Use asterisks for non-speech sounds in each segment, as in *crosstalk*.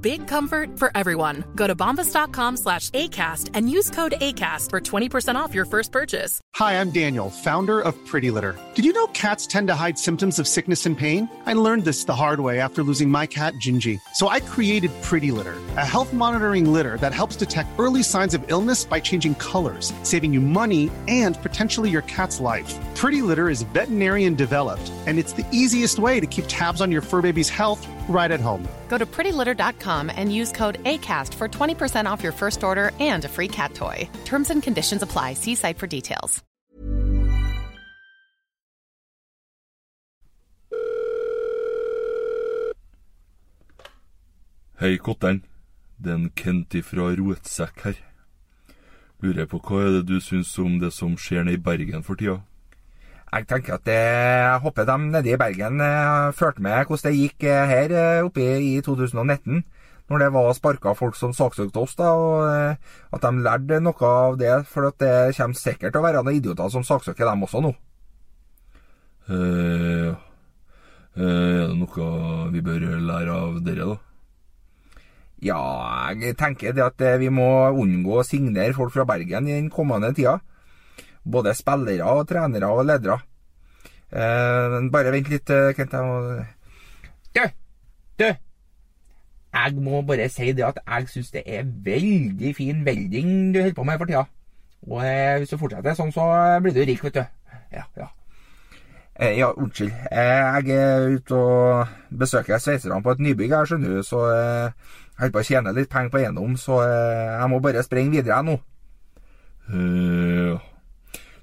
Big comfort for everyone. Go to bombas.com slash ACAST and use code ACAST for 20% off your first purchase. Hi, I'm Daniel, founder of Pretty Litter. Did you know cats tend to hide symptoms of sickness and pain? I learned this the hard way after losing my cat, Gingy. So I created Pretty Litter, a health monitoring litter that helps detect early signs of illness by changing colors, saving you money and potentially your cat's life. Pretty Litter is veterinarian developed, and it's the easiest way to keep tabs on your fur baby's health right at home. Go to prettylitter.com and use code ACAST for 20% off your first order and a free cat toy. Terms and conditions apply. See site for details. Hei, Kottern. Det er en Kent fra Rotsekk her. Lurer på hva er det du syns om det som skjer nede i Bergen for tida? Jeg tenker at jeg håper de nede i Bergen fulgte med hvordan det gikk eh, her eh, oppe i 2019. Når det var sparka folk som saksøkte oss, da, og eh, at de lærte noe av det. For at det kommer sikkert til å være noen idioter som saksøker dem også nå. Eh, eh, er det noe vi bør lære av dere, da? Ja, jeg tenker det at eh, vi må unngå å signere folk fra Bergen i den kommende tida. Både spillere og trenere og ledere. Eh, bare vent litt, eh, Kent. Du! Du! Jeg må bare si det at jeg syns det er veldig fin velding du holder på med for tida. Og eh, hvis du fortsetter sånn, så blir du rik, vet du. Ja, ja. Eh, ja, unnskyld. Eh, jeg er ute og besøker sveiserne på et nybygg her, skjønner du, så eh, jeg holder på å tjene litt penger på eiendom, så eh, jeg må bare springe videre jeg nå. Eh, ja.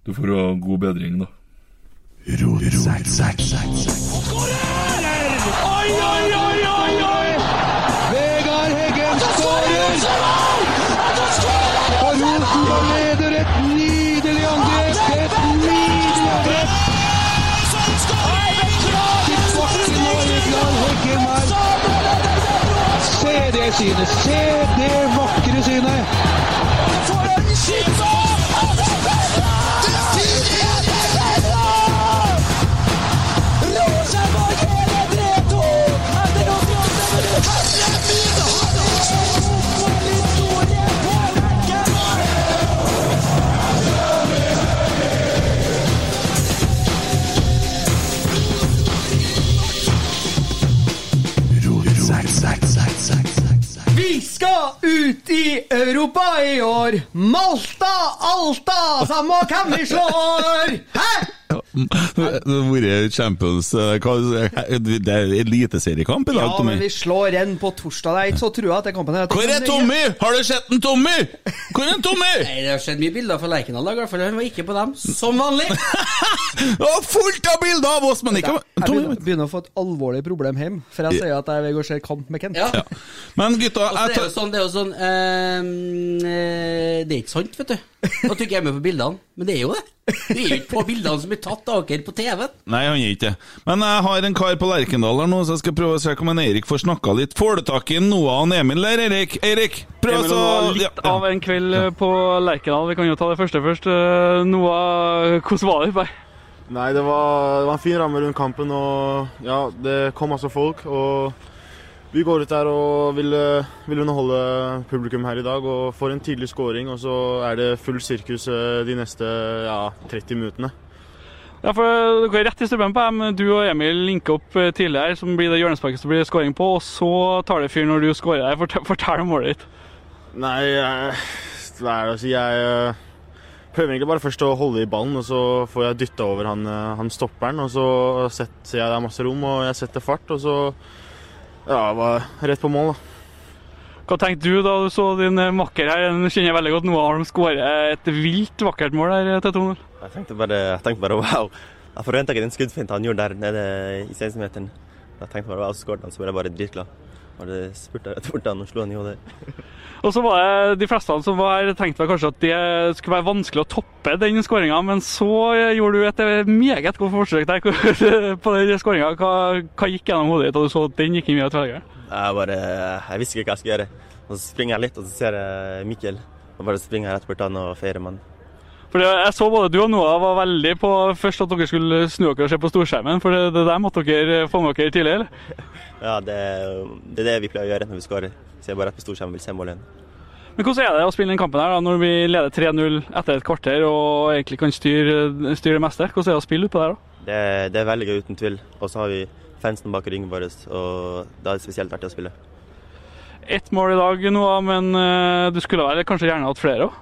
Du får ha god bedring, da. Oi, oi, oi, oi, Og Rosenborg leder et nydelig angrep! Et nydelig angrep! Til bakken og Vegard Heggen her. Se det synet! Se det Vi ut i Europa i år! Malta, Alta, samme hvem vi slår! Hæ? Det har vært Champions eh, Det er eliteseriekamp i dag, Ja, men vi slår en på torsdag. Det er ikke så trua at kampen her Hvor er Tommy? Har du sett en Tommy? Hvor er en Tommy? *laughs* Nei, Det har skjedd mye bilder fra Lerkendal i dag, i hvert fall. Han var ikke på dem, som vanlig. *laughs* Det var fullt av bilder av oss, men ikke Jeg Tommy. begynner, begynner å få et alvorlig problem hjemme, for jeg sier at jeg vil gå og se kamp med Kent. Ja. Men gutta, jeg det er jo sånn, det er jo sånn ehm, eh, Det er ikke sant, vet du. At du ikke er med på bildene. Men det er jo det. Du er jo ikke på bildene som blir tatt av dere på TV. Nei, han er ikke det. Men jeg har en kar på Lerkendal her nå, så jeg skal prøve å se om en Erik får snakka litt. Får du tak i Noah og Emil der, Erik? Erik, prøv Emil, så det litt ja, ja. av en kveld eh, på Lerkendal. Vi kan jo ta det første først. Eh, Noah, hvordan var det? Bare? Nei, det var, det var en fin ramme rundt kampen, og ja, det kom masse folk. Og vi går ut der og vil, eh, vil underholde publikum her i dag. Og får en tidlig scoring, og så er det full sirkus eh, de neste ja, 30 minuttene. Ja, for eh, Dere er rett i strømmen på dem. Du og Emil linker opp tidligere, som blir det hjørnesparket som blir det scoring på, og så tar det fyr når du scorer der. Fortell, fortell om målet ditt. Nei, jeg, hva er det å si? Jeg prøver egentlig bare først å holde i ballen, og så får jeg dytta over han, han stopperen. Og så setter jeg det er masse rom, og jeg setter fart, og så ja, var rett på mål. da. Hva tenkte du da du så din makker her? Den kjenner jeg veldig godt Noah Holm skårer et vilt vakkert mål eh, til 2-0. Jeg tenkte bare, jeg tenkte bare wow. Jeg forventa ikke den skuddfinta han gjorde der nede i 16-meteren. Jeg tenkte bare wow, skåret han, så ble jeg bare dritglad. Bare spurte rett bort han og slo han i hodet. *laughs* Og så var det de fleste som var her, tenkte vel kanskje at det skulle være vanskelig å toppe den skåringa, men så gjorde du et meget godt forsøk der *laughs* på den skåringa. Hva, hva gikk gjennom hodet ditt da du så at den gikk inn via tverrleggeren? Jeg bare, jeg visste ikke hva jeg skulle gjøre. Og så springer jeg litt, og så ser jeg Mikkel. Og bare springer jeg rett bort han og feirer med han. For Jeg så både du og Noah var veldig på først at dere skulle snu dere og se på storskjermen, for det, det der måtte dere få med dere tidlig, eller? Ja, det, det er det vi pleier å gjøre når vi skårer. Ser bare rett på storskjermen vil se målet. Men Hvordan er det å spille den kampen her da, når vi leder 3-0 etter et kvarter og egentlig kan styre, styre det meste? Hvordan er det å spille utpå der da? Det, det er veldig gøy, uten tvil. Og så har vi fansen bak ryggen vår, og da er det spesielt artig å spille. Ett mål i dag, Noah, men eh, du skulle vel kanskje gjerne hatt flere òg?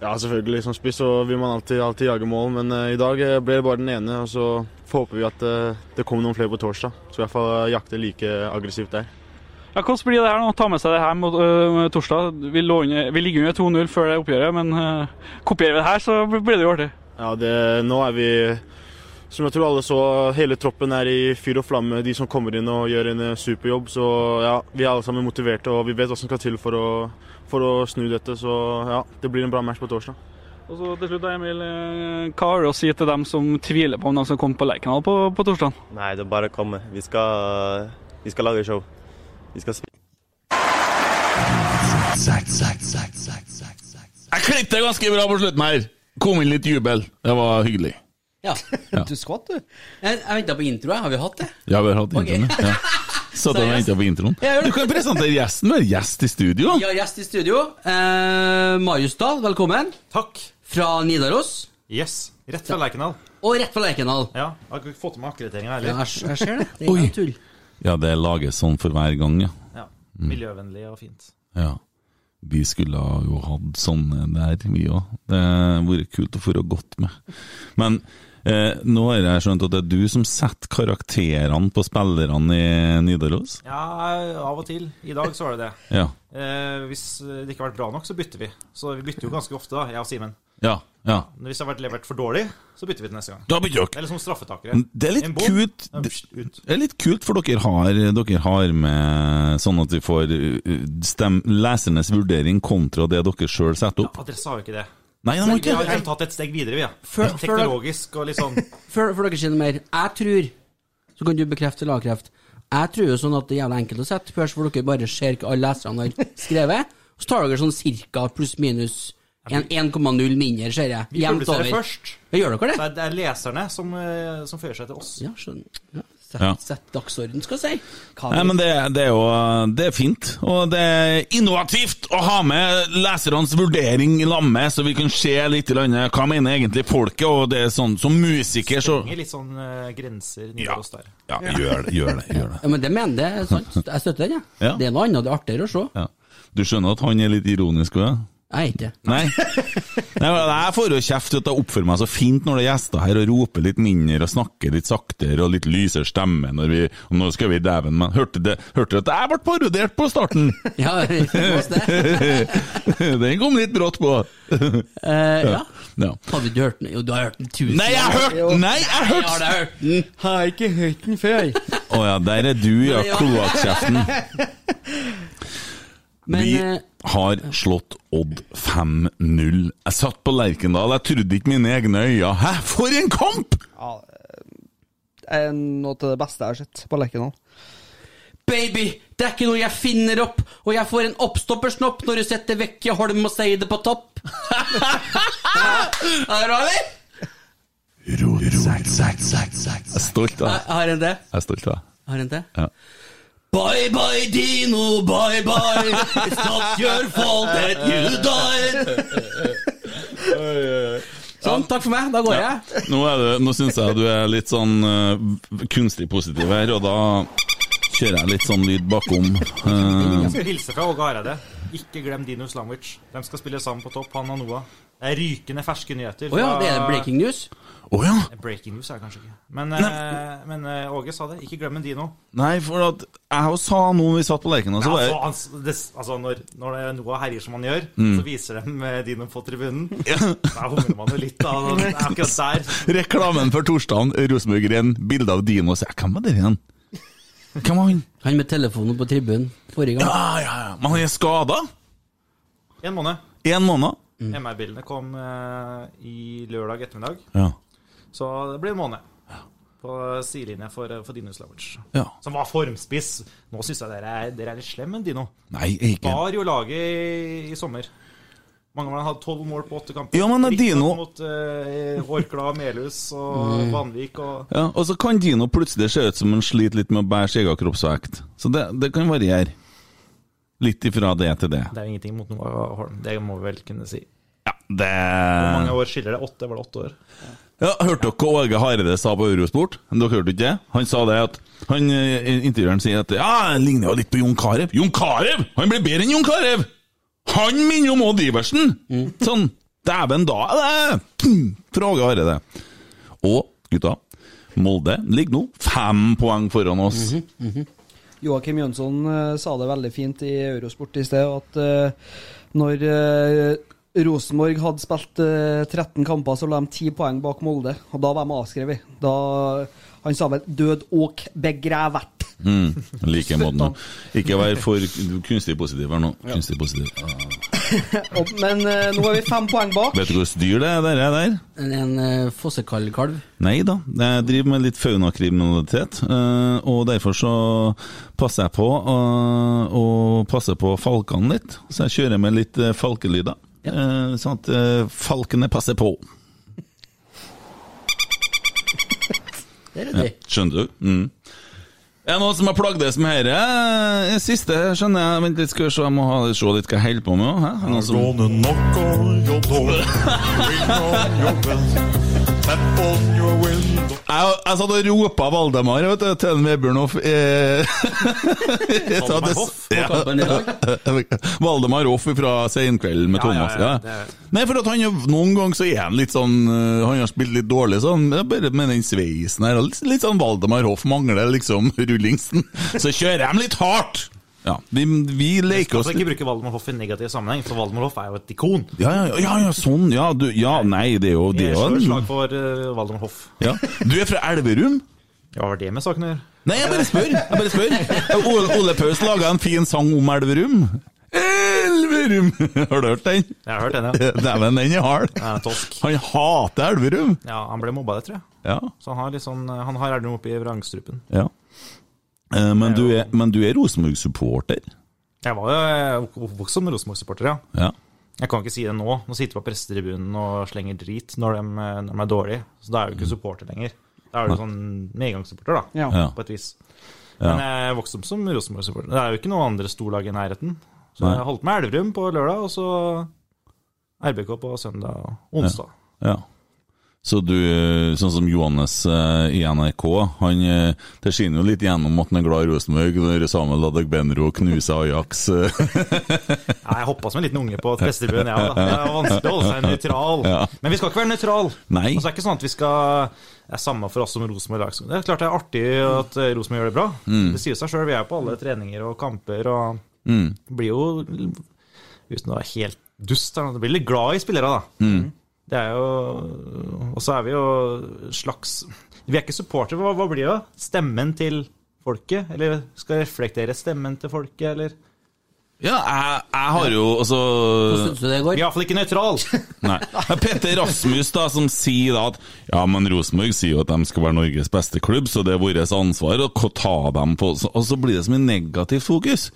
Ja, selvfølgelig. Som spiss så vil man alltid, alltid jage mål, men uh, i dag eh, ble det bare den ene. Og så håper vi at uh, det kommer noen flere på torsdag, så i hvert fall jakte like aggressivt der. Ja, hvordan blir det her nå? Ta med seg det her mot uh, torsdag. Vi, under, vi ligger under 2-0 før det oppgjøret, men kopierer vi det her, så blir det jo artig. Ja, det, nå er vi Som jeg tror alle så, hele troppen er i fyr og flamme. De som kommer inn og gjør en eh, superjobb. Så ja, vi er alle sammen motiverte, og vi vet hva som skal til for å, for å snu dette. Så ja, det blir en bra match på torsdag. Og så til slutt, Emil, øh, hva har du å si til dem som tviler på om de skal komme på Lerkendal på, på torsdag? Nei, det er bare å komme. Vi skal, vi skal lage show. Vi skal spille. Jeg klippet ganske bra på slutten her. Kom inn litt jubel. Det var hyggelig. Ja. Ja. Du skvatt, du. Jeg, jeg venta på intro, jeg. Har vi hatt det? Ja, vi har hatt okay. introen. Ja. Satt og venta på introen. Ja. Du kan presentere gjesten. Du er gjest i studio. Har gjest i studio. Eh, Marius Dahl, velkommen. Takk. Fra Nidaros. Yes. Rett fra Lerkendal. Og rett fra Lerkendal. Ja, jeg har ikke fått med akkrediteringa Ja, heller. Ja, jeg ser det. Det er tull. Ja, det lages sånn for hver gang, ja. Ja. Mm. Miljøvennlig og fint. Ja. Vi skulle jo hatt sånne der, vi òg. Det hadde vært kult å få gått med. Men eh, nå har jeg skjønt at det er du som setter karakterene på spillerne i Nidaros? Ja, av og til. I dag så var det det. *laughs* Ja. Eh, hvis det ikke har vært bra nok, så bytter vi. Så vi bytter jo ganske ofte, da, jeg og Simen. Ja. ja. Men Hvis det har vært levert for dårlig, så bytter vi til neste gang. Da bytter dere. Eller som straffetakere. Det er litt kult det, det er litt kult, for dere har, dere har med sånn at vi får uh, stem, lesernes vurdering kontra det dere sjøl setter opp. Ja, dere har jo ikke det. Nei, det må ikke. Vi har liksom tatt et steg videre, vi. Ja. Før- Teknologisk og litt sånn *laughs* Før, før dere sier noe mer. Jeg tror, så kan du bekrefte eller avkrefte, jeg tror jo sånn at det er jævla enkelt å sette først, hvor dere bare ser hva alle leserne har skrevet, så tar dere sånn cirka pluss minus en- 1,0 mindre, ser jeg. Vi publiserer først. Ja, gjør dere det? Så det er leserne som, eh, som fører seg til oss. Ja, skjønner. Ja, sett, Ja. sett dagsorden, skal jeg si. Nei, men det, det er jo det er fint, og det er innovativt å ha med lesernes vurdering i lammet, så vi kan se litt i landet. hva mener egentlig folket, og det er sånn som musiker så Stenger litt sånn uh, grenser Nidaros der. Ja, gjør det, gjør det. gjør det. Ja, men det mener det er sant. Jeg støtter den, jeg. Ja. Det er noe annet, det er artigere å se. Ja. Du skjønner at han er litt ironisk òg? Ja? Jeg er ikke det. Nei. *laughs* Nei, Jeg får jo kjeft for at jeg oppfører meg så fint når det er gjester her, og roper litt mindre og snakker litt saktere og litt lysere stemme når vi og Nå skal vi dæven, men hørte du at jeg ble parodiert på starten? *laughs* Ja. *laughs* Den kom litt brått på. uh, ja. Ja. Har du ikke hørt den? Jo, du har hørt den tusen Nei, jeg har hørt den! Nei, jeg har hørt Ja, har hørt den. Har ikke hørt den før. Å ja, der er du, ja. Kloakkjeften. Men, Vi eh, har slått Odd 5-0. Jeg satt på Lerkendal, jeg trodde ikke mine egne øyne. Hæ, for en kamp! Ja, det er noe av det beste jeg har sett på Lerkendal. Baby, det er ikke noe jeg finner opp, og jeg får en oppstoppersnopp når du setter vekk Holm og sier det på topp. *laughs* Er det bra? Jeg er stolt av deg. har en det? Jeg er stolt av deg. Har en det? Ja. Bye bye Dino, bye bye. It's not your fault that you died. Sånn, takk for meg. Da går jeg. Nå, er det, nå syns jeg du er litt sånn uh, kunstig positiv her, og da kjører jeg litt sånn lyd bakom. Uh. Jeg skal hilse fra Åge Hareide. Ikke glem Dino Slamwich. De skal spille sammen på topp, han og Noah. Det er rykende ferske nyheter. Å ja, det er breaking news? Å ja. Breaking news er det kanskje ikke. Men, eh, men eh, Åge sa det. Ikke glem en dino. Nei, for at jeg og sa noe vi satt på leken, altså, så Ja, altså, det, altså når, når det er noe herjer som han gjør, Mm. så viser de dinoen dino på tribunen. *laughs* Da humrer man jo litt, da. *laughs* Det er akkurat der. Reklamen for torsdagen, Rosenborg-ren, bilde av Dino. Så hvem var det igjen? Hvem var han? Han med telefonen på tribunen forrige gang. Ja, ja, ja. Men han er skada? En måned. En måned? MR-bildene kom uh, i lørdag ettermiddag. Ja. Så det blir en måned på sidelinje for, for Dino Slavic. Ja. Som var formspiss. Nå syns jeg dere er, dere er litt slemme, Dino. Nei, ikke. Var jo laget i, i sommer. Mange av dem hadde tolv mål på åtte kamper. Ja, men Dino- Mot uh, Orkla, Melhus og *laughs* Mm. Vanvik og Ja, og så kan Dino plutselig se ut som han sliter litt med å bære sin egen kroppsvekt. Så det, det kan variere. Litt ifra det til det. Det er ingenting mot Noah Holm, det må vi vel kunne si. Ja, Det Hvor mange år skiller det? Åtte? Var det åtte år? Ja, Hørte dere hva Åge Hareide sa på Eurosport? Dere hørte ikke det? Han sa det at han, eh, Intervjueren sier at Ja, han ligner jo litt på Jon Carew. Jon Carew! Han blir bedre enn Jon Carew! Han minner om Odd Iversen! Sånn. Dæven, da er det fra Åge Hareide. Og gutta, Molde ligger nå fem poeng foran oss. Joakim Jønsson uh, sa det veldig fint i Eurosport i sted, at uh, når eh, Rosenborg hadde spilt eh, 13 kamper, så la de 10 poeng bak Molde. Og da var de avskrevet. Da, han sa vel 'død og begrevet'. Mm, like *laughs* måten. nå. Ikke vær for kunstig positiv her nå. Kunstig positiv. *laughs* Ah. Men eh, nå er vi fem poeng bak. Vet du hvilket dyr det er der? er der? En, en uh, fossekallkalv. Nei da, jeg driver med litt faunakriminalitet, eh, og derfor så passer jeg på eh, å passe på falkene litt. Så jeg kjører med litt eh, falkelyder, eh, sånn at eh, falkene passer på. Det er Ja, skjønner du? Mm. Er det noen som har plagdes med dette? Siste skjønner jeg. Vent litt, skal vi se. Jeg må ha, se litt hva jeg holder på med. Hæ? Er det noen som... Jeg, jeg satt og ropa Valdemar vet du, til Vebjørn Hoff. *laughs* Eh, *laughs* Valdemar Hoff Ja. Valdemar fra Seinkvelden med Ja, Thomas. ja, Ja, Nei, for at han noen ganger så er han litt sånn eh, Han har spilt litt dårlig, sånn, bare med den sveisen her. Litt, litt sånn Valdemar Hoff mangler liksom *laughs* rullingsen. Så kjører de litt hardt! Ja, vi, vi leker oss skal ikke bruke Valdemar Hoff i negativ sammenheng, for Valdemar Hoff er jo et ikon. ja, ja, ja, ja, sånn. Ja, du, ja, nei, det er jo det Jeg slår et slag for uh, Valdemar Hoff. ja. Du er fra Elverum? Ja, Hva har det med saken å gjøre? Nei, jeg bare spør. Jeg bare spør. Ole, Ole Paus laga en fin sang om Elverum. Elverum! *laughs* Har du hørt den? Jeg har hørt den, ja. Dæven, den er hard. Ja, tosk. Han hater Elverum. Ja, han ble mobba, det tror jeg. Ja. Så han har litt sånn Han har Elverum oppi vrangstrupen. ja. Eh, Men du er, men du er Rosenborg-supporter? Jeg var jo oppvokst som Rosenborg-supporter, ja. Ja. Jeg kan ikke si det nå. Nå sitter jeg på pressetribunen og slenger drit når de, eh, når de er dårlige. Så da er du ikke supporter lenger. Da er du sånn medgangssupporter, da. Ja. Ja. På et vis. Ja. Men jeg vokste opp som Rosenborg-supporter. Det er jo ikke noen andre storlag i nærheten. Så Nei. jeg holdt med Elverum på lørdag, og så RBK på søndag og onsdag. Ja. Så du, sånn som Johannes eh, i NRK, han, eh, det skinner jo litt gjennom at han er glad i Rosenborg når Samuel Adegbenro knuser Ajax. Nei, Ja, jeg hoppa som en liten unge på pressetribunen, ja, òg. Det er vanskelig å holde seg nøytral. Ja. Men vi skal ikke være nøytral. Nei. Altså, det er ikke sånn at vi skal Det er samme for oss som Rosenborg. Det er klart det er artig at eh, Rosenborg gjør det bra. Mm. Det sier seg sjøl. Vi er på alle treninger og kamper og Mm. blir jo Uten å være helt dust, da, blir litt glad i spillere, da. Mm. Det er jo Og så er vi jo slags Vi er ikke supportere. Hva, hva blir det? Stemmen til folket? Eller skal reflektere stemmen til folket, eller? Ja, jeg, jeg har jo altså Hvordan syns du det går? Iallfall ikke nøytral. *laughs* Nei. Det er Petter Rasmus da, som sier da at ja, men Rosenborg sier jo at de skal være Norges beste klubb, så det er vårt ansvar å ta dem på Og så blir det som en negativt fokus.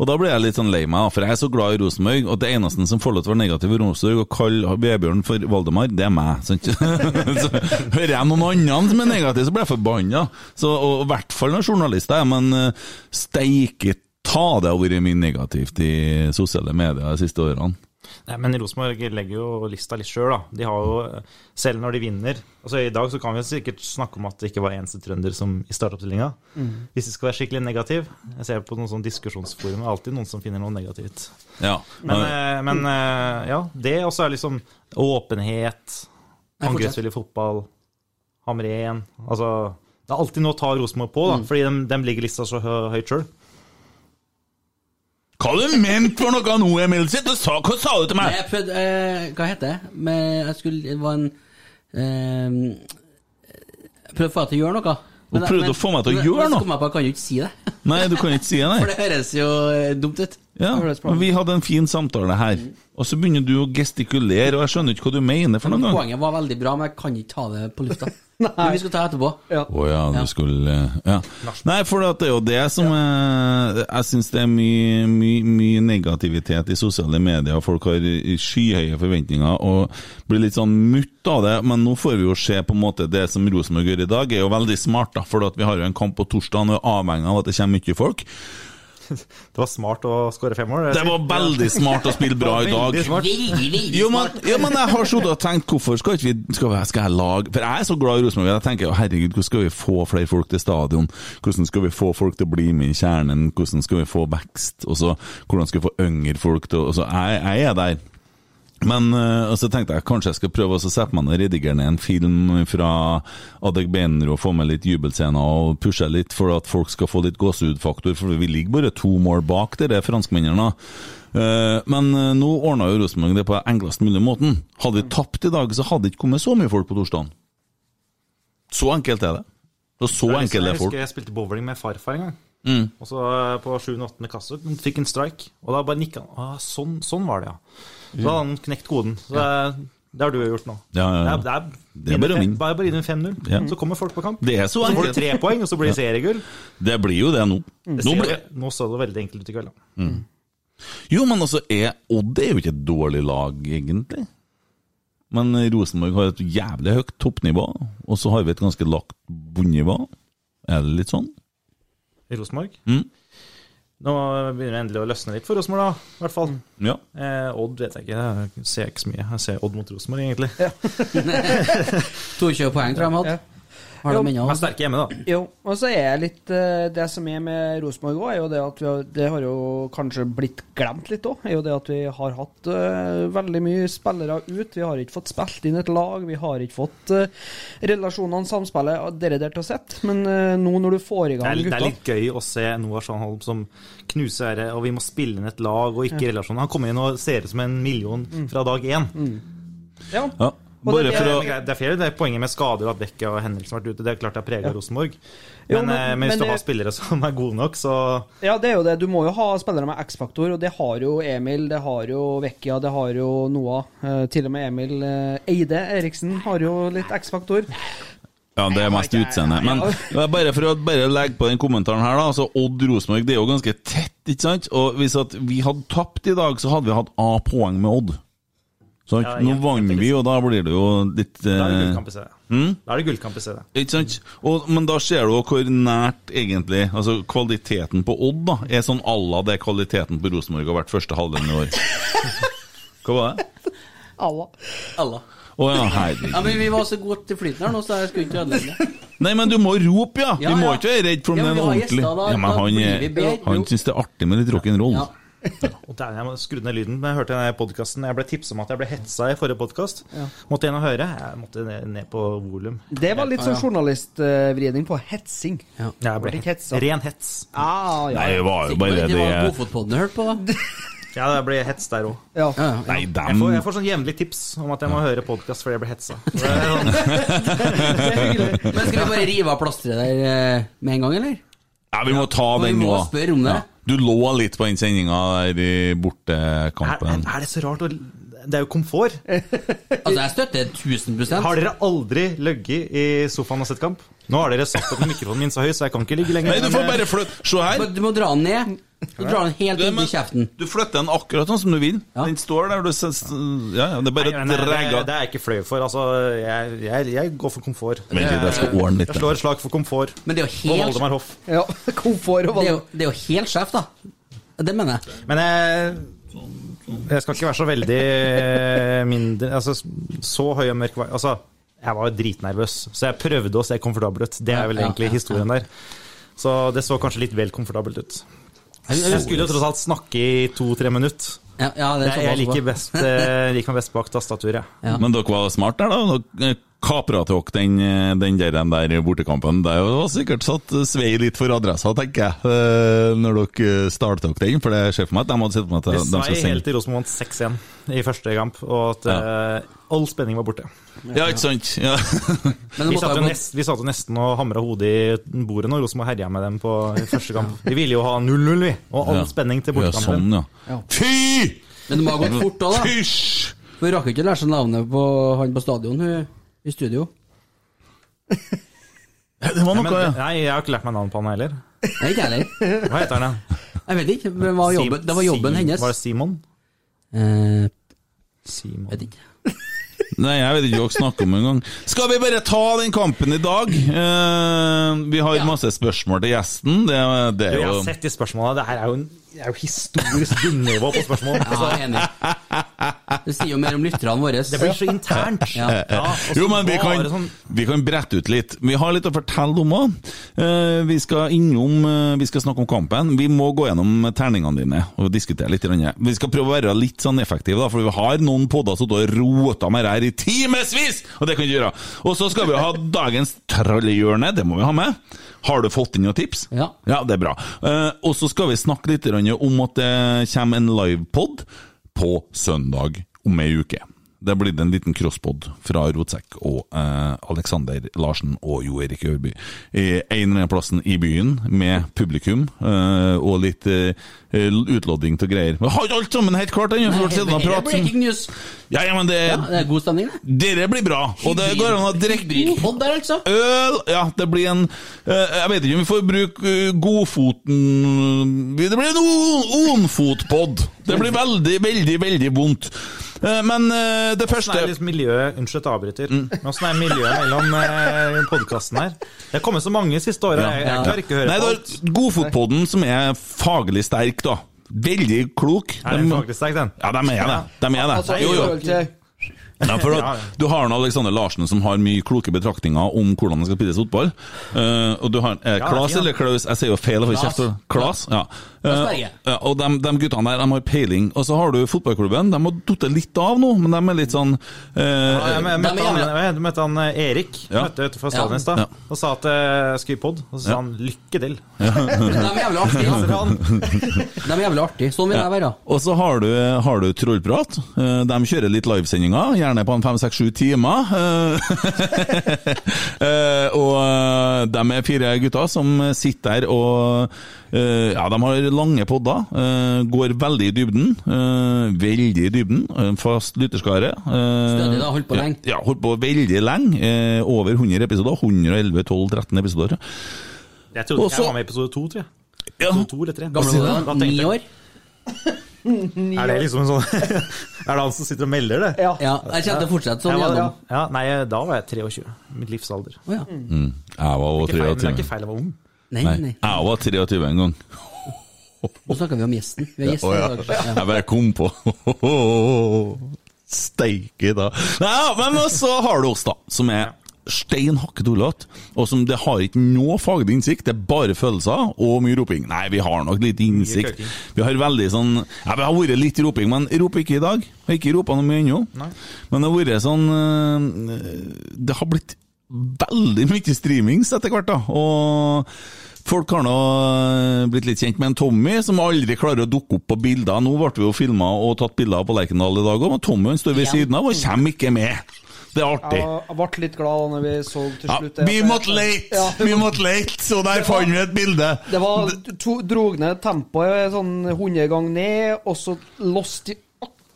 Og da blir jeg litt sånn lei meg, da, for jeg er så glad i Rosenborg, og det eneste som får lov til å være negativ i Rosenborg og kalle Vebjørn for Valdemar, det er meg. Sant? *laughs* så hører jeg noen andre som er negative, så blir jeg forbanna. Så, og I hvert fall når journalister er, men uh, steike ta det har vært mye negativt i sosiale medier de siste årene. Nei, men Rosenborg legger jo lista litt sjøl, da. De har jo, selv når de vinner Altså I dag så kan vi sikkert snakke om at det ikke var eneste trønder som i startoppstillinga. Mm. Hvis det skal være skikkelig negativ Jeg ser på noen sånn diskusjonsforum, det er alltid noen som finner noe negativt. Ja. Men, eh, men eh, ja, det også er liksom åpenhet, angrepsvillig fotball, Hamren Altså Det er alltid noe å ta Rosenborg på, da, Mm. fordi de, de ligger lista så høyt sjøl. Hva har du ment for noe nå, Emil? Sitt og sa, hva sa du til meg? Jeg prøvde eh, Hva heter det? Men jeg skulle Det var en eh, Jeg prøvde å få deg til å gjøre noe. Hun prøvde å få meg til å gjøre men, noe? Jeg jeg kan jo ikke si det. Nei, du kan ikke si det, nei. *laughs* det høres jo eh, dumt ut. Ja, men Vi hadde en fin samtale her, og så begynner du å gestikulere, og jeg skjønner ikke hva du mener for noen gang. Poenget var veldig bra, men jeg kan ikke ta det på lufta. *laughs* Men vi skal ta det etterpå. Å ja, du skulle Ja. Nei, for det er jo det som er Jeg syns det er mye, mye, mye negativitet i sosiale medier. Folk har skyhøye forventninger og blir litt sånn mutt av det. Men nå får vi jo se på en måte det som Rosenborg gjør i dag, er jo veldig smart, da. For at vi har jo en kamp på torsdag og er avhengig av at det kommer mye folk. *laughs* Det var smart å skåre fem mål. Det var veldig smart å spille bra i dag. Jo, men, jo, men jeg har sittet og tenkt hvorfor skal ikke vi skal, vi, skal jeg lage For jeg er så glad i Rosenborg. Jeg tenker herregud, hvordan skal vi få flere folk til stadion? Hvordan skal vi få folk til å bli med i kjernen? Hvordan skal vi få vekst? Og så hvordan skal vi få yngre folk til å jeg, jeg er der. Men øh, og så tenkte jeg kanskje jeg skal prøve å sette meg ned og redigere ned en film fra Adegbenro og få med litt jubelscener og pushe litt for at folk skal få litt gåsehudfaktor, for vi ligger bare to mål bak dere franskmennene. Eh, Men øh, nå ordna jo Rosenborg det på enklest mulig måten. Hadde vi tapt i dag, så hadde det ikke kommet så mye folk på torsdagen. Så enkelt er det. Og så Jeg enkelt er husker folk. jeg spilte bowling med farfar en gang. Mm. Og så eh, på 7.-8. klasse fikk en strike, og da bare nikka han. Ah, sånn, sånn var det, ja. Så har han knekt koden. Så det, det har du gjort nå. Ja, ja, ja. Det er, Det er bare vinne. Bare, inn med 5-0. Ja. Så kommer folk på kamp. Det er så får du tre poeng, og så blir det *laughs* seriegull. Det blir jo det nå. Det Nå ser, nå så det veldig enkelt ut i kveld. da. Mm. Jo, men altså, er, Odd er jo ikke et dårlig lag, egentlig. Men Rosenborg har et jævlig høyt toppnivå, og så har vi et ganske lagt bunnivå. Er det litt sånn? I Rosenborg. Mm. Nå begynner det endelig å løsne litt for Rosenborg, da. I hvert fall. Ja. Eh, Odd vet jeg ikke. Jeg ser ikke så mye. Jeg ser Odd mot Rosenborg, egentlig. 22 *laughs* poeng, tror jeg de hadde. Har de ennå? Er sterke hjemme, da. Jo, og så er litt eh, Det som er med Rosenborg òg, er jo det at vi har, det har jo kanskje blitt glemt litt òg. Er jo det at vi har hatt uh, veldig mye spillere ut. Vi har ikke fått spilt inn et lag. Vi har ikke fått uh, relasjonene, samspillet, dere det der til å sett. Men uh, nå når du får i gang gutta det er litt gøy å se Noah Sjanholm som knuser dette, og vi må spille inn et lag og ikke Ja. relasjoner. Han kommer inn og ser ut som en million fra dag én. Ja. Ja. Bare det- for å Det er flere det er poenget med skader og at Bekke og Henriksen har vært ute. Det er klart det har prega Ja. Rosenborg. Jo, Men, men- eh, men hvis men du har spillere som er gode nok, så Ja, det er jo det. Du må jo ha spillere med X-faktor, og det har jo Emil, det har jo Vekkia, det har jo Noah. Eh, til og med Emil eh, Eide Eriksen har jo litt X-faktor. Ja, det er mest utseende. Men *laughs* bare for å bare legge på den kommentaren her, da. Altså, Odd Rosenborg, det er jo ganske tett, ikke sant? Og hvis at vi hadde tapt i dag, så hadde vi hatt A-poeng med Odd. Så Ja, nå vant vi, og da blir det jo litt Da er det eh, gullkamp i CD. mm? Da er det gullkamp i CD. Ikke sant? Og, men da ser du hvor nært egentlig Altså kvaliteten på Odd da er sånn à la det kvaliteten på Rosenborg har vært første halvdelen i år. *laughs* Hva var det? Alla. Alla. Å ja. Ja, men vi var så gode til flyten her nå, så jeg skulle ikke ødelegge det. Nei, men du må rope, ja! Ja, vi må ja. ikke være redd for om Ja, det er ordentlig gjester, da- ja, men da Han, han syns det er artig med litt rock'n'roll. Ja. Og der, jeg må skru ned lyden. Jeg hørte denne podcasten Jeg ble tipsa om at jeg ble hetsa i forrige podkast. Ja. Måtte inn og høre. Jeg måtte ned, ned på volum. Det var litt sånn journalistvridning på hetsing. Ja. Jeg ble Ble ikke hetsa. Ren hets. Ah, ja. Nei, det var jo bare det var det Godfotpodden du hørte på, da. *laughs* Ja, jeg ble hets der òg. Ja. Ja, ja. Jeg, jeg får sånn jevnlig tips om at jeg må høre podkast fordi jeg blir hetsa. *laughs* Det er Men skal vi bare rive av plasteret der eh, med en gang, eller? Ja, vi må ta Vi den må spørre om det. Du lå litt på den sendinga der i er, bortekampen. er det så rart å Det er jo komfort. *laughs* Altså, jeg støtter 1000 Har dere aldri ligget i sofaen og sett kamp? Nå har dere satt opp mikrofonen min så høy, så jeg kan ikke ligge lenger. Nei, du får bare flytte Se her. Du må dra den ned. Du drar den helt inn i kjeften. Du flytter den akkurat sånn som du vil. Ja. Den står der. Du, ses- ja, ja, det er bare men det, er jeg ikke flau for. Altså, jeg, jeg, jeg går for komfort. Men, jeg skal ordne litt. Jeg slår et slag for komfort. Men det er jo Og helt, Valdemar Hoff. Ja, *laughs* komfort og det er jo, det er jo helt sjef, da. Det mener jeg. Men jeg Jeg skal ikke være så veldig eh, mindre Altså, så høy og mørk Altså, jeg var jo dritnervøs, så jeg prøvde å se komfortabel ut. Det er vel egentlig historien der. Så det så kanskje litt vel komfortabelt ut. Jeg skulle jo tross alt snakke i to-tre minutter. Ja, ja, det er jeg, jeg liker, best, eh, liker meg best bak tastaturet. Men dere var smart der, da. Dere kapra til dere den, den der, den der bortekampen. Det var sikkert satt svei litt for adressa, tenker jeg, eh, når dere starta dere den. For det ser for meg at de hadde sett på meg Det de skal svei helt til Rosenborg vant 6-1 i første kamp, og at eh, all spenning var borte. Ja, ikke sant? Ja. *laughs* vi, satt jo nest, vi satt jo nesten og hamra hodet i bordet når Rosenborg herja med dem på første kamp. Vi ville jo ha 0-0, vi, og all Ja. spenning til Ja, bortekampen. sånn, ja. Fy! Men det må ha gått fort òg, da. Fysj! Hun rakk ikke å lære seg navnet på han på stadion, hun i studio. *laughs* Det var Nei, men, nei, jeg har ikke lært meg navnet på han heller. Nei, ikke heller. Hva heter han, da? Jeg vet ikke. men Det var jobben, det var jobben hennes. Var det Simon? Eh, Simon. vet ikke. *laughs* Nei, jeg vet ikke hva dere snakker om engang. Skal vi bare ta den kampen i dag? Eh, vi har masse spørsmål til gjesten. Det, det Du, er jeg har sett de spørsmålene. Det her er jo, en, det er jo historisk bunnivå på spørsmål. Ja, jeg er enig. Det sier jo mer om lytterne våre. Det blir så internt. Ja. Ja, jo, men vi kan, sånn- vi kan brette ut litt. Vi har litt å fortelle om òg. vi skal innom eh, Vi skal snakke om kampen. Vi må gå gjennom terningene dine og diskutere litt. Vi skal prøve å være litt sånn effektive, da, for vi har noen podder som har rota med her i timevis! Og det kan vi gjøre. Og så skal vi ha dagens trollehjørne. Det må vi ha med. Har du fått inn noen tips? Ja. ja det er bra. Eh, og så skal vi snakke litt om at det kommer en livepod på søndag om ei uke. Det blir en liten crosspod fra Rotsekk og eh, Alexander Larsen og Jo Erik Ørby. I en eller annen plassen i byen med publikum eh, og litt eh, utlodding til greier. Vi har alt sammen helt klart ennå! Det er breaking news. Ja, ja, men det, Ja, det er god stemning, det. Dere blir bra, og det går an å drikke der, altså. øl Ja, det blir en eh, Jeg vet ikke om vi får bruke eh, godfoten Det blir en onfotpod. Det blir veldig, veldig, veldig vondt. Eh, Men eh, det første Åssen er liksom miljøet Unnskyld at jeg avbryter. Mm. Åssen er miljøet mellom eh, podkasten her? Det har kommet så mange siste året. Jeg, jeg klarer ikke å høre Nei, på det alt. er Godfotpodden som er faglig sterk, da. Veldig klok. Er den faglig sterk, den? Ja, de er det. De er det. Altså, Jo, jo. Ja, for at. Du har en Alexander Larsen som har mye kloke betraktninger om hvordan det skal spilles fotball. Uh, og du har eh, Ja, Klas ja. eller Klaus? Jeg sier jo feil. Klas. Klas, ja. Eh, ja. Og de, de guttene der de har peiling. Og så har du fotballklubben. De har datt litt av nå, men de er litt sånn uh, Ja, jeg møtte han, møtte han Erik Ja. møtte utenfor stadion i stad Ja. og sa at eh, jeg skulle i pod. Og så sa Ja. han 'lykke til'. *laughs* De er jævlig artige. *laughs* Så sa han, De er jævlig artige. Sånn vil jeg være. Og så har du, har du Trollprat. De kjører litt livesendinger, gjerne på en fem, seks, sju timer. Eh, *laughs* eh, og eh, de er fire gutter som sitter der og eh, Ja, de har lange podder. eh, Går veldig i dybden. Veldig i dybden. Fast lytterskare. eh, Stødig, da. Holdt på lenge. Ja, holdt på veldig lenge. Over 100 episoder. 111, 12, 13 episoder. jeg trodde Også, jeg var med i episode 2, tror jeg. Ja. Episode 2 eller 3. Gamle Da da, da, ni år. Er det liksom en sånn *laughs* Er det han som sitter og melder det? Ja. Ja, jeg kjente fortsatt sånn var, gjennom. ja, nei, da var jeg 23. Mitt livsalder. Oh, ja. Mm. Jeg var feil, men det er 23. ikke feil å være ung. Nei, Nei, nei. jeg var 23 en gang. Nå snakker vi om gjesten. Vi har gjester Å, i dag. Ja. Jeg bare kom på *laughs* Steike, da. Nei, men så har du oss, da, som er stein hakket tullete, og som det har ikke noe faglig innsikt, det er bare følelser og mye roping. Nei, vi har nok litt innsikt. Vi har veldig sånn Ja, det har vært litt roping, men roper ikke i dag. Jeg har ikke ropa noe mye ennå. Men det har vært sånn øh, Det har blitt veldig mye streamings etter hvert, da. Og folk har nå øh, blitt litt kjent med en Tommy som aldri klarer å dukke opp på bilder. Nå ble vi jo filma og tatt bilder på Lerkendal i dag òg, men Tommy han står ved siden av og kommer ikke med. Det er artig. Jeg jeg ble litt glad når vi så til slutt vi måtte lete! Vi måtte lete, så der fant vi et bilde. Det var to, drog ned tempoet sånn 100 ganger ned, og så lost i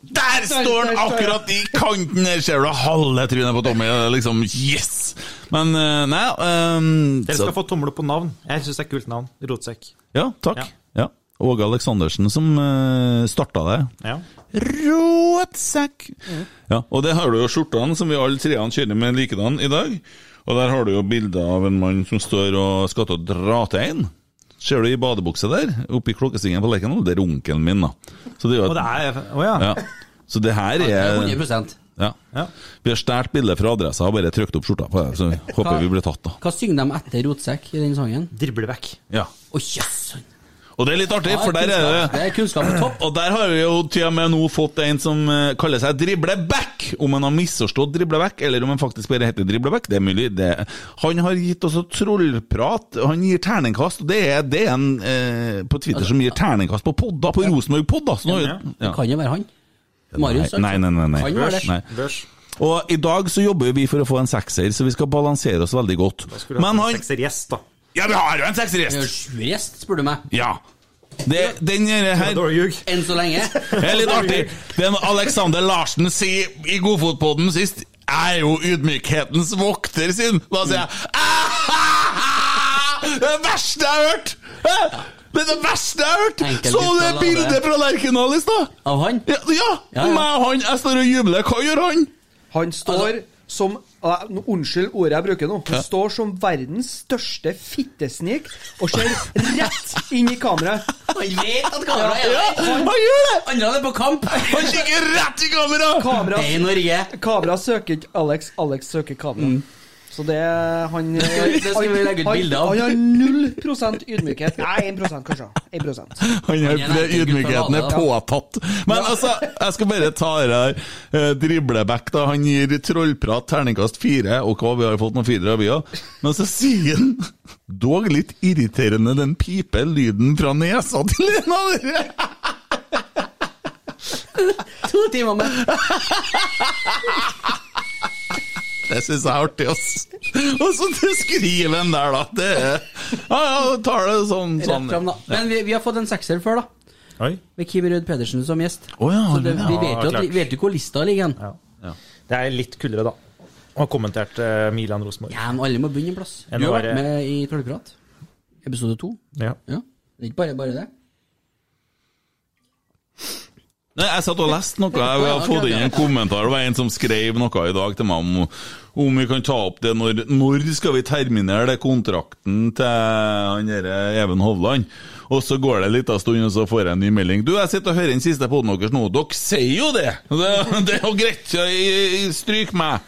Der står han akkurat i kanten! Der ser du halve trynet på Tommy. er Liksom, yes! Men øh, nei øhm, Dere så- skal få tommel på navn. Jeg syns det er kult navn. Rotsekk. Ja, takk. Ja. Ja. Åge Aleksandersen som uh, starta det. Ja. Råtsekk! Ja, og det har du jo skjortene som vi alle treene kjører med likedan i dag. Og der har du jo bilder av en mann som står og skal til å dra til en. Ser du i badebukse der, oppe i klokkestingen på Lerkendal? Det er onkelen min, da. Så det er jo Og det er oh ja. ja. Så det her er er 100%. Ja. Vi har stjålet bildet fra adressa og bare trykt opp skjorta på det, så håper håper vi blir tatt, da. Hva synger de etter Rotsekk i den sangen? Driblevekk. Ja. Å, jøss! Og det er litt artig, Ja, for der er det Det er kunnskap på topp. Og der har vi jo til og med nå fått en som eh, kaller seg dribleback. Om han har misforstått dribleback, eller om han faktisk bare heter dribleback, det er mulig. Det. Han har gitt oss trollprat. Han gir terningkast. og Det er, det er en eh, på Twitter som gir terningkast på podda, på Rosenborg-podda. Ja. Det kan jo være han. Marius, altså. Nei, nei, nei. nei. Kan være det. nei. Og i dag så jobber vi for å få en sekser, så vi skal balansere oss veldig godt. Men han Seksergjest, da. Ja, vi har jo en seksergjest! Gjest, spør du meg. Ja. Det, den her Enn så lenge. *laughs* Det er litt artig. Er Alexander Larsen sier i Godfotpodden sist Jeg er jo ydmykhetens vokter sin. Da sier jeg «Ah, Det er verste jeg har hørt! Det er det verste jeg har hørt! Så du det bildet fra Lerkendal i stad? Av han? Ja, ja. Ja, ja. meg og han. Jeg står og jubler. Hva gjør han? Han står som eh, jeg, Unnskyld ordet jeg bruker nå. Hun Ja. står som verdens største fittesnik og ser rett inn i kameraet. Han vet at kameraet er der. han- Han gjør det! Andre er på kamp. Han kikker rett i kamera! Kamera, Det er i Norge. kamera søker ikke Alex, Alex søker kamera. Så det han Det skal vi- legge ut han- bilde av. Han har null prosent ydmykhet. Nei, 1 kanskje. 1 Han har er ydmykheten er påtatt. Men altså, jeg skal bare ta det her. Eh, dribleback, da. Han gir trollprat terningkast fire, og hva, vi har fått noen firere, vi òg. Men så sier han dog litt irriterende den pipe lyden fra nesa til en av dere. To timer med Det syns jeg er artig, ass. Og så skriver han der, da. Det er Ja, ja, tar det sånn. Rett sånn. fram, da. Men vi, vi har fått en sekser før, da. Oi. Med Kim Ruud Pedersen som gjest. Å ja, Så det, vi vet jo at, klart. vet jo hvor lista ligger hen. Ja. Det er litt kulere, da. Og har kommentert uh, Milan Rosenborg. Ja, men alle må begynne en plass. Du har vært med i Trollprat. Episode to. Ja. Ja. Det er ikke bare bare det. Nei, Jeg satt og leste noe. Jeg har fått inn en kommentar. Det var en som skrev noe i dag til meg om, om vi kan ta opp det når Når skal vi terminere det kontrakten til han Even Hovland? Og så går det en liten stund, og så får jeg en ny melding. Du, jeg sitter og hører den siste poden deres nå. Dere sier jo det! *laughs* Det, det er jo greit. Stryk meg.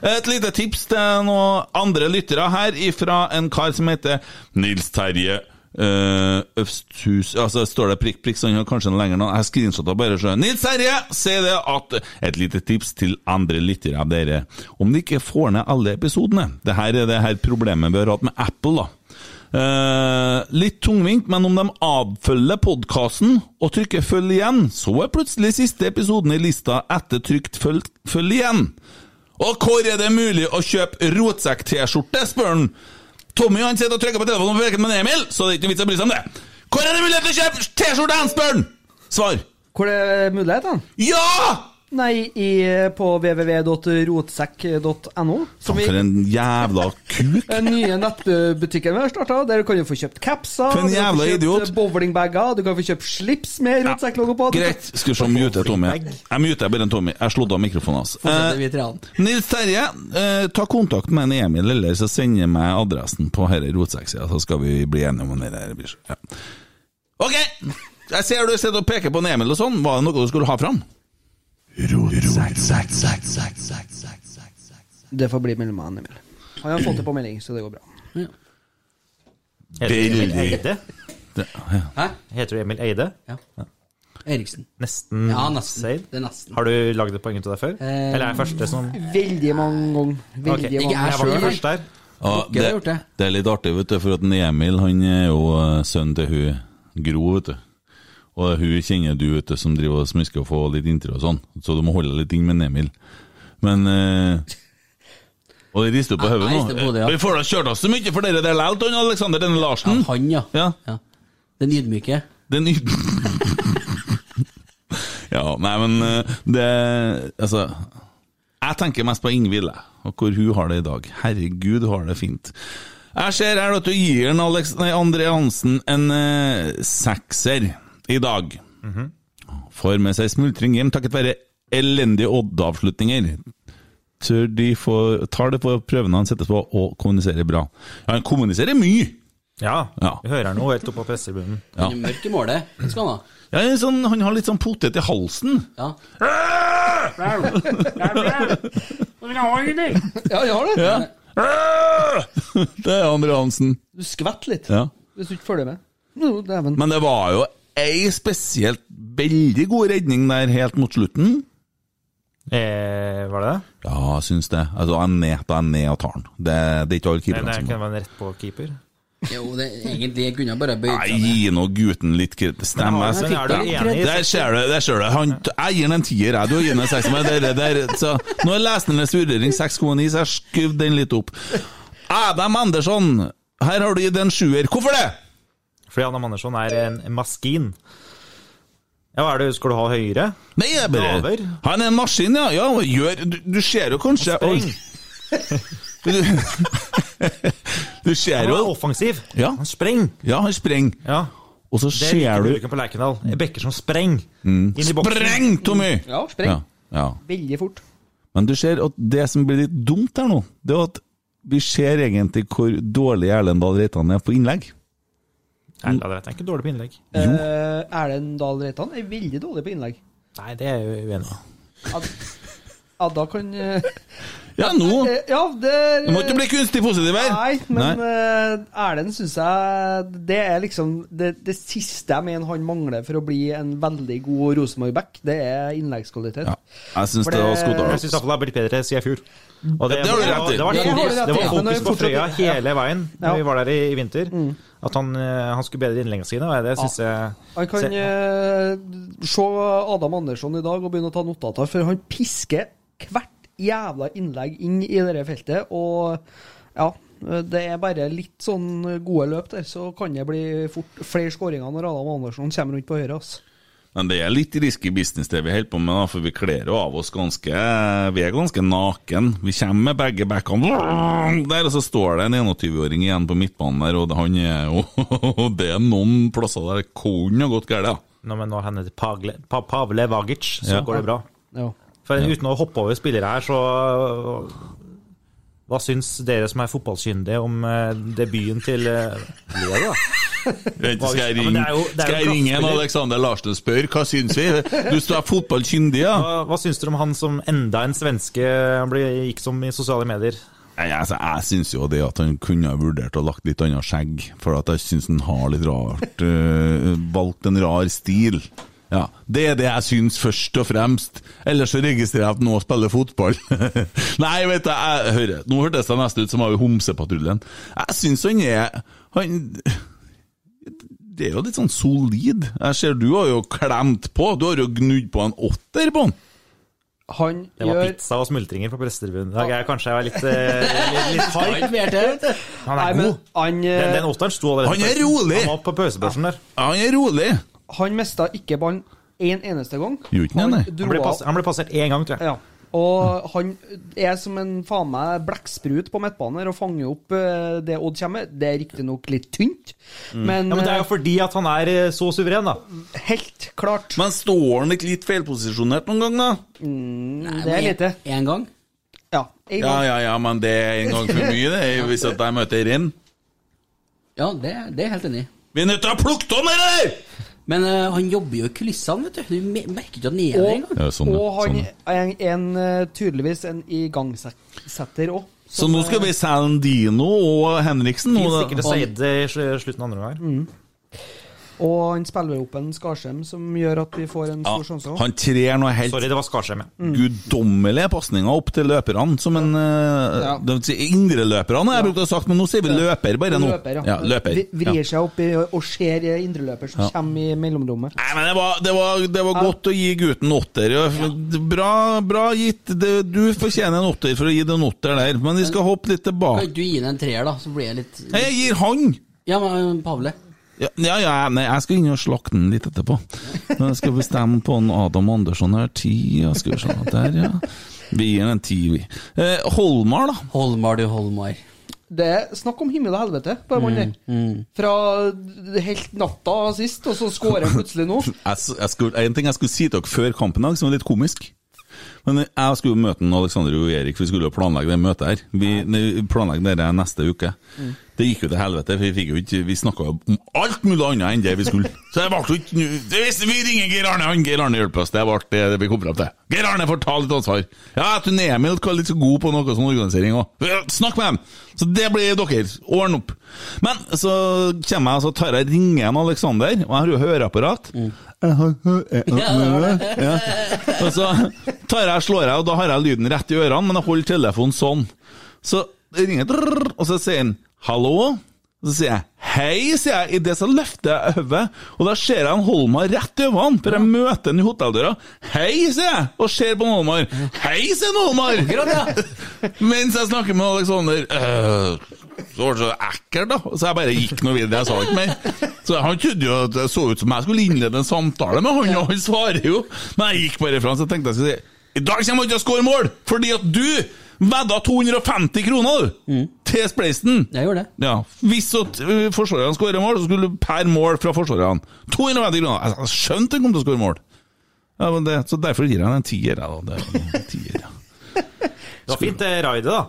Et lite tips til noen andre lyttere her ifra en kar som heter Nils Terje Uh, Østhus Altså Står det prikk, prikk, så han har kanskje noe lenger nå. Jeg screenshotta bare sjøen. Nils Herje sier det at Et lite tips til andre lyttere av dere. Om de ikke får ned alle episodene Det her er det her problemet vi har hatt med Apple, da. Uh, litt tungvint, men om de avfølger podkasten og trykker 'følg igjen', så er plutselig siste episoden i lista etter trykt 'følg, følg igjen'. Og hvor er det mulig å kjøpe rotsekk-T-skjorte, spør han. Tommy han sitter og trykker på telefonen på veken med Emil, så det er ikke noe vits å bry seg om det. Hvor er det mulighet til å kjøpe T-skjorte, han, spør! Svar. Hvor er det mulighet, da? Ja! Nei, i, på www.rotsekk.no. Som For en jævla kuk. Den nye nettbutikken vi har starta, der kan du få kjøpt capser, For en jævla få kjøpt idiot. bowlingbager, du kan få kjøpt slips med rotsekklogo på. Greit. Skal vi se om muter Tommy. Jeg muter bare en Tommy. Jeg slått av mikrofonen hans. Altså. Eh. Nils Terje, eh, ta kontakt med en Emil, eller så sender jeg meg adressen på denne rotsekksida, så skal vi bli enige om det der. Ja. Ok! Jeg ser du sitter og peker på en Emil og sånn. Var det noe du skulle ha fram? Det får bli mellom meg og Emil. Han har fått det på melding, så det går bra. Heter du Emil Veldig. Eide? Ja. Hæ? Heter du Emil Eide? Ja. Eriksen. Nesten Ja, nesten. Det er nesten. Har du lagd et poeng ut av deg før? Eh, Eller er jeg første som Veldig mange ganger. Veldig okay. mange jeg Jeg var ikke først der. Ja, det, det. det er litt artig, vet du, for at Emil han er jo eh, sønnen til hun Gro, vet du. Og hun kjenner du, vet som driver og smisker og får litt inntrykk og sånn. Så du må holde litt inn med Emil. Men eh, Og det rister på hodet nå. ja. Vi får da kjørt oss så mye for dere der likevel, Alexander Denne Larsen. Ja, han, ja. Ja, ja. Den ydmyke. den ydmyke *laughs* Ja, nei, men eh, det Altså Jeg tenker mest på Ingvild, og hvor hun har det i dag. Herregud, hun har det fint. Jeg ser her at du gir en Alex, nei, André Hansen en eh, sekser i dag. Får med seg smultring hjem takket være elendige Odd-avslutninger. Tør de få, tar det på prøvene han settes på, og kommuniserer bra. Ja, han kommuniserer mye! Ja, Ja. vi hører noe helt oppe på pressebunnen. Ja. Han er mørk i målet. Det skal han ha. Ja, sånn, han har litt sånn potet i halsen. Ja. *laughs* Ja, jeg har det. Ja. *laughs* Det er Andre Hansen. Du skvetter litt Ja. hvis du ikke følger med. Men det var jo ei spesielt veldig god redning der helt mot slutten. Eh, var det det? Ja, syns det. Altså, jeg er ned, da er jeg ned og tar den. Det, det er ikke alle keeperne det som kan være rett på keeper. Jo, det, egentlig jeg kunne bare bøyd seg ned. gi nå gutten litt kreditt. Stemmer. Er Der ser du. der ser du Han, Jeg gir den en tier, jeg. Du har gitt den en sekser. Nå er lesernes vurdering 6,9, så jeg skyv den litt opp. Adam Andersson, her har du gitt en sjuer. Hvorfor det? Fordi Adam Andersson er en maskin. Ja, hva er det, Skal du ha høyere? Nei, jeg bare Laver. Han er en maskin, ja. ja gjør, du, du ser jo kanskje Spreng. Du, *laughs* du ser Han jo er offensiv. Ja. Han sprenger. Ja, han sprenger. Ja. Og så Det ser du bruken på Lerkendal. Bekker som sprenger. mm. Inn i boksen. Spreng, Tommy! Ja, spreng. Ja, ja. Veldig fort. Men du ser at det som blir litt dumt her nå, det er at vi ser egentlig hvor dårlig Erlend Dahl Reitan er på innlegg. Erlend Reitan er ikke dårlig på innlegg. Jo. Eh, Erlend Dahl Reitan er veldig dårlig på innlegg. Nei, det er jeg uenig i. Ja, ja, da kan eh, Ja, nå *laughs* eh, Ja, det Du må ikke bli kunstig positiv her! Nei, men eh, Erlend syns jeg Det er liksom det, det siste jeg mener han mangler for å bli en veldig god Rosenborg-back, det er innleggskvalitet. Ja, jeg syns For det var det- Skotdal. Jeg syns iallfall det har blitt bedre siden i fjor. Og det, Det har du rett i. Det var, Det har du fokus, rett i, det er fokus på Frøya hele veien Ja. når vi var der i, i vinter. At han, eh, han skulle bedre innleggene sine. Og det syns jeg Han kan se- eh, se Adam Andersson i dag og begynne å ta notater, for han pisker hvert jævla innlegg inn i det feltet. Og ja, det er bare litt sånn gode løp der, så kan det bli fort flere skåringer når Adam Andersson kommer rundt på høyre. ass. Men det er litt risky business det vi holder på med, da, for vi kler jo av oss ganske Vi er ganske naken. Vi kommer med begge backene der, og så står det en 21-åring igjen på midtbanen der, og han er jo *laughs* Det er noen plasser der det kunne ha gått galt, ja. Nå, men nå hender det Pagle, pa, Pavle Vagic, så Ja. går det bra. Ja. For uten å hoppe over spillere her, så Hva syns dere som er fotballkyndige om eh, debuten til uh, Leo, da? Vet Skal jeg Ja, ringe, det er jo- skal jeg ringe en. Alexander Larsen og spørre hva syns vi? Du er fotballkyndig, ja? Hva, hva syns dere om han som enda en svenske han ble, gikk som i sosiale medier? Nei, altså, jeg syns jo det at han kunne ha vurdert å lagt litt annet skjegg, for at jeg syns han har litt rart øh, Valgt en rar stil. Ja, Det er det jeg syns, først og fremst. Ellers så registrerer jeg at nå spiller fotball. *laughs* Nei, vet du, jeg hører Nå hørtes det nesten ut som av Homsepatruljen. Jeg syns han er Han Det er jo litt sånn solid. Jeg ser du har jo klemt på. Du har jo gnudd på en åtter på han. Han Det var gjør pizza og smultringer på pressetribunen i dag. Jeg kanskje jeg var litt, eh, *laughs* litt, litt hard. Han er men god. han, eh, Den, den åtteren sto allerede. Han er rolig. Han var på pausebørsen der. Han er rolig. Han mista ikke ballen én eneste gang. Gjorde ikke han det? dro Han ble, av- han ble passert én gang, tror jeg. Ja. Og han er som en faen meg blekksprut på midtbanen og fanger opp eh, det Odd kommer med. Det er riktignok litt tynt, men, Ja, men det er jo fordi at han er eh, så suveren, da. eh, helt klart. Men står han ikke litt feilposisjonert noen gang, da? Mm, det er lite. Én gang? Ja. en Ja, gang. ja, ja, men det er en gang for mye, det. Hvis at jeg møter Renn. Ja, det, det er jeg helt enig i. Vi er nødt til å ha plukket om det der! Men uh, han jobber jo i kulissene, vet du. Du merker ikke at han er der engang. Sånn, og han sånn. er en, en, eh, tydeligvis en igangsetter òg. Så nå skal vi selge Dino og Henriksen. Fin og- sikkert å si det i slutten av andre gang. Og han spiller opp en Skarsheim som gjør at vi får en Ja, stor sjanse. også. han trer noe helt Sorry, det var Skarsheim. ja. guddommelige pasninger opp til løperne, som en uh, Ja. uh, si Indreløperne, har jeg brukt å sagt, men nå sier vi løper bare nå. Løper, ja. Ja, løper. Vrir seg opp i, og ser indreløper som Ja. kommer i mellomrommet. Nei, men det var, det var, det var godt å gi gutten åtter. Ja, Bra, bra gitt. Det, du fortjener en åtter for å gi det en åtter der, men vi skal hoppe litt tilbake. Kan du gi den en treer, da? Så blir jeg litt Nei, Jeg gir han! Ja, men Pavle. Ja, ja, ja, nei, jeg skal inn og slakte den litt etterpå. Men Jeg skal bestemme på en Adam Andersson her. Ti, ja, skal vi se. Der, ja. Vi gir den en ti, vi. Eh, Holmar, da? Holmar, du Holmar. Det er snakk om himmel og helvete på en mann mm, Mm. Fra helt natta sist, og så skårer han plutselig nå. *laughs* Jeg, jeg skulle, en ting jeg skulle si til dere før kampen i dag, som er litt komisk. Men jeg skulle møte Aleksander Alexander og Erik, for vi skulle planlegge det møtet her. Vi planlegger planlegge det neste uke. Mm. Det gikk jo til helvete, for vi fikk jo ikke Vi snakka om alt mulig annet enn det vi skulle. Så det ble ikke Hvis Vi ringer Geir Arne, han Geir Arne hjelper oss. Det ble det, det vi kom fram til. Geir Arne får ta litt ansvar. Ja, tror Emil er litt så god på noe sånn organisering òg. Snakk med dem! Så det blir dere. Ordne opp. Men så kommer jeg så tar jeg ringer en Alexander, og jeg har jo høreapparat. Høreapparat. Ja. Og så tar jeg, slår jeg, og da har jeg lyden rett i ørene, men jeg holder telefonen sånn. Så ringer og så sier han 'hallo'. Så sier jeg 'hei', sier jeg. I det så løfter jeg hodet, og da ser jeg en Holmar rett i øynene, for jeg møter han i hotelldøra. 'Hei', sier jeg, og ser på Holmar. 'Hei', sier Holmar! *laughs* Mens jeg snakker med Alexander. «Øh, så var det så ekkelt, da. Så jeg bare gikk noe videre. Jeg sa ikke mer. Så Han trodde jo at det så ut som jeg skulle innlede en samtale med han, og han svarer jo. Men jeg gikk bare fra, så jeg tenkte jeg skulle si I dag kommer ikke til å skåre mål, fordi at du vedda 250 kroner, du! Til Spleisen. Jeg gjorde det. Ja, Hvis uh, forsvarerne skårer mål, så skulle du per mål fra forsvarerne 250 kroner. Jeg, skjønte han kom til å skåre mål. Ja, men det, så Derfor gir jeg den en tier. jeg, Da. Det en tier ja. *laughs* Det var fint det raidet, da.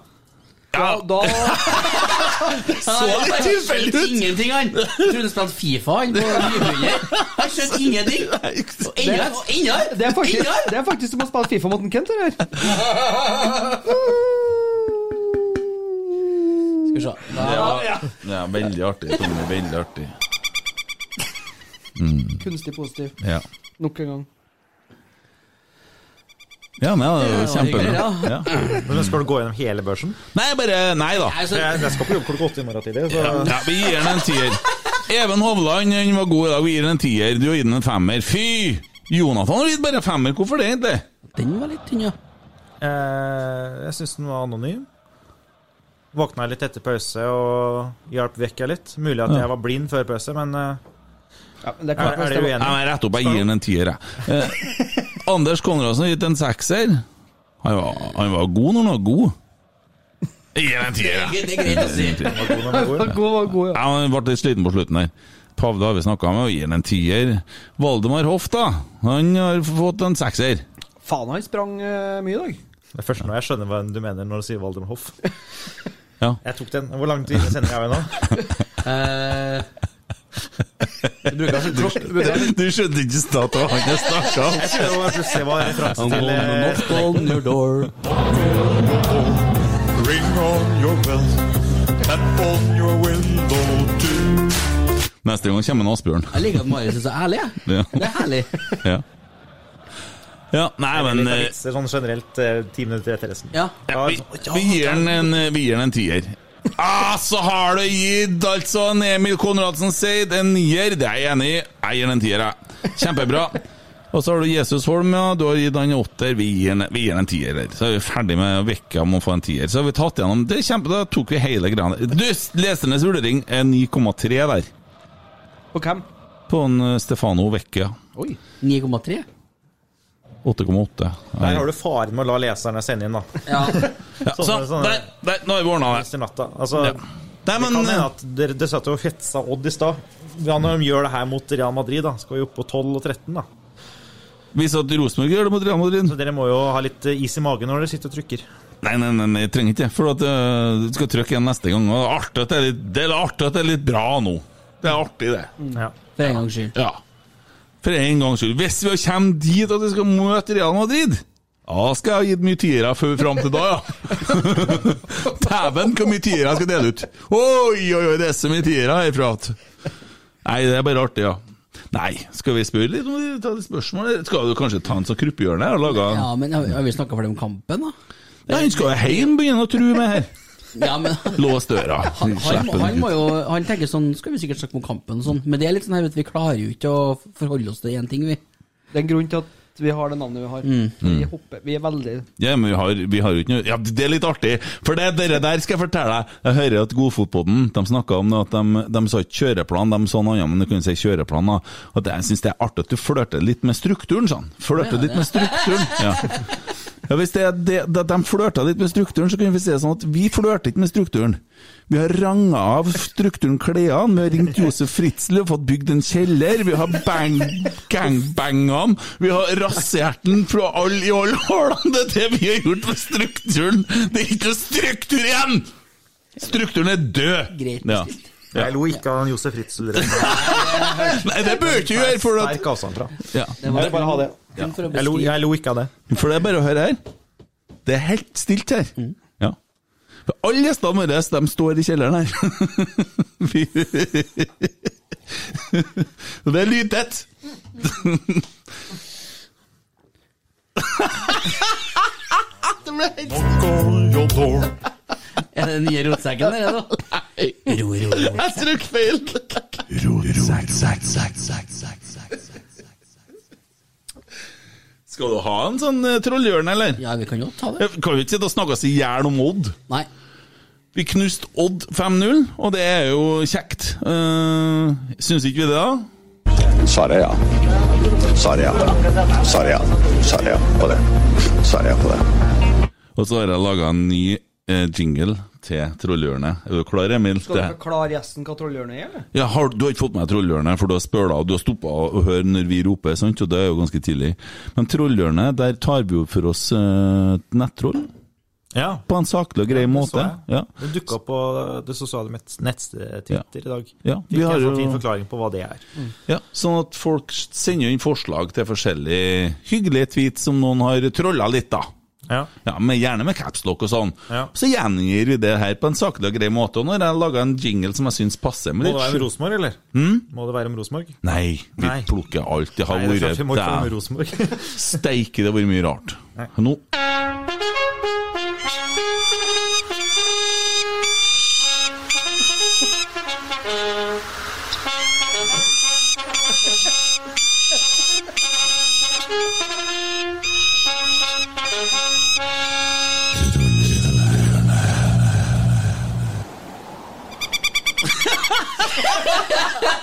Ja, da *laughs* Så litt tilfeldig ut! Ingenting, han. Trodde han spilte Fifa, han på. Han skjønte ingenting. Og enda, og enda, Det er faktisk, det er faktisk som å spille Fifa mot en Kent, det der. Skal vi se. Da, ja, veldig artig. Tommy, veldig artig. Mm. Kunstig positiv. Ja. Nok en gang. Ja, nei, det er var kjempebra. Ja. Men skal du gå gjennom hele børsen? Nei, bare Nei da. Nei, så- Jeg, jeg skal på jobb klokka åtte i morgen tidlig. Så... Ja, vi gir den en tier. Even Hovland han var god i dag. Vi gir den en tier. Du har gitt den en femmer. Fy! Jonathan har gitt bare femmer. Hvorfor det, egentlig? Den var litt tynn, ja. Eh, jeg syns den var anonym. Våkna litt etter pause og hjalp vekk litt. Mulig at jeg var blind før pause, men eh, Ja, men det er klart, er, er det uenig? Nei, Rett opp, jeg gir den en tier, jeg. *laughs* Eh, Anders Konradsen har gitt en sekser. Han var, han var god når han var god. Gi gir den en tier, jeg. Det er greit å si. Var god. God, var god, ja. Han ble litt sliten på slutten der. Pavle har vi snakka med, og gir han en tier. Valdemar Hoff, da. Han har fått en sekser. Faen, han sprang eh, mye i dag. Det er først nå jeg skjønner hva du mener når du sier Valdemar Hoff. Ja. Jeg tok den. Hvor lang tid sender jeg av nå? *laughs* Du altså. Du Du skjønte ikke det var han jeg snakka om? Jeg trodde det plutselig var referanse til eh, knock on your door. Ring on your bell, tap on your window too. Neste gang kommer en Asbjørn. Jeg liker at Marius er så ærlig. Ja. Det er herlig. Ja. ja, nei, men eh, sånn generelt eh, ti minutter etter resten. Ja. ja, vi, vi gir den en, vi gir den en tier. Ah, så har du gitt altså en Emil Konradsen Seid en nier. Det er jeg enig i. Jeg gir en tier, jeg. Kjempebra. Og så har du Jesus Holm, ja. Du har gitt han en åtter. Vi gir den vi gir en tier. der. Så er vi ferdig med Vekka om å få en tier. Så har vi tatt gjennom Det kjempe, Da tok vi hele greia. Du, lesernes vurdering er 9,3 der. På hvem? På en eh, Stefano Vecchia. Oi. 9,3. 8,8. Der har du faren med å la leserne sende inn, da. Ja. *laughs* Ja, så, sånne- der, der, nå har vi ordna det. Altså, Ja. Nei, men det kan hende eh, at dere, dere satt og hetsa Odd i stad. Ja, når de gjør det her mot Real Madrid, da skal vi opp på 12 og 13, da. Hvis at Rosenborg gjør det mot Real Madrid Så dere må jo ha litt eh, is i magen når dere sitter og trykker. Nei, nei, nei, nei, jeg trenger ikke. For at uh, du skal trykke igjen neste gang. Og det er artig at det er litt, det er artig at det er litt bra nå. Det er artig, det. Ja. For en gangs skyld. Ja. For en gangs skyld. Hvis vi kommer dit at vi skal møte Real Madrid da skal jeg ha gitt mye tiere fram til da, ja. *laughs* Dæven, hvor mye tiere jeg skal dele ut. Oi, oi, oi, det er så mye tiere herfra. Nei, det er bare artig, ja. Nei, skal vi spørre litt om de, tar litt spørsmål? Skal du kanskje ta en sånn kruppehjørne og lage Ja, men har vi snakka ferdig om kampen, da? Ja, han skal jo hjem begynne å true med her. Ja, men *laughs* Lås døra. han, han, Slipp han må jo Han tenker sånn Skal vi sikkert snakke om kampen og sånn, men det er litt sånn her, vet du, vi klarer jo ikke å forholde oss til én ting, vi. Det er en grunn til at vi har det navnet vi har. Mm. Vi hopper Vi er veldig Ja, men vi har, vi har jo ikke noe Ja, det er litt artig, for det dere der skal jeg fortelle deg. Jeg hører at Godfotpodden de snakka om det at de, de sa ikke kjøreplan, de sa noe annet, men du kunne si kjøreplan. da. At jeg syns det er artig at du flørter litt med strukturen, sånn. Flørter Ja, litt med strukturen. *laughs* Ja. Ja, hvis det det, det, de flørta litt med strukturen, så kunne vi si det sånn at vi flørter ikke med strukturen. Vi har ranga av strukturen klærne, vi har ringt Josef Fritzl og fått bygd en kjeller, vi har bang, gangbangene, vi har rasert den fra alle i alle hullene. Det er det vi har gjort med strukturen! Det er ikke struktur igjen! Strukturen er død! Greit Ja. Jeg lo ikke av Josef Fritzl. Nei, det bør ikke gjøre, for at Sterk avstand fra. Ja. Jeg vil bare ha det. Jeg lo, jeg lo ikke av det. For det er bare å høre her. Det er helt stilt her. Ja. For alle gjestene våre de står i kjelleren her. Og det er lydtett. det ble helt Er det den nye rotsekken der, da? Nei. Ro, ro, ro. Jeg trykk feil. Skal du ha en sånn uh, trollhjørne, eller? Ja, vi kan jo ta det. Kan vi ikke sitte og snakke oss i hjel om Odd? Nei. Vi knuste Odd 5-0, og det er jo kjekt. Uh, Syns ikke vi det, da? Svaret ja. Svaret ja. Svaret ja. Svaret ja på det. Svaret ja på det. Og så har jeg laga en ny uh, jingle til Trollhjørnet. Er du klar, Emil? Skal du forklare gjesten hva trollhjørnet er, eller? Ja, har, du har ikke fått med deg Trollhjørnet, for du har spøla og du har stoppa å høre når vi roper, sant? og det er jo ganske tidlig. Men Trollhjørnet, der tar vi jo for oss uh, nettroll. Ja. På en saklig og grei ja, måte. Ja. Det dukka opp på det sosiale nett- nettstedet Twitter i dag. Ja, vi Fikk har en sånn fin forklaring på hva det er. Ja, sånn at folk sender inn forslag til forskjellige hyggelige tweets som noen har trolla litt, da. Ja. men Gjerne med capslock og sånn. Ja. Så gjengir vi det her på en saklig og grei måte. Og når jeg lager en jingle som jeg syns passer Må det være om Rosenborg, eller? Hmm? Må det være om Rosenborg? Nei, vi Nei. plukker alt. Det har Nei, vært. *laughs* Steike, det har vært mye rart. Nå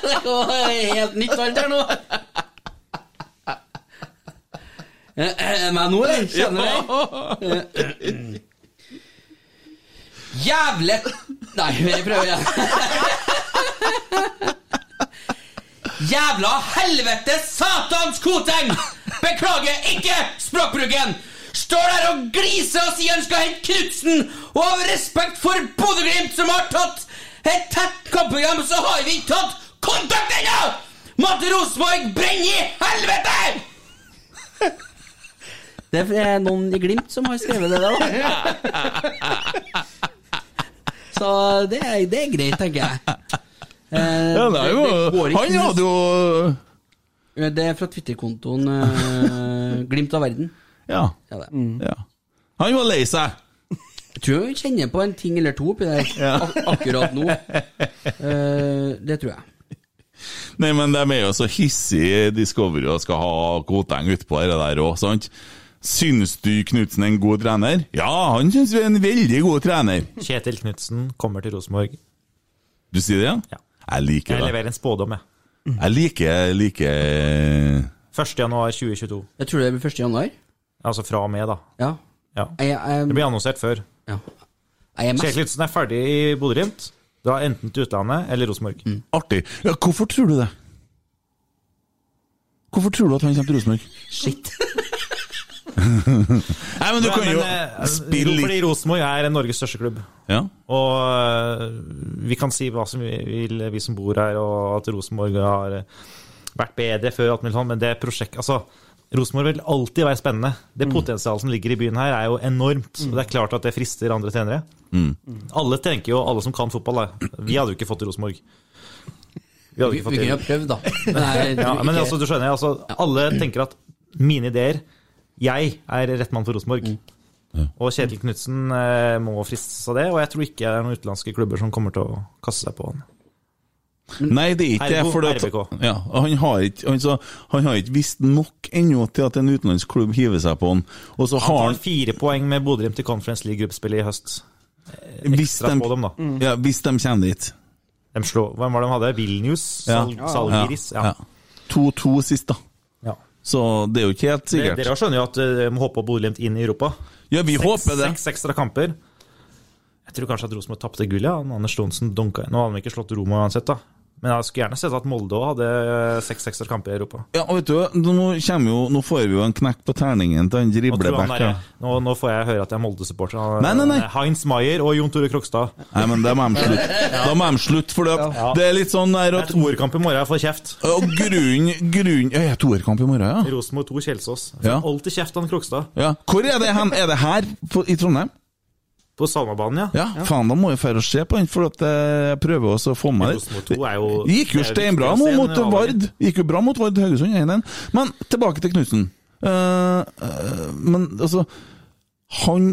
Det var helt nytt alt her nå. Er det meg nå, eller? Kjenner det? Jævle Nei, vi prøver igjen. Jævla helvete satans koteng! Beklager ikke språkbruken! Står der og gliser og sier han skal hente Knutsen, og av respekt for Bodø-Glimt, som har tatt et tett kampprogram, så har vi ikke tatt kontakt ennå! Måtte Rosenborg brenne i helvete! *laughs* Det er noen i Glimt som har skrevet det da. *laughs* Så det er, det er greit, tenker jeg. Eh, Ja, det er jo det Han hadde jo Det er fra Twitter-kontoen eh, Glimt av verden. Ja. Ja, det. ja. Han var lei seg. Jeg tror vi kjenner på en ting eller to oppi der *laughs* ak akkurat nå. Uh, det tror jeg. Nei, men de er jo så hissige Discovery og skal ha Koteng utpå det der òg, sant? Syns du Knutsen er en god trener? Ja, han syns vi er en veldig god trener. Kjetil Knutsen kommer til Rosenborg. Du sier det, ja? Jeg liker det. Jeg leverer en spådom, jeg. Jeg liker, liker 1. januar 2022. Jeg tror det blir 1. januar. Altså fra og med, da. Ja. Ja. Jeg, jeg, Det blir annonsert før. Ja. Jeg er er ferdig i Bodø-Glimt. Da enten til utlandet eller Rosenborg. Artig. Ja, hvorfor tror du det? Hvorfor tror du at han kommer til Rosenborg? Shit. *laughs* Nei, men du kan jo eh, spille litt Fordi Rosenborg er Norges største klubb. Ja. Og øh, vi kan si hva som vi vil, vi som bor her, og at Rosenborg har vært bedre før, men det prosjektet Altså, Rosenborg vil alltid være spennende. Det Mm. potensialet som ligger i byen her, er jo enormt. Og det er klart at det frister andre trenere. Mm. Alle tenker jo, alle som kan fotball, da. Vi hadde jo ikke fått Rosenborg. Vi hadde ikke fått ha prøvd, da. Men *laughs* ja, men altså, du skjønner, altså, alle tenker at mine ideer Jeg er rett mann for Rosenborg. Mm. Og Kjetil Knutsen eh, må fristes av det, og jeg tror ikke det er noen utenlandske klubber som kommer til å kaste seg på han. Nei, det er ikke det. For at, ja, han, har ikke, altså, han har ikke visst nok ennå til at en utenlandsklubb hiver seg på han. Og så Han tar fire poeng med Bodø-Glimt til Conference League-gruppespillet i høst. Eh, hvis Ekstra de, på dem, da. ja, hvis de kommer dit. De slår, hvem var det de hadde? Vilnius? Sal, Salgiris? Ja. 2-2 sist, da. Ja. Så det er jo ikke helt sikkert. dere skjønner jo at de må håpe på Bodø-Glimt inn i Europa. Ja, vi seks, håper det. Seks ekstra kamper. Jeg tror kanskje at Rosenborg tapte gullet. ja. Anders Thonsen dunka Nå hadde de ikke slått Roma uansett, da. Men jeg skulle gjerne sett at Molde òg hadde seks sekserkamper kamper i Europa. Ja, og vet du, nå, jo, nå får vi jo en knekk på terningen til han driblebekk. nå, nå får jeg høre at jeg er Molde-supporter. Nei, nei, nei. Heinz Maier og Jon Tore Krokstad. Nei, men det må de slutte. Da må de slutte, for Ja. det er litt sånn der Det at er toerkamp i morgen, jeg får kjeft. Og grun, grunn, Ja, toerkamp i morgen, ja. Rosenborg 2 Kjelsås. Får Ja. Alltid kjeft av Krokstad. ja. Hvor er det hen? Er det her på, i Trondheim? På Salmabanen, ja. Ja, faen, da må jeg dra og se på den, for at eh, jeg prøver også å få med Rosenborg 2 jo det. Gikk jo steinbra nå mot ja, Vard. Gikk jo bra mot Vard Haugesund 1-1. Men tilbake til Knutsen. Uh, uh, men altså Han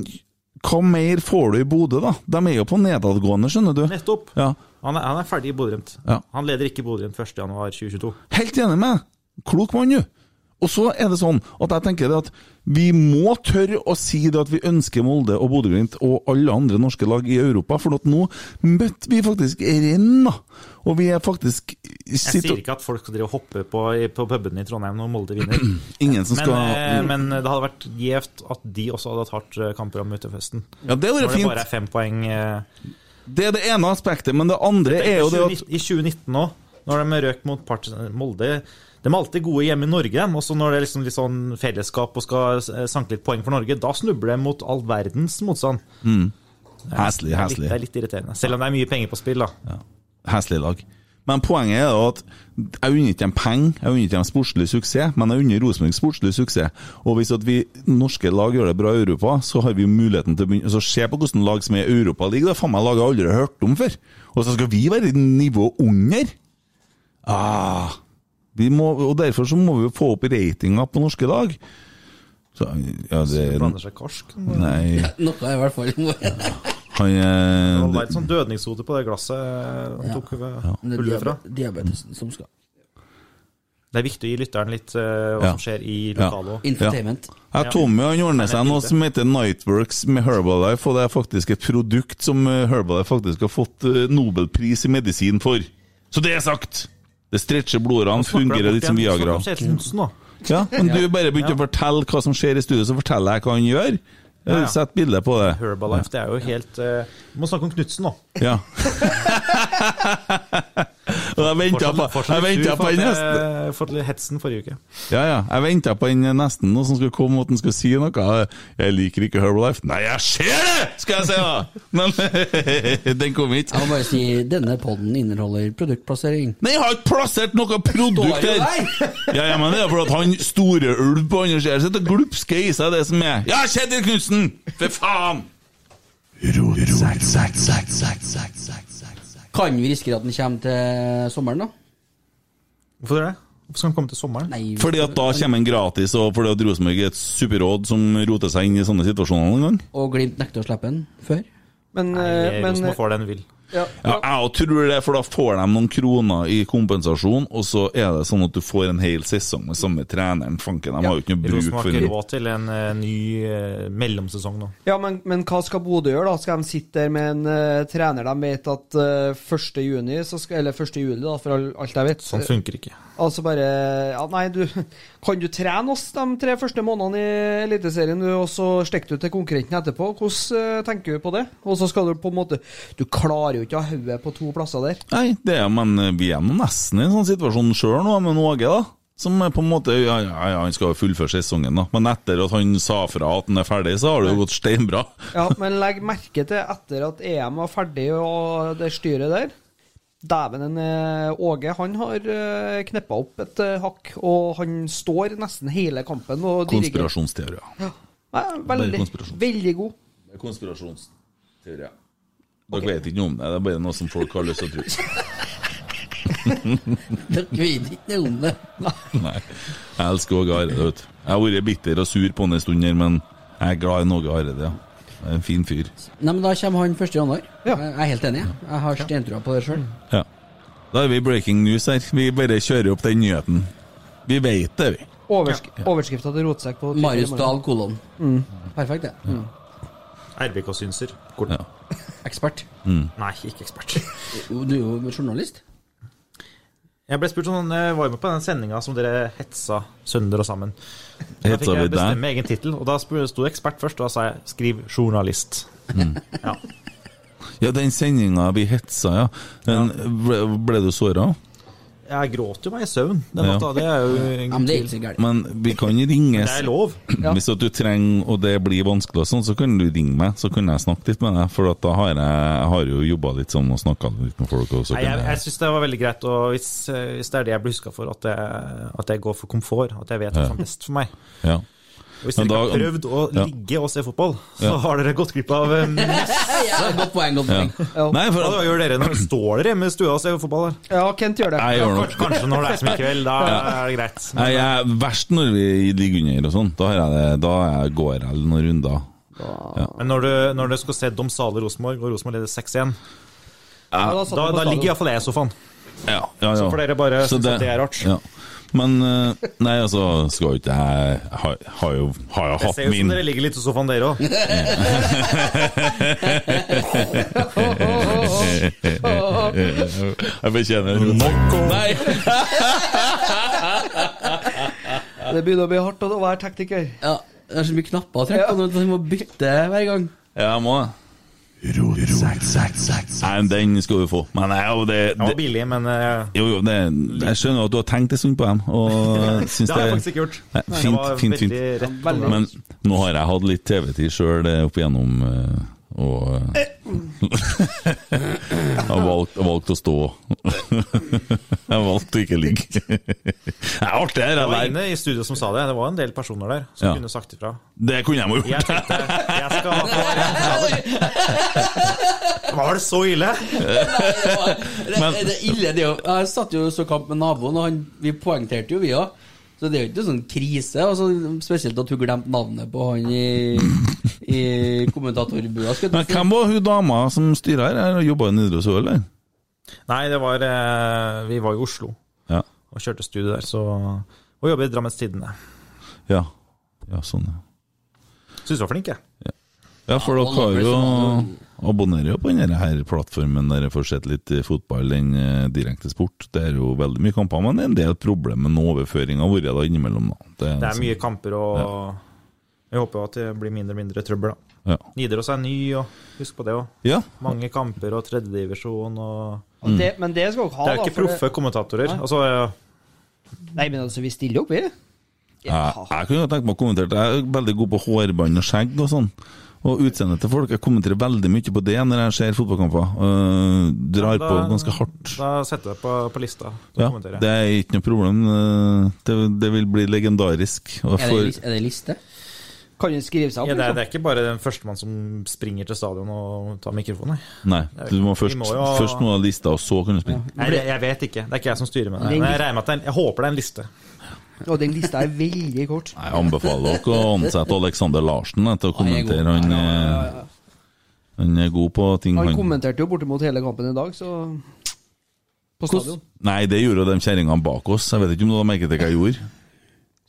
Hva mer får du i Bodø, da? De er jo på nedadgående, skjønner du. Nettopp. Ja. Han er, han er ferdig i Bodø-Glimt. Ja. Han leder ikke Bodø-Glimt 1.1.2022. Helt enig med deg. Klok mann, du. Og så er det sånn at jeg tenker det at vi må tørre å si det at vi ønsker Molde og Bodø-Glimt og alle andre norske lag i Europa, for nå møtte vi faktisk renn. Og vi er faktisk Jeg sier ikke at folk skal drive og hoppe på, på puben i Trondheim når Molde vinner. *clears throat* Ingen som men, skal- eh, men det hadde vært gjevt at de også hadde tatt eh, kamper om utefesten. Ja, det hadde vært Når det bare er fem poeng eh, Det er det ene aspektet, men det andre er jo det at I 2019 òg, når de røk mot Molde De er alltid gode hjemme i Norge, og så når det er liksom litt sånn fellesskap og skal eh, sanke litt poeng for Norge, da snubler de mot all verdens motstand. mm. Er- Heslig, det er litt- Det er litt irriterende. Selv om det er mye penger på spill, da. Heslig lag. Men poenget er at jeg unner ikke dem penger, jeg unner ikke dem sportslig suksess, men jeg unner Rosenborg sportslig suksess. Og hvis at vi norske lag gjør det bra i Europa, så har vi muligheten til å begynne Så Se på hvordan lag som er i Europaligaen, det er faen meg lag jeg aldri har hørt om før. Og så skal vi være i nivå under? Ah, må, og derfor så må vi jo få opp ratinga på norske lag. Så, ja, det Blander seg karsk. Nei, Noe i hvert fall. *laughs* han Det er var litt sånn dødningshode på det glasset han tok eh, Det er fra. diabetesen som skal Det er viktig å gi lytteren litt uh, hva Ja. som skjer i Ja. lokalet òg. Infotainment. Ja, Tommy han ordner seg noe som heter Nightworks med Herbalife, og det er faktisk et produkt som eh, Herbalife faktisk har fått eh, Nobelpris i medisin for. Så det er sagt! Det stretcher blodårene, fungerer litt som Viagra. Ja, men du bare begynte å fortelle hva som skjer i studio, så forteller jeg hva han gjør. Ja, ja. Sett bilde på det. Herbalife, det er jo helt eh, Vi må snakke om Knutsen nå. Ja. *laughs* *laughs* Og jeg venta på, på den nesten. Fått litt hetsen forrige uke. Ja, ja. Jeg venta på den nesten nå som skulle komme, at han skulle si noe. Jeg liker ikke Herbalife. Nei, jeg ser det! Skal jeg si, da! Men den kom ikke. Jeg må bare si denne podden inneholder produktplassering. Nei, jeg har ikke plassert noe produkt her! Ja, ja, men det er fordi han store ulv på andre sida sitter og glupsker i seg det som er Ja, Kjetil Knutsen! For faen! Kan vi risikere at den kommer til sommeren, da? Hvorfor det? Hvorfor skal han komme til sommeren? Nei, Fordi at da kommer han gratis, og fordi at Rosenborg er et superråd som roter seg inn i sånne situasjoner noen gang. Og Glimt nekter å slippe den før? Men, Nei, eh, men Rosenborg får det den vil. Ja, Ja, jeg tror det, for da får de noen kroner i kompensasjon, og så er det sånn at du får en hel sesong med samme treneren. Fanken, de har jo ikke noe bruk for ikke råd til en uh, ny uh, mellomsesong nå. Ja, men, men hva skal Bodø gjøre, da? Skal de sitte der med en uh, trener de vet at uh, 1. juni, så skal, eller 1. juli, da, for alt jeg vet Sånn funker ikke. Altså bare Ja, nei, du *laughs* Kan du trene oss de tre første månedene i Eliteserien, og så stikker du til konkurrenten etterpå? Hvordan eh, tenker du på det? Og så skal du på en måte Du klarer jo ikke å ha hodet på to plasser der. Nei, det er, men vi er nesten i en sånn situasjon sjøl nå, med Åge, da. Som er på en måte Ja, ja, ja, han skal jo fullføre sesongen, da. Men etter at han sa fra at han er ferdig, så har det jo gått steinbra. Ja, men legg merke til etter at EM var ferdig og det styret der Dæven, eh, Åge han har uh, kneppa opp et eh, hakk, og han står nesten hele kampen og dirigerer. Konspirasjonsteorier. Ja. Veldig, veldig god. Det er konspirasjonsteorier. Dere vet ikke noe om det, det er bare noe som folk har lyst til å tro. *laughs* Dere vet ikke noe om det. *laughs* Nei. Jeg elsker Åge Hareide. Jeg har vært bitter og sur på han en stund men jeg er glad i Åge Hareide, ja. En fin fyr. Nei, men Da kommer han 1. januar. Jeg er helt enig. jeg. Har stentrua på det sjøl. Ja. Da er vi breaking news her. Vi bare kjører opp den nyheten. Vi vet det, vi. Oversk Overskrifta til Rotsekk på Marius Dahl, kolon. Mm. Perfekt, det. Mm. RBK-synser. Ja. Ekspert. Mm. Nei, ikke ekspert. Du er jo journalist. Jeg ble spurt sånn, jeg var med på den sendinga som dere hetsa sønder og sammen. Da fikk jeg bestemme egen tittel, og da sto ekspert først, og da sa jeg 'skriv journalist'. Mm. Ja. Ja, den sendinga vi hetsa, ja. Den, ble, ble du såra? Jeg gråter jo meg i søvn den Ja. natta, det er jo men det er ikke. Men vi kan ringe Det er lov. Hvis at du trenger, og det blir vanskelig, og sånn, så kan du ringe meg, så kunne jeg snakke litt med deg. For at da har jeg, jeg har jo jobba litt sånn og snakka litt med folk. Også, så Nei, jeg jeg jeg, syns det var veldig greit, og hvis, hvis det er det jeg blir huska for, at jeg, at jeg går for komfort, at jeg vet hva som er best for meg. ja. Og hvis dere har prøvd å ja. ligge og se fotball, så Ja. har dere gått glipp av eh, *laughs* Ja, godt poeng, godt poeng. Ja. Nei, for Hva gjør dere når dere står dere hjemme i stua og ser fotball? Der? Ja, Kent gjør det. Jeg gjør nok Kanskje når det er som i kveld, da er det greit. Nei, jeg er verst når vi ligger under og sånn. Da, har jeg det, da er jeg- går jeg noen runder. Ja. Men når du, når du skal se Domsale Rosenborg, og Rosenborg leder 6-1, Ja, da, da, da ligger iallfall jeg i sofaen. Ja, ja, ja. Så får dere bare Så at det er rart. Ja. Men eh, Nei, altså, skal ikke jeg Har, har jo, har min Det ser ut min som dere ligger litt i sofaen, dere òg. *laughs* Jeg bekjenner Nei! *laughs* Det begynner å bli hardt å være tekniker. Ja, det er så mye knapper å trekke på nå, du må bytte hver gang. Ja, jeg må det. Nei, den skal du få. Men nei, jo, det, Det var billig, men eh, jo, jo, det, jeg skjønner at du har tenkt en stund på dem. Og *laughs* syns Det har jeg faktisk ikke gjort. Nei, fint, fint, fint. Men nå har jeg hatt litt TV-tid sjøl opp igjennom, eh, og eh, jeg *laughs* har valgt, valgt å stå. *laughs* jeg har valgt å ikke ligge. Det er artig, det Det var der. inne i studio som sa det. Det var en del personer der som Ja. kunne sagt ifra. Det kunne jeg må Jeg gjort. tenkte jeg skal ha *laughs* Var det så ille? Det, det er ille, det jo. Jeg satt jo og så kamp med naboen, og han, vi poengterte jo, vi òg. Så det er jo ikke sånn krise. Altså, spesielt at hun glemte navnet på han i, i kommentatorbua. Men hvem var hun dama som styra her? Jobba i Nidaros òg, eller? Nei, det var eh, Vi var i Oslo Ja. og kjørte studio der, så Og jobber i Drammens Tidende. Ja. ja, sånn, ja. Syns du var flink, jeg. Ja, for dere har jo abonnerer jo på denne her plattformen der jeg får sett litt eh, fotball, enn eh, direkte sport. Det er jo veldig mye kamper, men det er en del problemer med overføringa vært da innimellom. Da. Det er sånn- mye kamper, og jeg håper at det blir mindre og mindre trøbbel, da. Ja. Nidaros er ny, og husk på det òg. Ja. Mange kamper og tredjedivisjon og mm. Det, men det skal dere ha, Det er jo ikke proffe proffe kommentatorer. Nei. Altså, ja, Nei, men altså, vi stiller opp, vi. Jeg, jeg kunne jo tenkt meg å kommentere. Jeg er veldig god på hårbånd og skjegg og sånn. Og utseendet til folk. Jeg kommenterer veldig mye på det når jeg ser fotballkamper. Uh, drar da- på ganske hardt. Da setter jeg det på, på lista. Ja, det er ikke noe problem. øh, Det, det vil bli legendarisk. Og Er det, er det liste? Kan du skrive seg opp. Ja, det, er, liksom. det er ikke bare den førstemann som springer til stadion og tar mikrofonen. Nei, du må først, må jo- først må ha lista, og så kan du springe. Nei, jeg, jeg vet ikke. Det er ikke jeg som styrer med det. Men jeg med at det er, jeg håper det er en liste. Og den lista er veldig kort. Jeg anbefaler dere å ansette Alexander Larsen jeg, til å kommentere. Han, eh, han er god på ting Han kommenterte jo bortimot hele kampen i dag, så På stadion. Nei, det gjorde de kjerringene bak oss. Jeg vet ikke om du har merket det hva jeg gjorde.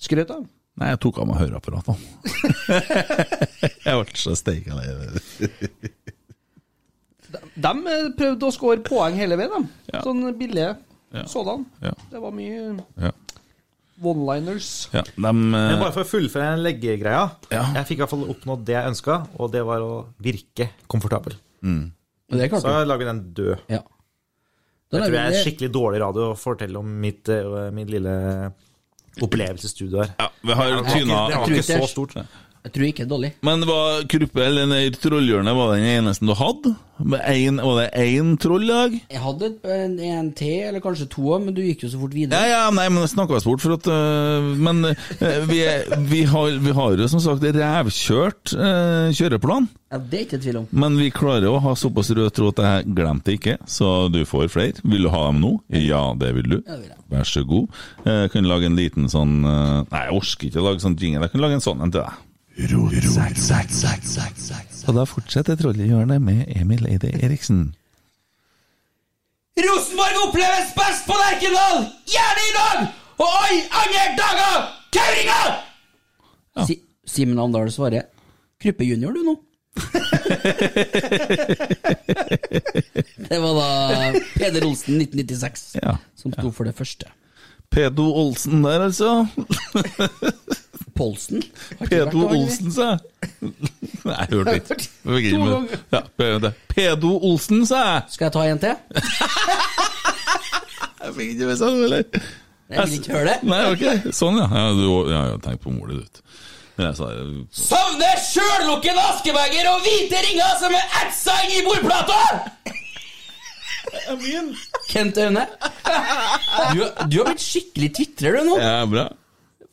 Skrøt av. Nei, jeg tok av meg høreapparatene. *laughs* jeg ble så steika lei. De eh, prøvde å score poeng hele veien, de. Ja. Sånn billige Ja. sådan. Ja. Det var mye Ja. One-liners. Ja, dem, eh, Men bare for å fullføre den leggegreia. Ja. Jeg fikk i hvert fall oppnådd det jeg ønska, og det var å virke komfortabel. mm. Så lager vi den død. Ja. Jeg tror jeg er skikkelig dårlig radio å fortelle om mitt, eh, min lille opplevelsesstudio her. Ja, vi har Det var tyna- ikke, det var ikke så stort. Jeg tror ikke det er dårlig. Men var Kruppe eller den Trollhjørnet var den eneste du hadde? Med en, var det én troll i dag? Jeg hadde en, en til, eller kanskje to, men du gikk jo så fort videre. Ja, ja, nei, men det snakka bort, for at øh, Men øh, vi, vi, har, vi har jo som sagt revkjørt øh, kjøreplan. Ja, Det er ikke tvil om. Men vi klarer å ha såpass rød tråd at jeg glemte ikke, så du får flere. Vil du ha dem nå? Ja, det vil du. Ja, vil. Vær så god. Jeg kan lage en liten sånn øh, Nei, jeg orker ikke å lage sånn jingle. Jeg kan lage en sånn en til deg. Og da fortsetter Trollhjørnet med Emil Eide Eriksen. Rosenborg oppleves best på Lerkendal! Gjerne i dag! Og alle andre dager! Kauringa! Si, Simen Amdal svarer Kruppe junior, du, nå. det var da Peder Olsen 1996 Ja. som sto sto for det første. Pedo Olsen der, altså. *laughs* Polsen? Har Pedo? Olsen, sa jeg. *laughs* Nei, jeg hørte ikke. *laughs* Ja, det. Pedo Olsen, sa jeg. Skal jeg ta en til? *laughs* Jeg fikk ikke med sånn, eller? Jeg vil ikke høre det. Nei, ok. Sånn, ja. Ja, du ja, ja, tenk på målet di, du. Savner sjøllukken askebeger og hvite ringer som er etsa inn i bordplata! Kent Aune. Du, du har blitt skikkelig tvitrer, du nå. Ja, bra.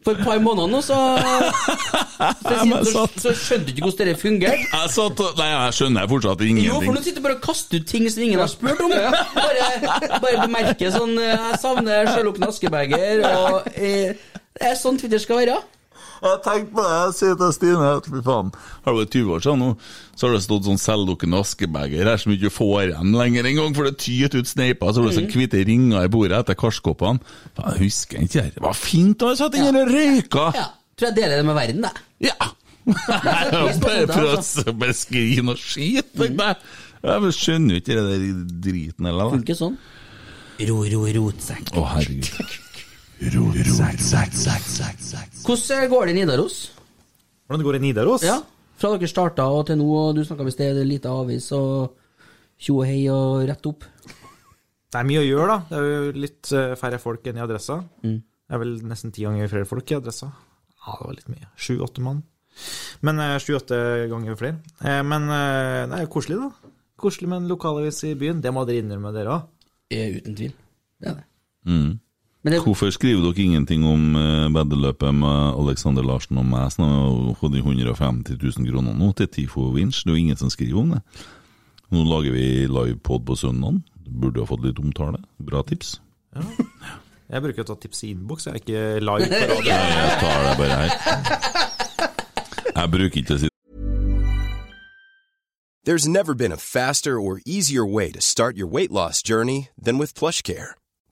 For et par måneder nå, så *laughs* så, så, så skjønte du ikke hvordan det fungerte. Jeg satt og Nei, jeg skjønner fortsatt Jo, for nå sitter du bare og kaster ut ting som ingen har spurt om. *laughs* Bare, bare bemerker sånn eh, Jeg savner sjøllukken askebeger, og eh, det er sånn Twitter skal være. Jeg tenkte på det, jeg sier til Stine fy faen, har det vært 20 år siden nå, så har det stått sånn selvlukkende askebeger her som ikke får igjen lenger engang, for det tyter ut sneiper, så har det sånn hvite ringer i bordet etter karskoppene. Jeg husker ikke det. Det var fint da jeg satt inn der og røyka. Ja. Tror jeg deler det med verden, *laughs* det. Ja. Bare prøv å beskrive noe skit, tenkte jeg. Jeg skjønner jo ikke der driten heller. da. Funker sånn. Ro, ro, rotsekk. Å, herregud. Hvordan går det i Nidaros? Hvordan det går i Nidaros? Ja, Fra dere starta og til nå, og du snakka med sted, lite avis og tjo og hei og rett opp. Det er mye å gjøre, da. Det er jo litt eh, færre folk enn i Adressa. Mm. Det er vel nesten ti ganger flere folk i Adressa. Ja, det var litt mye. Sju-åtte mann. Men eh, sju-åtte ganger flere. Eh, Men det er jo koselig, da. Koselig med en lokalavis i byen. Det må dere innrømme, dere òg. Uten tvil. Det er det. Mm. Hvorfor skriver dere ingenting om uh, veddeløpet med Alexander Larsen og meg som har fått de 150 000 kroner nå til Tifo Winch? Det er jo ingen som skriver om det. Nå lager vi livepod på søndag. Burde ha fått litt omtale. Bra tips. Jeg bruker å ta tips i innboks, jeg er ikke live på *laughs* radio. Nei, jeg tar det bare her. Jeg bruker ikke å si There's never been a faster or easier way to start your weight loss journey than with PlushCare.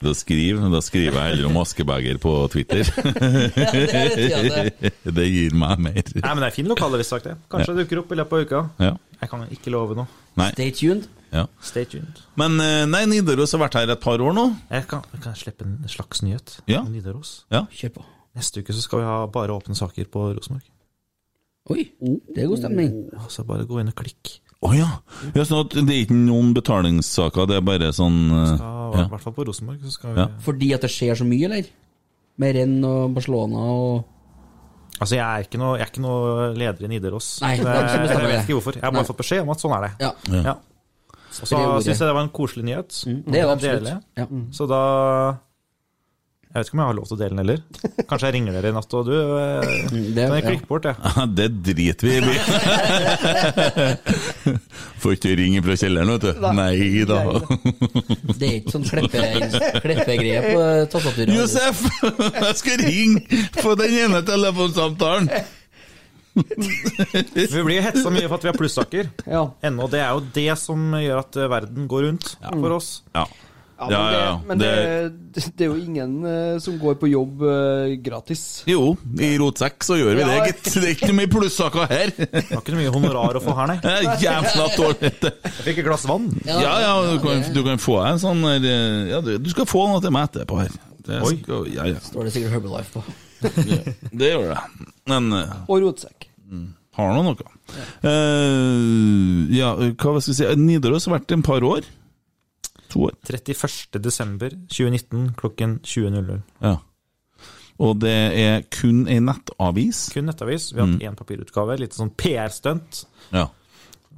Da skriver, da skriver jeg heller om askebeger på Twitter. er *laughs* det, ja, det. *laughs* det gir meg mer. Nei, men det er fin lokalavissak, det. Kanskje det dukker opp i løpet av uka. Ja. Jeg kan ikke love noe. Nei. Stay tuned. Ja. Stay tuned. Men eh, nei, Nidaros har vært her et par år nå. Jeg kan, jeg kan slippe en slags nyhet Ja. Nidaros. Ja. Kjør på. Neste uke så skal vi ha bare åpne saker på Rosenborg. Oi, det er god stemning. Så bare gå inn og klikk. Å ja. ja. Sånn at det er ikke noen betalingssaker, det er bare sånn uh, Ja, I ja. hvert fall på Rosenborg. Så skal vi Ja. Fordi at det skjer så mye, eller? Med renn og Barcelona og Altså, jeg er ikke noe, jeg er ikke noe leder i Nidaros. Nei, Det- er bestemmer jeg vet ikke hvorfor. Jeg har Nei. bare fått beskjed om at sånn er det. Ja. Ja. Og så syns jeg det var en koselig nyhet. det er det absolutt. Så da Jeg vet ikke om jeg har lov til å dele den heller. Kanskje jeg ringer dere i natt, og du eh, det- Kan jeg ja. klikke bort, jeg. *laughs* Ja, det driter vi i. *laughs* Får ikke ringe fra kjelleren, vet du. Nei da. Det er ikke sånn kleppe- kleppegreie på tastaturet. Josef, *laughs* jeg skal ringe på den ene telefonsamtalen. Vi blir hetsa mye for at vi har plussaker Ja. ennå. Det er jo det som gjør at verden går rundt for oss. Ja. Ja, men, Ja, det, ja, ja. men det, det, er jo ingen uh, som går på jobb uh, gratis. Jo, i rotsekk så gjør vi det, gitt. Det er ikke noe mye plussaker her. Det var ikke noe mye honorar å få her, nei. *laughs* Jævla dårlig. Jeg fikk et glass vann. Ja, ja, du kan, du kan få en sånn eh, Ja, du, du skal få noe til meg etterpå her. Det Oi. skal, ja, ja. Står det sikkert Herbalife på. Det gjør det. Men uh, Og rotsekk. har nå noe. Eh, ja, hva skal jeg si Nidaros har vært en par år. To år. 31. desember 2019 klokken 20.00. Ja. Og det er kun ei nettavis. Kun nettavis. Vi har hatt Mm. én papirutgave. Litt sånn PR-stunt. Ja.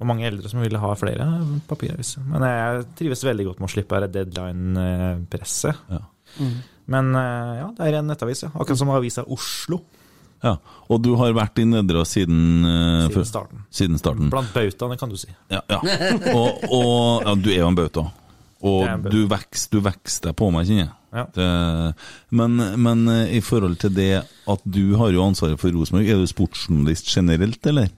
Og mange eldre som ville ha flere papiraviser. Men jeg trives veldig godt med å slippe deadline-presset. Mm. Men eh, ja, det er en nettavis, ja. Akkurat som avisa Oslo. Ja. Og du har vært i Nedre siden uh, Siden starten. Siden starten. Blant bautaene, kan du si. Ja, ja. Og, og ja, du er jo en bauta. Og du vokser du vokser deg på meg, kjenner jeg. Ja. Det, men, men eh, i forhold til det at du har jo ansvaret for Rosenborg, er du sportsjournalist generelt, eller?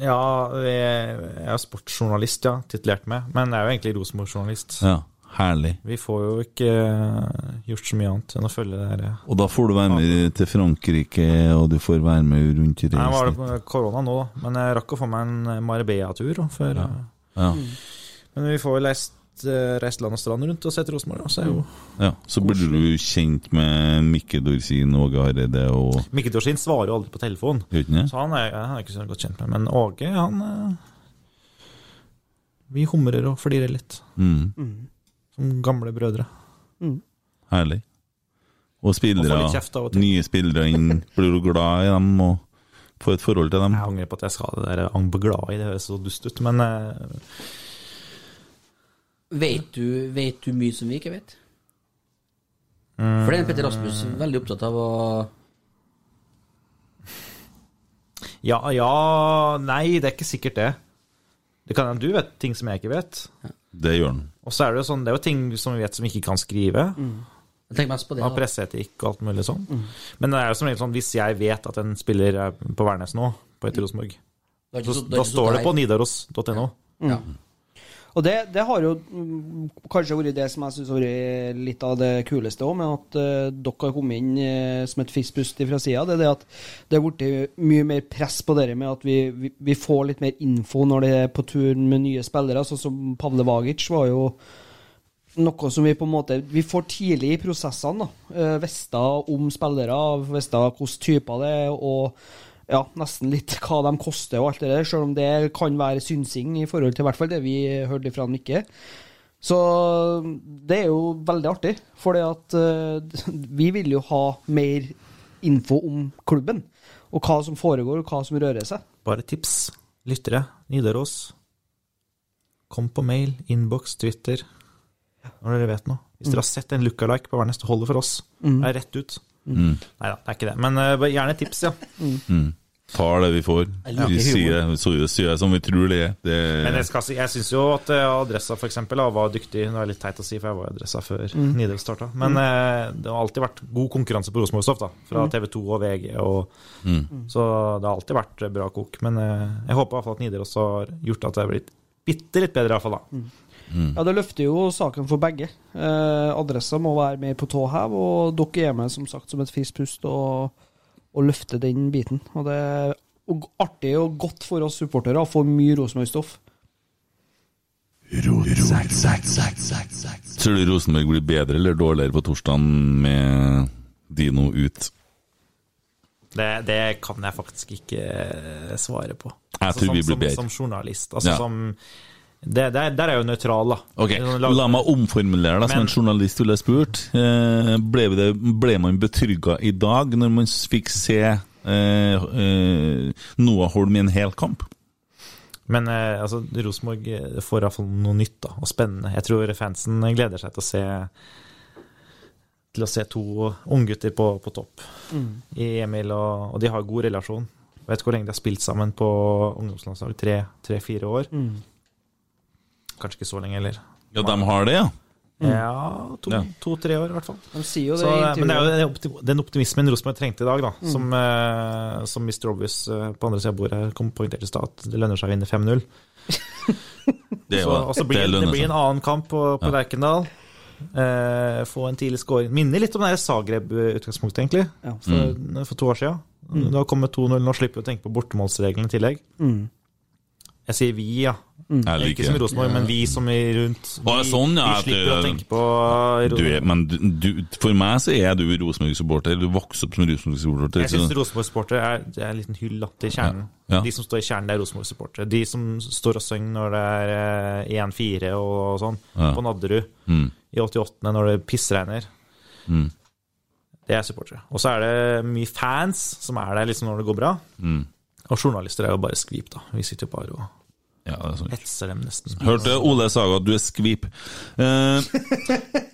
Ja, jeg er sportsjournalist, ja. Titulert med. Men jeg er jo egentlig Rosenborg-journalist. Ja, herlig. Vi får jo ikke eh, gjort så mye annet enn å følge det her. Og da får du være med til Frankrike, og du får være med rundt i Nei, var det reisen. korona nå, da. Men jeg rakk å få meg en Marbella-tur. før, Ja. Ja. Men vi får jo eh, reist land og strand rundt og sett Rosenborg. Så jo Ja, så blir du kjent med Mikke Dorsin, Åge Hareide og Mikke Dorsin svarer jo aldri på telefon, Gjør så han er, han er ikke så godt kjent med. Men Åge, han eh, Vi humrer og flirer litt. mm. Som gamle brødre. Herlig. Og Og spillere, og nye spillere inn, blir du glad i dem og får et forhold til dem? Jeg angrer på at jeg skal det der Jeg er glad i, det høres så dust ut, men eh, Vet du, vet du mye som vi ikke vet? mm, For det er Petter Rasmus veldig opptatt av å Ja, ja Nei, det er ikke sikkert det. Det kan hende du vet ting som jeg ikke vet. Det gjør han. Og så er det jo sånn, det er jo ting som vi vet som vi ikke kan skrive. Jeg tenker mest på det. Av presseetikk og alt mulig sånn. Men det er jo som regel sånn, hvis jeg vet at en spiller er på Værnes nå, på et Rosenborg, det er da står det på nidaros.no. Ja. Og det, det har jo mm, kanskje vært det som jeg syns har vært litt av det kuleste òg, med at uh, dere har kommet inn uh, som et fiskpust fra sida. Det er det at det har blitt mye mer press på det med at vi, vi, vi får litt mer info når det er på tur med nye spillere. Sånn som Pavle Vagic var jo noe som vi på en måte Vi får tidlig i prosessene da, Uh, visste om spillere, visste hvilke typer det er, og ja, nesten litt hva de koster og alt det der, selv om det kan være synsing i forhold til i hvert fall det vi hørte fra Mikke. Så det er jo veldig artig, for at eh, vi vil jo ha mer info om klubben, og hva som foregår, og hva som rører seg. Bare tips. Lyttere, Nidaros. Kom på mail, innboks, Twitter. Når dere vet noe. Hvis dere har sett en lookalike på hver neste holdet for oss. Mm. Det er rett ut. Mm. Nei da, det er ikke det. Men uh, gjerne tips, ja. Mm. Tar det vi får. Vi sier, så sier det som vi tror det er. Det, Men jeg, skal si, jeg syns jo at eh, Adressa for eksempel, var dyktig. Det er litt teit å si, for jeg var i Adressa før Mm. Nidaros starta. Men Mm. eh, det har alltid vært god konkurranse på Rosenborg-stoff, da. Fra Mm. TV 2 og VG. Og, Mm. Så det har alltid vært bra kok. Men eh, jeg håper i hvert fall at Nidaros har gjort at det har blitt bitte litt bedre, i hvert fall. da. Ja, Det løfter jo saken for begge. Eh, adressa må være mer på tå hev, og dere er med som sagt som et friskt pust og, og løfte den biten. Og Det er artig og godt for oss supportere å få mye Rosenborg-stoff. Tror du Rosenborg blir bedre eller dårligere på torsdag med Dino ut? Det, det kan jeg faktisk ikke eh, svare på. Jeg tror som, vi blir som, bedre. Som journalist. Altså Ja. som det, der, der er jeg jo nøytral, da. Ok, Lag- La meg omformulere deg som Men- en journalist ville spurt. Eh, ble, det, ble man betrygga i dag når man fikk se eh, eh, Noah Holm i en hel kamp? Men eh, altså, Rosenborg eh, får iallfall noe nytt da, og spennende. Jeg tror fansen gleder seg til å se til å se to unggutter på, på topp. Mm. I Emil og, og de har god relasjon. Jeg vet ikke hvor lenge de har spilt sammen på ungdomslandslag. Tre-fire år. Mm. Kanskje ikke så lenge heller. Ja, de har det, ja? Ja, to- Ja. to-tre år i hvert fall. De sier jo det Så, i eh, men det er jo den optimismen Rosenborg trengte i dag, da. Mm. Som, eh, som Mr. Obvious eh, på andre sida av bordet kom poengterte i stad, at det lønner seg å vinne 5-0. *laughs* Det er Så- Og så blir det det, blir en annen kamp på, på Ja. Lerkendal. Eh, få en tidlig scoring. Minner litt om det Zagreb-utgangspunktet, egentlig, Ja. for, for to år siden. Mm. Da kommer det 2-0. Nå slipper vi å tenke på bortemålsreglene i tillegg. Mm. Jeg sier vi, ja. Mm. Jeg liker Ikke som det. Rosenborg, men vi som er rundt. Vi, Vi, sånn, ja, vi slipper slipper å tenke på Du er, men du, for meg så er du Rosenborg-supporter. Du vokste opp som Rosenborg-supporter. Jeg syns Rosenborg-supporter er, er en liten hyll til kjernen. Ja, ja. De som står i kjernen, det er Rosenborg-supportere. De som står og synger når det er eh, 1-4 og sånn, Ja. på Nadderud Mm. i 88. når det pissregner. Mm. Det er supportere. Og så er det mye fans som er der liksom når det går bra. Mm. Og journalister er jo bare skvip, da. Vi sitter jo bare og Ja, det er sånn. hetser dem nesten. Hørte Ole Saga at du er skvip. Eh,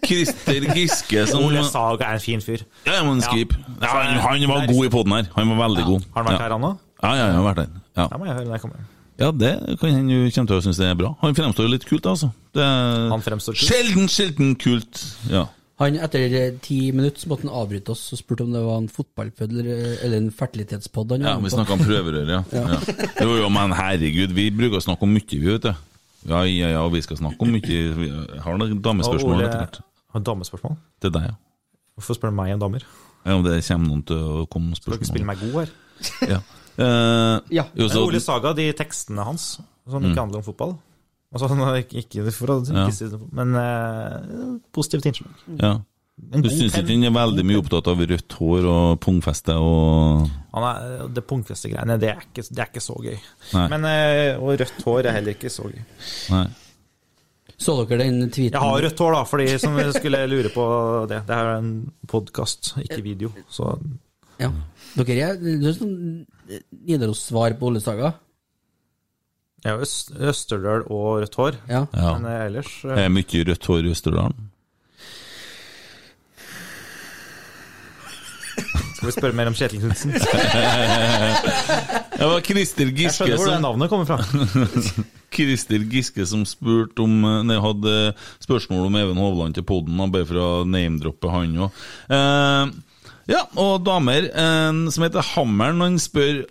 Christer Giske som Ole Saga er en fin fyr. Ja, men skvip. Ja, han, han var god i poden her. Han var veldig god. Har han vært her, han òg? Ja, ja, han har vært her. Ja. Det må jeg høre når jeg kommer. ja, det kan hende du kommer til å synes det er bra. Han fremstår jo litt kult, altså. Det er Han fremstår kult. Sjelden, sjelden kult. Ja. Han, etter ti minutter så måtte han avbryte oss og spurte om det var en fotballpod eller, en fertilitetspod. Ja, vi snakka om prøverør, ja. *laughs* Ja. ja. Jo, jo, men herregud, vi bruker å snakke om mye, vi, vet du. Ja, ja, ja, vi skal snakke om mye. Vi har noen damespørsmål etter hvert. Har damespørsmål? Til deg, ja. Hvorfor spør du meg om damer? ja. Om det kommer noen til å komme med Skal du ikke spille meg god her? Ja. Uh, Ja. jo, så, Ole Saga, de tekstene hans, som Mm. ikke handler om fotball Altså, *laughs* ikke, ikke for å Ja. si det, men uh, positivt innslag. ja. Du god syns ikke han er veldig mye opptatt av rødt hår og pungfeste og Han er, det pungfeste greiene det, er ikke- det er ikke så gøy. Nei. Men, eh, og rødt hår er heller ikke så gøy. Nei. Så dere den tweeten? Jeg har rødt hår, da, for de som skulle lure på det. Det er en podkast, ikke video. Så Ja. Dere er, det er sånn Nidaros-svar på Ole Saga? Jeg har Øst, Østerdøl og rødt hår. Ja. Ja. Men eh, ellers eh, Det er mye rødt hår i Østerdalen. Skal vi spørre mer om Kjetil Knutsen? *laughs* Det var Christer Jeg skjønner hvor det navnet kommer fra. *laughs* Christer Giske som spurte om Nei, hadde spørsmål om Even Hovland til poden, bare for å name-droppe han òg. Eh, ja, og damer. En som heter Hammeren, han spør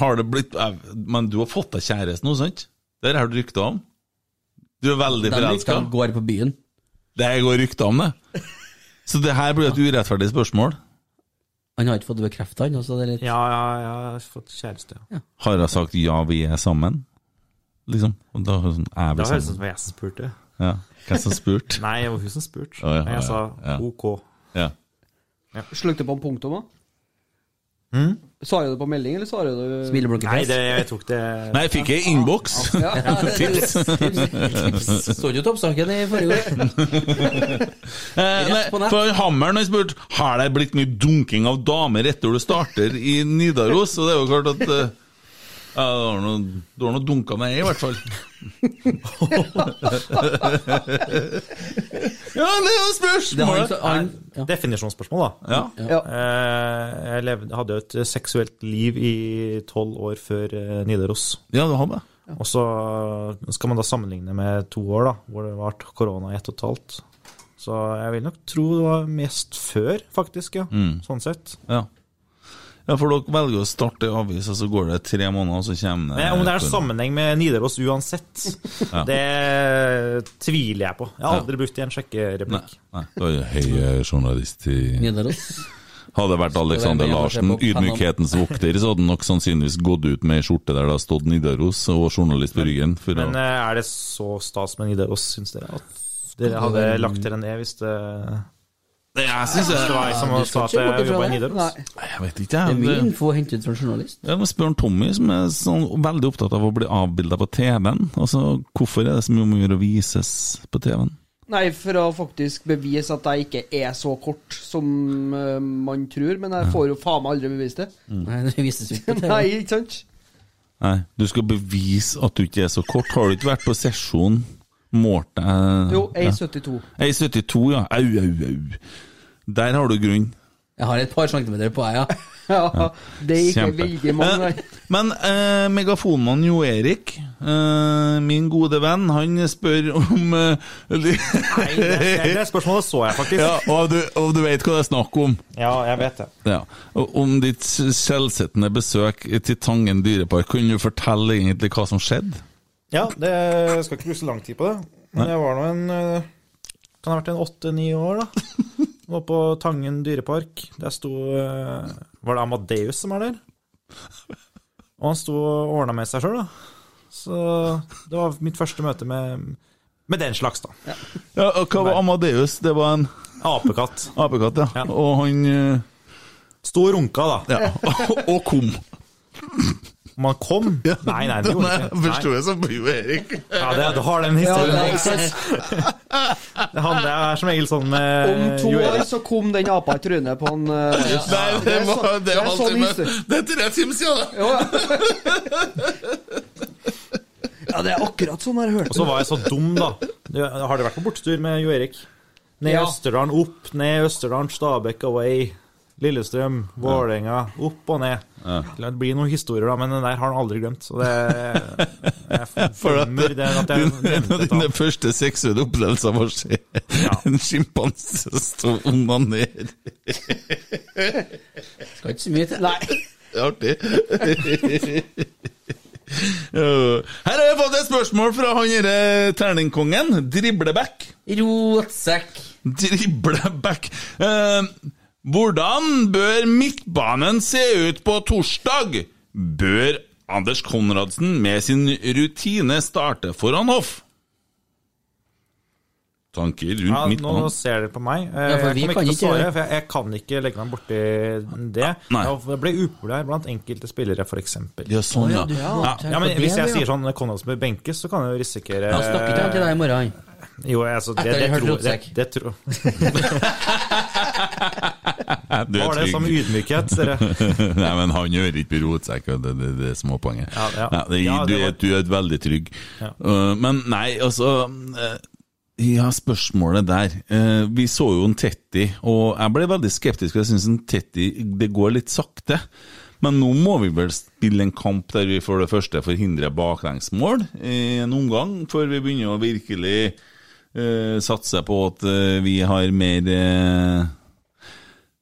Har det blitt eh, Men du har fått deg kjæreste nå, sant? Det har du rykter om? Du er veldig Den forelska? ryktene går på byen. Det går rykter om det. *laughs* Så det her blir et urettferdig spørsmål. Han har ikke fått det bekrefta, han. Altså, det er litt... Ja, ja, ja, jeg har fått kjæreste. Ja. Har jeg sagt ja, vi er sammen? Liksom. Og da er sånn, er vi Da høres det ut som jeg spurte. Ja. Hvem som spurte? *laughs* Nei, det var hun som spurte. Oh, ja, jeg ja, sa ja. OK. Ja. Slukte på en punktum, da? Mm? Svarer du på melding, eller svarer du Smileblanke Nei, fjes. det, jeg tok det Nei, jeg fikk ei innboks. Ja. *laughs* Tips. Tips. Så du toppsaken i forrige år? *laughs* Eh, nei, for Hammeren har spurt Har det blitt mye dunking av damer etter du starter i Nidaros. Og det er jo klart at eh, ja, du har noe, du har noe dunka med, i hvert fall. *laughs* ja, det er jo spørsmålet! Nei, Definisjonsspørsmål, da. Ja. Ja. Eh, Jeg levde, hadde jo et seksuelt liv i tolv år før eh, Nidaros. Ja, du har det. Og så skal man da sammenligne med to år, da, hvor det var korona i ett og et halvt. Så jeg vil nok tro det var mest før, faktisk, ja. Mm. Sånn sett. Ja. Ja, for dere velger å starte i avis, og så går det tre måneder, og så kommer det Men om det er sammenheng med Nidaros uansett, Ja. det tviler jeg på. Jeg har Ja. aldri brukt det i en sjekkereplikk. Nei, du er høy eh, journalist i Nidaros. Hadde det vært Alexander er Larsen, ydmykhetens vokter, så hadde han nok sannsynligvis gått ut med ei skjorte der det har stått Nidaros og journalist på ryggen. For Men å, eh, er det så stas med Nidaros, syns dere? At dere hadde lagt til en E hvis det jeg synes det var jeg som Du sa at jeg jobba i det. Nidaros? Jeg vet ikke, Det er jeg. mye Det- info å hente ut fra en journalist. Ja, men Spør Tommy, som er sånn veldig opptatt av å bli avbilda på TV-en. Altså, Hvorfor er det så mye om å gjøre å vises på TV-en? Nei, for å faktisk bevise at jeg ikke er så kort som uh, man tror. Men jeg får jo faen meg aldri bevist det. Nei, det vises jo ikke på *laughs* TV. Nei, ikke sant? Nei, Du skal bevise at du ikke er så kort. Har du ikke vært på sesjon? Målt jeg Jo, Ja. A72, ja. Au, au, au. Der har du grunn. Jeg har et par centimeter på deg, *laughs* ja. Ja, det er ikke Kjempe. veldig mange. Eh, Men eh, megafonmann Jo Erik, eh, min gode venn, han spør om eh, Nei, det, det, det spørsmålet så jeg faktisk. ja, og, du, og du vet hva det er snakk om? Ja, jeg vet det. Ja. Om ditt skjellsettende besøk til Tangen dyrepark, kan du fortelle egentlig hva som skjedde? Ja, det jeg skal ikke bruke så lang tid på det. Men jeg var nå en eh, kan ha vært en åtte-ni år, da. *laughs* Var på Tangen dyrepark. Der sto eh, Var det Amadeus som var der? Og han sto og ordna med seg sjøl, da. Så det var mitt første møte med, med den slags, da. Ja, og hva var Amadeus? Det var en Apekatt. Apekatt, ja. Og han uh... Sto og runka, da. Ja. *laughs* og kom. Om han kom? *laughs* Nei, nei, det gjorde han ikke. Forsto jeg som Jo Erik. Ja, det, du har den historien. Ja, det er det handler er som regel sånn med Om to år så kom den apa i trynet på han uh, Marius. Nei, det, er var, så- det, er sånn historie. det er tre timer siden! *laughs* Ja, det er akkurat sånn jeg hørte det. Og så var jeg så dum, da. Har du vært på bortetur med Jo Erik? Ned Ja. Østerdalen opp, ned Østerdalen, Stabekk away. Lillestrøm, Vålerenga, opp og ned. Det blir noen historier, da, men den der har han aldri glemt. Så det Jeg *laughs* For at det at jeg din- *laughs* en av dine første seksuelle opplevelser var å se *laughs* en sjimpanse stå og onanere. Skal ikke så mye til. Nei. Det er artig. Her har jeg fått et spørsmål fra han derre terningkongen. Dribleback. Rotsekk. Dribleback. Eh, hvordan bør midtbanen se ut på torsdag? Bør Anders Konradsen med sin rutine starte foran hoff? Tanker rundt Ja, nå ser dere på meg. Eh, Ja, for jeg kan ikke ikke svare, for jeg, jeg kan ikke legge meg borti det. Nei. Jeg ble upopulær blant enkelte spillere, f.eks. Ja, sånn, ja. Ja, ja, men Hvis jeg sier sånn Konradsen bør benkes, så kan jeg jo risikere Da snakker ikke han til deg i morgen. Jo, altså, det, Etter det, jeg hørte det, rotsekk. det tror *laughs* *laughs* Du Har det som ydmykhet, dere. *laughs* Nei, men han gjør ikke på rotsekk, det det- det er småpoenget. Ja, ja. det, Ja, du, var- du er veldig trygg. Uh, men nei, altså uh, Ja, spørsmålet der. Uh, vi så jo en Tetti, og jeg ble veldig skeptisk, jeg syns en Tetti det går litt sakte. Men nå må vi vel spille en kamp der vi for det første forhindrer baklengsmål i en omgang, før vi begynner å virkelig uh, satse på at uh, vi har mer uh,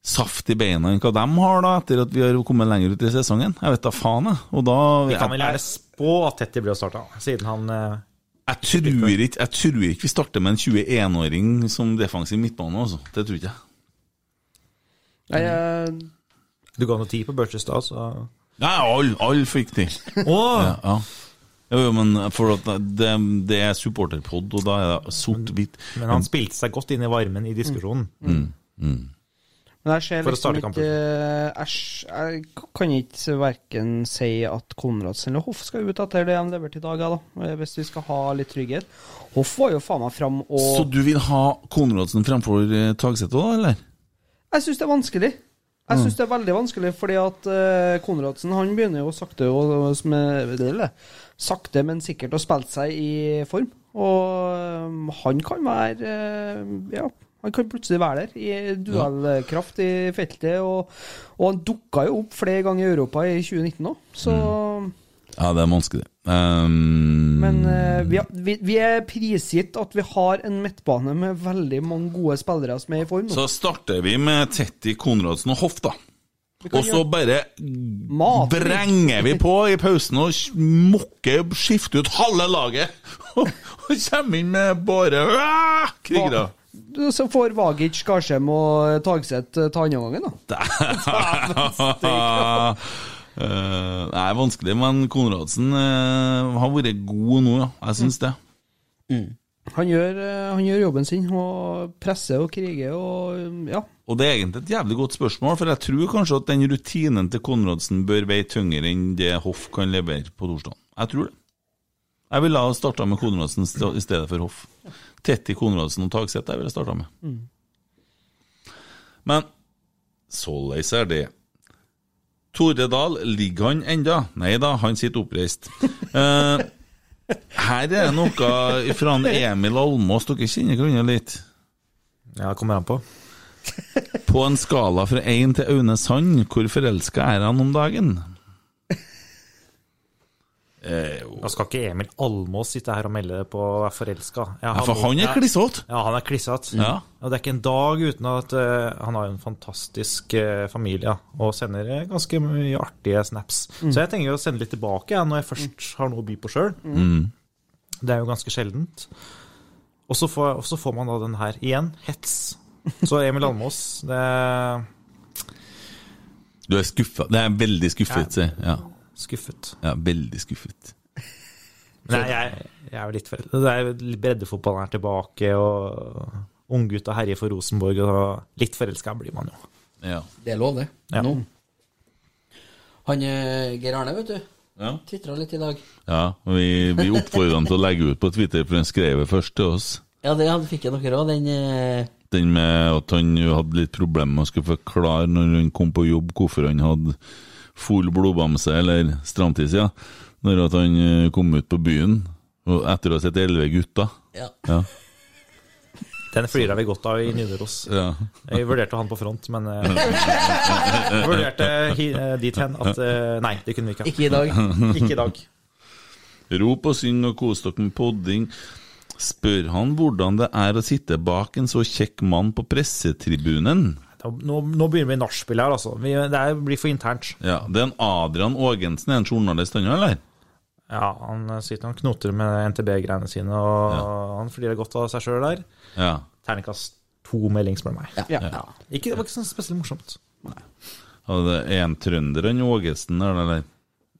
saft i beina enn hva de har, da, etter at vi har kommet lenger ut i sesongen. Jeg vet da faen, jeg. Og da Vi kan vel gjerne spå at Tetty blir å starte, siden han eh, jeg tror, ikke, jeg tror ikke vi starter med en 21-åring som defensiv midtbane, altså. Det tror ikke jeg. Nei, jeg- Du ga noe tid på Børsestad, så Nei, alle all fikk til. *laughs* Åh! Ja, ja. Jo, jo, men for at det, det er supporterpod, og da er det sort-hvitt. Men han spilte seg godt inn i varmen i diskusjonen. Mm, mm. Men jeg ser liksom starte ikke jeg, jeg kan ikke verken si at Konradsen eller Hoff skal ut etter det de leverte i dag, da. eh, hvis vi skal ha litt trygghet. Hoff var jo faen meg fram og Så du vil ha Konradsen fremfor eh, Tagseth òg, eller? Jeg syns det er vanskelig. Jeg syns det er veldig vanskelig, fordi at uh, Konradsen han begynner jo sakte, og, som det det. sakte men sikkert å spille seg i form. Og eh, han kan være eh, Ja, han kan plutselig være der i duellkraft i feltet. Og, og han dukka jo opp flere ganger i Europa i 2019 òg, så Ja, det er vanskelig. Um, Men uh, vi, vi, vi er prisgitt at vi har en midtbane med veldig mange gode spillere som er i form nå. Så starter vi med Tetti, Konradsen og Hoff, da. Og så bare Mat. vi. vi på i pausen og mokker, skifter ut halve laget. *laughs* Og kommer inn med bare ah, krigere. Så får Vagic, Skarsheim og Tagseth eh, ta andre gangen, da. Eh, *laughs* det er vanskelig, men Konradsen eh, har vært god nå, ja. Jeg syns det. Han gjør, eh, han gjør jobben sin og presser og kriger og ja. Og det er egentlig et jævlig godt spørsmål, for jeg tror kanskje at den rutinen til Konradsen bør veie tyngre enn det Hoff kan levere på torsdag. Jeg tror det. Jeg ville ha starta med Konradsen i stedet for Hoff. Tetti, Konradsen og Tagseth jeg ville starta med. Mm. Men såleis er det. Tore Dahl, ligger han enda? Nei da, han sitter oppreist. Uh, *laughs* her er det noe fra en *laughs* Emil Almås, dere kjenner hverandre litt? Ja, det kommer an på. På en skala fra én til Aune Sand, hvor forelska er han om dagen? Eh, Da skal ikke Emil Almås sitte her og melde på å være forelska. Ja, for han er klissete. Ja, han er klissete. Ja. Og det er ikke en dag uten at uh, han har en fantastisk uh, familie, og sender uh, ganske mye artige snaps. Mm. Så jeg tenker å sende litt tilbake ja, når jeg først har noe å by på sjøl. Mm. Det er jo ganske sjeldent. Og så får, og så får man da den her igjen. Hets. Så Emil Almås det Du er skuffa? Det er veldig skuffet, Ja. si. Ja. Skuffet. Ja, veldig skuffet. *laughs* Nei, jeg, jeg er jo litt. Det er jo Breddefotballen er tilbake, og unggutta herjer for Rosenborg, og litt forelska blir man jo. Ja. Det er lov, det. Ja. Nå. Han eh, Geir Arne, vet du. Ja. Tvitra litt i dag. Ja, vi, vi oppfordrer han til å legge ut på Twitter, for han skrev det først til oss. Ja, det hadde fikk jeg dere òg, den eh, Den med at han hadde litt problemer med å skulle forklare når han kom på jobb, hvorfor han hadde full blodbamse, eller stramtids, ja. Når at han eh, kom ut på byen, og etter å ha sett elleve gutter. Ja. ja. Den flirer vi godt av i Nidaros. Ja. Jeg vurderte han på front, men eh, jeg vurderte eh, dit hen at nei, det kunne vi ikke. Ikke i dag. ikke i dag. Rop og syng og kos dere med podding. Spør han hvordan det er å sitte bak en så kjekk mann på pressetribunen? Nå, nå begynner vi nachspiel her, altså. Vi, det er, blir for internt. Ja, Det er en Adrian Ågensen, er en journalist, han, eller? Ja, han sitter og knoter med NTB-greiene sine, og han flirer godt av seg sjøl der. Ja. Terningkast to melding, spør du meg. Ja. Ja. Ikke, det var ikke sånn spesielt morsomt. Og det er en trønder, han Ågesen, eller?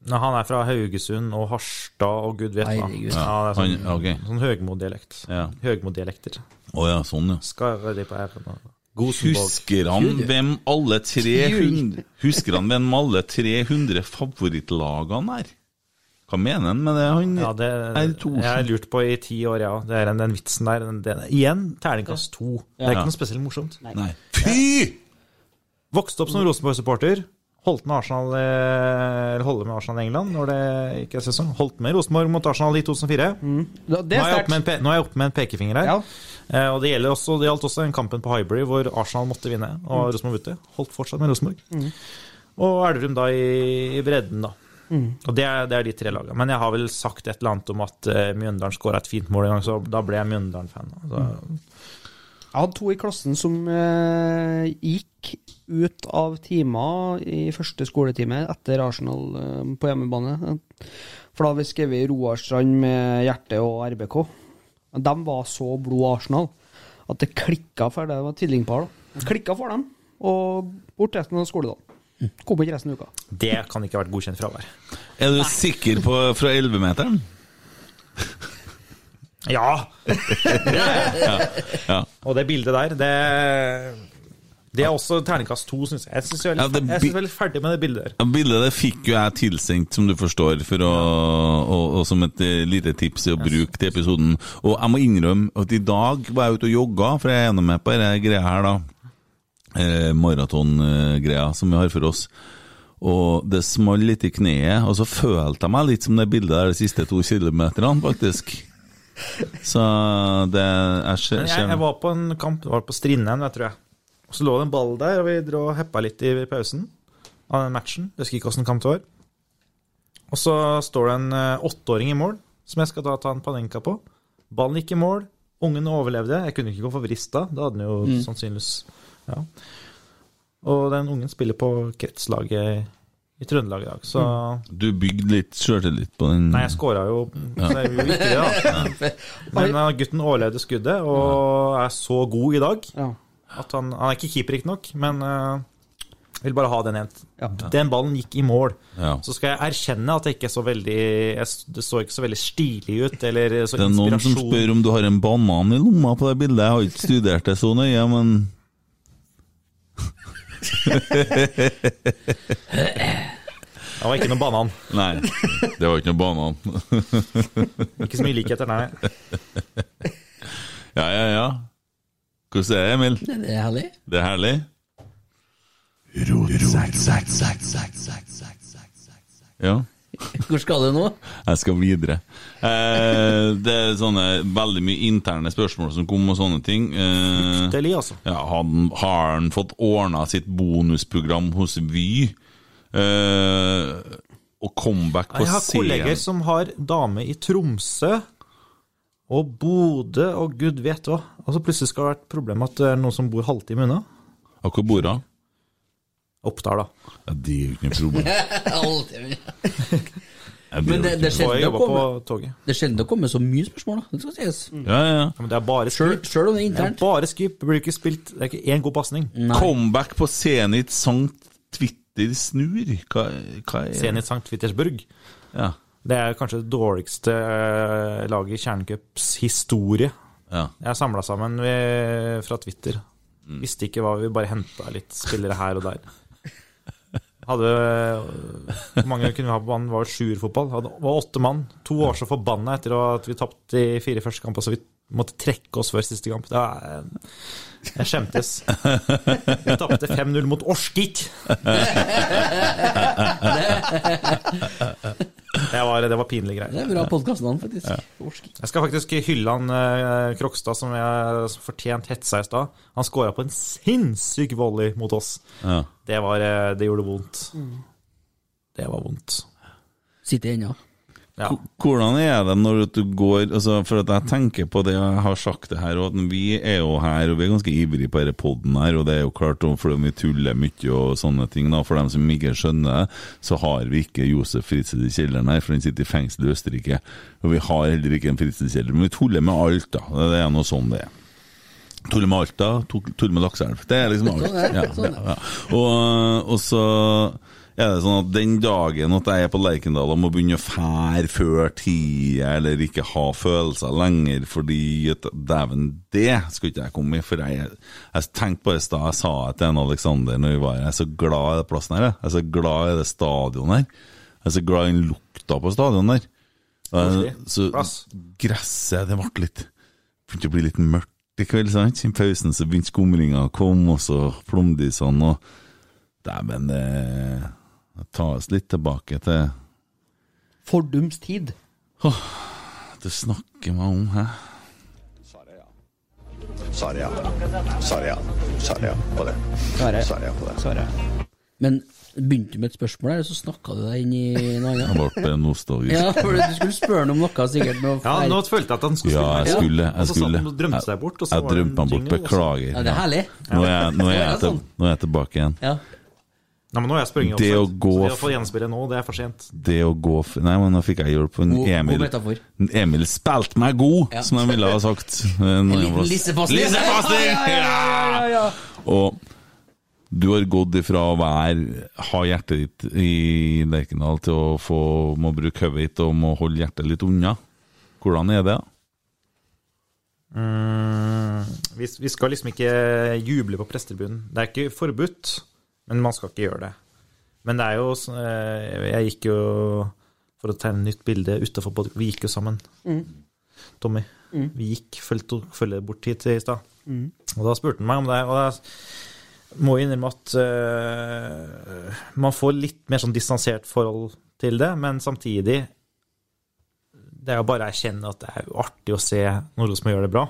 Nei, han er fra Haugesund og Harstad og gud vet hva. Ja, det er sånn, Han- ok. sånn Høgmo-dialekt. Ja. Høgmo-dialekter. Oh, ja, sånn, ja. Skarre de på æren og Rosenborg. Husker han hvem alle 300 Husker han hvem alle 300 favorittlagene er? Hva mener han med det? Han Ja, det jeg har lurt på i ti år, ja. Det er den, den vitsen der. Den, den, igjen terningkast to. Det er ikke noe spesielt morsomt. Nei. Fy! Vokste opp som Rosenborg-supporter. Holdt med Arsenal eh, eller holde med Arsenal i England når det ikke er sesong. Holdt med Rosenborg mot Arsenal i 2004. Mm. Det Nå, er jeg oppe med er oppe med en pekefinger her. Eh, og det, gjelder også, det gjaldt også den kampen på Highbury hvor Arsenal måtte vinne og Mm. Rosenborg ute. Holdt fortsatt med Rosenborg. Mm. Og Elverum da i, i bredden, da. Mm. Og det er, det er de tre lagene. Men jeg har vel sagt et eller annet om at uh, Mjøndalen skåra et fint mål en gang, så da ble jeg Mjøndalen-fan. Altså, Jeg hadde to i klassen som eh, gikk ut av timer i første skoletime etter Arsenal eh, på hjemmebane. For da hadde vi skrevet Roarstrand med hjerte og RBK. De var så blod Arsenal at det klikka for det var tvillingpar. da. Det Klikka for dem, og bort resten av skoledagen. Kom ikke resten av uka. det kan ikke ha vært godkjent fravær. Er du sikker på fra 11-meteren? Ja! *laughs* Ja, ja. Og det bildet der, det det er også terningkast to, syns jeg. Jeg syns jeg, Ja, jeg er veldig ferdig med det bildet der. Ja, Bildet det fikk jo jeg tilsendt, som du forstår, for å, og, og som et eh, lite tips å bruke til episoden. Og jeg må innrømme at i dag var jeg ute og jogga, for jeg er enig med på denne greia her, da. Eh, Maratongreia som vi har for oss. Og det smalt litt i kneet, og så følte jeg meg litt som det bildet der de siste to kilometerne, faktisk. Så det er skje... Jeg, jeg var på en kamp, det var på Strindheim, jeg tror jeg. Og så lå det en ball der, og vi dro og heppa litt i pausen av den matchen. Jeg husker ikke åssen kamp det var. Og så står det en eh, åtteåring i mål, som jeg skal da ta en panenka på. Ballen gikk i mål. Ungen overlevde. Jeg kunne ikke gå for vrist da. Da hadde den jo Mm. sannsynligvis Ja. Og den ungen spiller på kretslaget i Trøndelag i dag, så Du bygde litt sjøltillit på den Nei, jeg skåra jo, Ja. så jeg gjorde ikke det, da. *laughs* Men uh, gutten overlevde skuddet, og er så god i dag at han, han er ikke keeper, riktignok, men uh, vil bare ha den igjen. Den ballen gikk i mål. Ja. Så skal jeg erkjenne at det ikke så veldig jeg, Det så ikke så veldig stilig ut, eller så Det er noen som spør om du har en banan i lomma på det bildet. Jeg har ikke studert det så nøye, men Det var ikke noe banan. Nei, det var ikke noe banan. Ikke så mye likheter, nei. Ja, ja, ja. Hvordan er det, Emil? Det er herlig. Det er herlig? Ja. Hvor skal du nå? Jeg skal videre. Eh, det er sånne veldig mye interne spørsmål som kom, og sånne ting. Eh, Fryktelig, altså. Ja, han, har han fått ordna sitt bonusprogram hos Vy? Eh, og comeback på scenen Jeg har kolleger som har dame i Tromsø og Bodø og gud vet hva. Og så plutselig skal det ha vært problem at det er noen som bor halvtime unna. Og hvor bor hun? Oppdal, da. Ja, det er jo ikke noe problem. *laughs* Men det, det er sjelden det kommer toget. Det er sjelden det kommer så mye spørsmål, da. Det skal sies. Ja, ja. Men det er bare skip. sjøl om det er Det internt. er bare skip. Det blir ikke spilt Det er ikke én god pasning. Comeback på Zenit Sankt Twitter snur? Hva, hva er Zenit Sankt Twittersburg? Ja. Det er kanskje det dårligste eh, laget i Kjernecups historie. Ja. Jeg er samla sammen ved, fra Twitter. Mm. Visste ikke hva vi bare henta litt spillere her og der. Hadde Hvor mange kunne vi ha på banen? Det var sjuerfotball. Det var åtte mann. To år så forbanna etter at vi tapte de fire første kampene, så vi måtte trekke oss før siste kamp. Det er, jeg skjemtes. Vi tapte 5-0 mot Orskik. *laughs* Det var, det var pinlige greier. Det er bra podkastnavn, faktisk. Ja. Jeg skal faktisk hylle han eh, Krokstad, som jeg fortjent hetsa i stad. Han scora på en sinnssyk volley mot oss. Ja. Det, var, eh, det gjorde vondt. Mm. Det var vondt. Sitter ennå. Ja. Hvordan er det når du går altså For at jeg tenker på det, jeg har sagt det her, og at vi er jo her, og vi er ganske ivrige på denne poden her, og det er jo klart, fordi vi tuller mye og sånne ting, da, for dem som ikke skjønner det, så har vi ikke Josef Fritzl i kjelleren her, for han sitter i fengsel i Østerrike. Og vi har heller ikke en Fritzl-kjeller, men vi tuller med alt, da. Det er noe sånn det er. Tuller med Alta, da tuller med Lakseelv. Det er liksom alt. Sånn Ja, sånn ja. Og, og så er det sånn at den dagen at jeg er på Lerkendal og må begynne å fære før tida, eller ikke ha følelser lenger, fordi dæven, det skulle ikke jeg komme i. For jeg, jeg tenkte på det stad, jeg sa det til en Alexander når vi var her, jeg er så glad i den plassen her. jeg. Er så glad i det stadionet her. Jeg er så glad i den lukta på stadionet der. Så gresset, det ble litt Begynte å bli litt mørkt i kveld, sant? I pausen så begynte skumringa å komme, og så plomdisene, og Dæven, det Ta oss litt tilbake til Fordums tid. Åh, Du snakker meg om, hæ? Svarer ja. Svarer ja. Svarer ja på det. Svarer. Svarer ja på det. Men begynte du med et spørsmål her, så snakka du deg inn i noe Jeg annet? ble nostalgisk. Ja, for du skulle spørre ham om noe, sikkert. Ja, nå følte jeg at han skulle spørre. Ja, jeg skulle. Og Jeg så skulle. han drømte seg bort, og så Jeg drømte meg bort. Beklager. Ja, det er herlig. Nå er jeg, nå er jeg, til, sånn. nå er jeg tilbake igjen. Ja. Nei, men nå er jeg sprunget Det å gå så det å få gjenspille nå, det er for sent. Det å gå f Nei, men nå fikk jeg hjelp. En Emil. god Emil. Emil spilte meg god, Ja. som de ville ha sagt. *laughs* En liten lissepasning. Lissepasning! *laughs* Ja, ja, ja, ja. Og du har gått ifra å være ha hjertet ditt i Lerkendal til å få må bruke hodet ditt og må holde hjertet litt unna. Hvordan er det? Mm, vi, vi skal liksom ikke juble på prestetribunen. Det er ikke forbudt, men man skal ikke gjøre det. Men det er jo eh, Jeg gikk jo for å tegne nytt bilde utafor Vi gikk jo sammen. Mm. Tommy. Mm. Vi gikk, følge bort hit i stad. Mm. Og da spurte han meg om det. Og jeg må innrømme at uh, man får litt mer sånn distansert forhold til det, men samtidig Det er jo bare å erkjenne at det er jo artig å se når Rosenborg gjør det bra.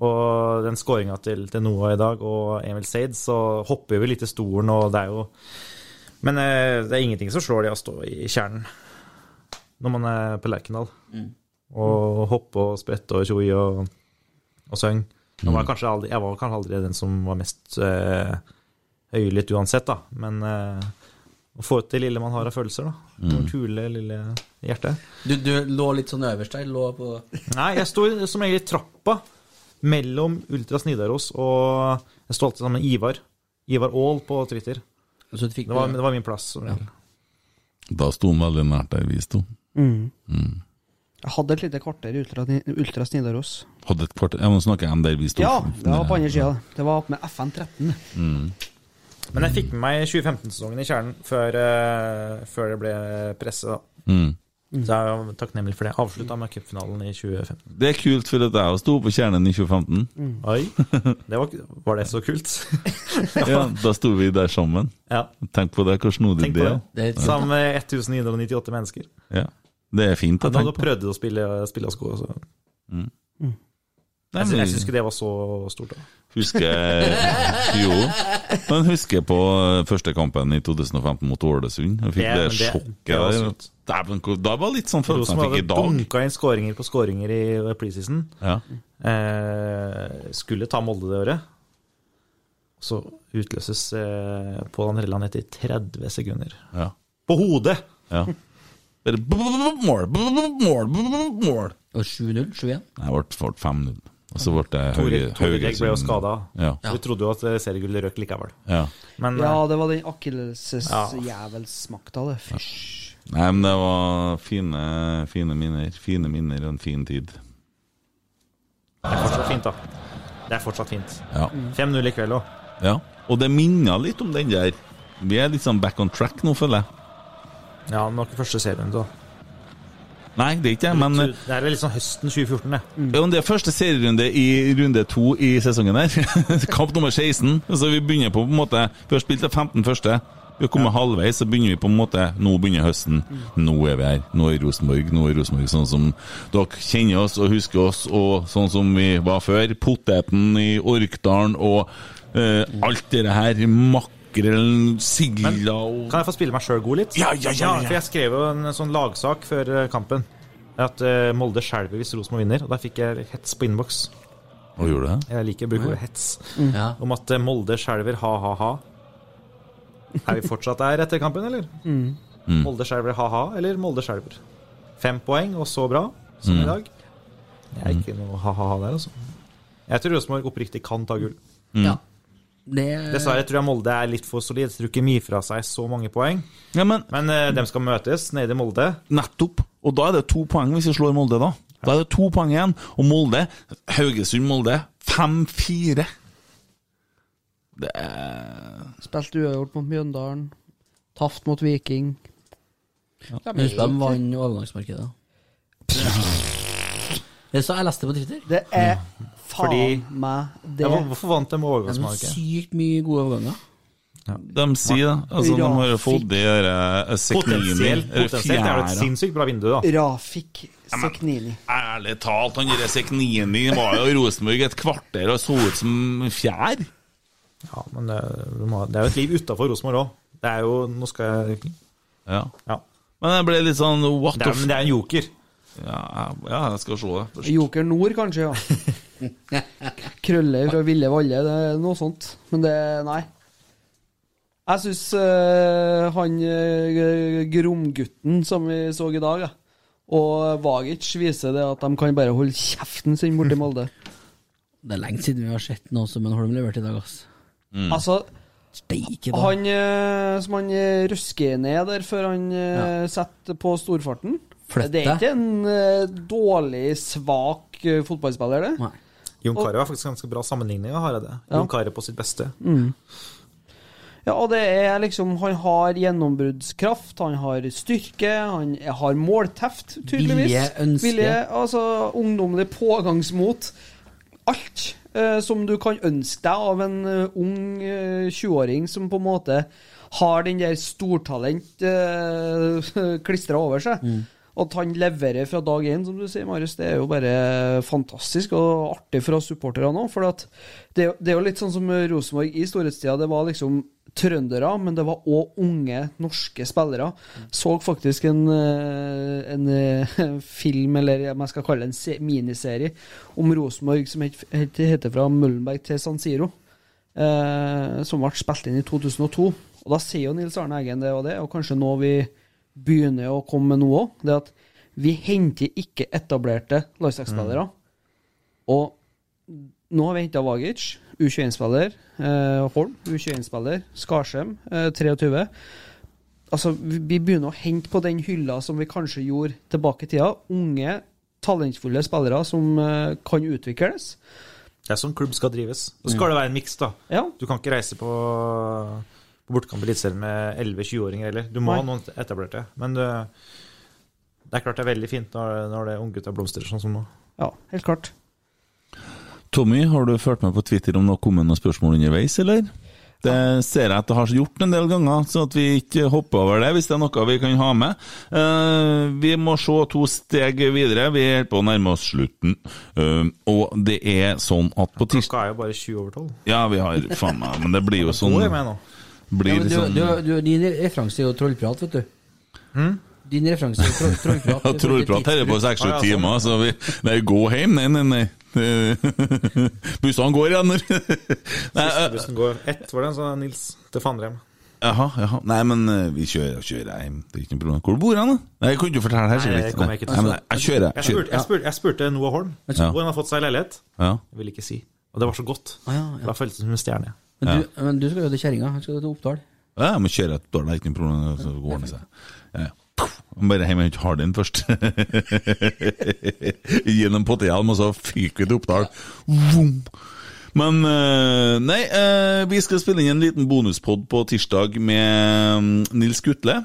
Og den skåringa til, til Noah i dag og Emil Seid, så hopper vi litt i stolen, og det er jo Men eh, det er ingenting som slår det å stå i kjernen når man er på Lerkendal. Mm. Og hoppe og sprette og tjoi og, og synge. Jeg var Mm. kanskje aldri, jeg var kanskje aldri den som var mest eh, høylytt uansett, da. Men eh, å få ut det lille man har av følelser, da. Mm. Kule, lille hjertet. Du, du lå litt sånn øverst der? Lå på Nei, jeg sto som regel i trappa mellom Ultras Nidaros og Jeg sto alltid sammen med Ivar. Ivar Aall på Twitter. Så du fikk Det var, det var min plass. som regel. Da sto han veldig nært der vi sto. Mm. Mm. Jeg hadde et lite kvarter i Ultra, Ultras Nidaros. Hadde et kvarter Jeg må snakke om der vi sto. Ja, det var på andre sida. Det var opp med FN13. Mm. Men jeg fikk med meg 2015-sesongen i kjernen før, eh, før det ble presse, da. Mm. Så jeg er takknemlig for det. Avslutta med cupfinalen i 2015. Det er kult, for at jeg sto på Kjernen i 2015. Mm. Oi, *laughs* det var, var det så kult? *laughs* ja, da sto vi der sammen. Ja. Tenk på det, hvor snodig det er. det. Sammen med 1998 mennesker. Ja. Det er fint å tenke på. Da prøvde å spille, spille sko. Så. Mm. Mm. Nei, sy- men- jeg syns ikke det var så stort. da. Husker Jo. Men husker på første kampen i 2015 mot Ålesund. Jeg fikk Det- det, sjokket det- det var der. Dæven, hvor- Da var litt sånn følelse Rosenborg jeg fikk i dag. dunka inn skåringer på skåringer i preseason. Ja. Eh, skulle ta Molde det året. Så utløses eh, Pål André Land etter 30 sekunder. Ja. På hodet! Ja. Mål, mål, mål. Og 7-0? 7-1? Nei, det ble 5-0. Og så ble det Tore Hauge- Tore ble jo Haugesund. skada. Ja. Vi trodde jo at seriegullet røk likevel. Ja. Men Ja, eh, det var den akillesjævelsmakta, det. Fysj. Nei, men det var fine, fine minner. Fine minner og en fin tid. det er fortsatt fint, da. Det er fortsatt fint. Ja. 5-0 i kveld òg. Ja. Og det minner litt om den der. Vi er litt sånn back on track nå, føler jeg. Ja, men det var ikke første serien, da. Nei, det er ikke det, men Det er liksom høsten 2014, det. Ja, men det er første serierunde i runde to i sesongen her. *laughs* Kamp nummer 16. Så vi begynner på på en måte Vi har spilt de 15 første. Vi har kommet halvveis, så begynner vi på en måte Nå begynner høsten. Nå er vi her. Nå er Rosenborg Nå er Rosenborg sånn som dere kjenner oss og husker oss, og sånn som vi var før. Poteten i Orkdalen og eh, alt det her. Makrellen, og Kan jeg få spille meg sjøl god litt? Ja, ja, ja, ja. For jeg skrev jo en sånn lagsak før eh, kampen. At eh, Molde skjelver hvis Rosenborg vinner. Og da fikk jeg hets på innboks. Hva gjorde du? Jeg liker å bruke ordet hets. Mm. Ja. Om at eh, Molde skjelver, ha-ha-ha. Er vi fortsatt der etter kampen, eller? Mm. Mm. Molde skjelver, ha-ha, eller Molde skjelver? Fem poeng, og så bra som Mm. i dag. Det er ikke noe ha-ha-ha der, altså. Jeg tror Rosenborg oppriktig kan ta gull. Mm. Ja. Det Dessverre tror jeg Molde er litt for solid. Jeg tror ikke mye fra seg så mange poeng. Ja, men Men uh, de skal møtes nede i Molde. Nettopp. Og da er det to poeng hvis vi slår Molde, da. Da er det to poeng igjen. Og Molde, Haugesund-Molde, 5-4. Det er Spilte uavgjort mot Mjøndalen. Taft mot Viking. Ja. husker de vant overgangsmarkedet. *laughs* Det sa jeg leste på Twitter. Det er faen Fordi- meg det. Ja, hvorfor vant de Det er overgangsmarkedet? sykt mye gode overganger. De sier det. Altså, de har fått de der eh, Seknini Potensielt, er det et sinnssykt bra vindu, da. Rafik Seknini. Ærlig talt, han der Seknini var jo i Rosenborg et kvarter og så ut som fjær. Ja, men det, det er jo et liv utafor Rosenborg òg. Det er jo Nå skal jeg Ja. Ja. Men jeg ble litt sånn what Det the er, men det er en joker. Ja, ja, jeg skal se det først. Joker Nord, kanskje, ja. *laughs* *laughs* Krøller fra Ville Valle, det er noe sånt. Men det Nei. Jeg syns han uh, Gromgutten som vi så i dag, ja. og Vagic viser det at de kan bare holde kjeften sin borti Molde. *laughs* Det er lenge siden vi har sett noe som en Holm leverte i dag, ass. Altså Steike, da. Han uh, som han eh, røsker ned der før han ja. setter på storfarten Flytte. Det er ikke en eh, dårlig, svak eh, fotballspiller, det. Jon Carew er faktisk ganske bra sammenligning, har jeg det. Ja. Jon Carew på sitt beste. Mm. Ja, og det er liksom Han har gjennombruddskraft, han har styrke, han har målteft, tydeligvis. Vilje, ønske. Vilje, altså ungdommelig pågangsmot. Alt eh, som du kan ønske deg av en uh, ung uh, 20-åring som på en måte har den der stortalent *laughs* uh, klistra over seg. Mm. At han leverer fra dag én, som du sier, Marius, det er jo bare fantastisk og artig for supporterne òg. For det, det er jo litt sånn som Rosenborg i storhetstida. Det var liksom trøndere, men det var òg unge norske spillere. Så faktisk en, eh, en eh, *laughs* film, eller om jeg skal kalle det en miniserie, om Rosenborg som het- het- heter Fra Møllenberg til San Siro. Eh, som ble spilt inn i 2002. Og da sier jo Nils Arne Eggen det og det, og kanskje nå vi begynner å komme med noe òg, det at vi henter ikke etablerte landslagsspillere. Og nå har vi henta Vagic, U21-spiller. Eh, Holm, U21-spiller. Skarsheim, eh, 23. Altså, vi begynner å hente på den hylla som vi kanskje gjorde tilbake i tida. Unge, talentfulle spillere som eh, kan utvikles. Det er sånn klubb skal drives. Så skal det være en miks, da. Ja. Du kan ikke reise på, på bortekamp i Eliteserien med 11-20-åringer heller. Du må Nei. ha noen etablerte. Men det, det er klart det er veldig fint når, når det unggutta blomstrer sånn som nå. Ja, helt klart. Tommy, har du fulgt med på Twitter om det har kommet noen spørsmål underveis, eller? Det ser jeg at det har gjort en del ganger, så at vi ikke hopper over det hvis det er noe vi kan ha med. Uh, vi må se to steg videre. Vi er på å nærme oss slutten. Uh, og det er sånn at på tirsdag Klokka er jo bare 20 over 12. Ja, vi har Faen meg, men det blir jo *laughs* sånn Jeg? Blir Ja, men du, liksom du, du, din referanse er jo trollprat, vet du. Hm? Din referanse er tro, trollprat. *laughs* Ja, Trollprat her er på seks-sju Ah, ja, sånn. timer, så vi Nei, gå hjem, nei, nei, nei. *laughs* Bussene går igjen. *laughs* Siste eh, bussen går ett, var det, sa Nils til Fandrem. Jaha, jaha. Nei, men eh, vi kjører, kjører hjem. Det er ikke noe problem. Hvor bor han, da? Nei, jeg kunne ikke fortelle her. Nei, jeg ikke Nei, til men jeg, jeg kjører. Jeg spurte, jeg spurte, jeg spurte Noah Holm Ja. hvor han har fått seg leilighet. Ja. Jeg vil ikke si. Og det var så godt. Ah, ja, ja. Da føltes det som en stjerne. Men, du, men du skal jo til kjerringa. Han skal jo til Oppdal. Ja, jeg må kjøre til Oppdal. det er ikke noe problem. Så går det seg. Ja, ja. Bare hjem og hente Hardin først. *laughs* Gjennom pottehjelm, og så fyker vi til Oppdal. Vroom. Men eh, nei, eh, vi skal spille inn en liten bonuspod på tirsdag med mm, Nils Gutle.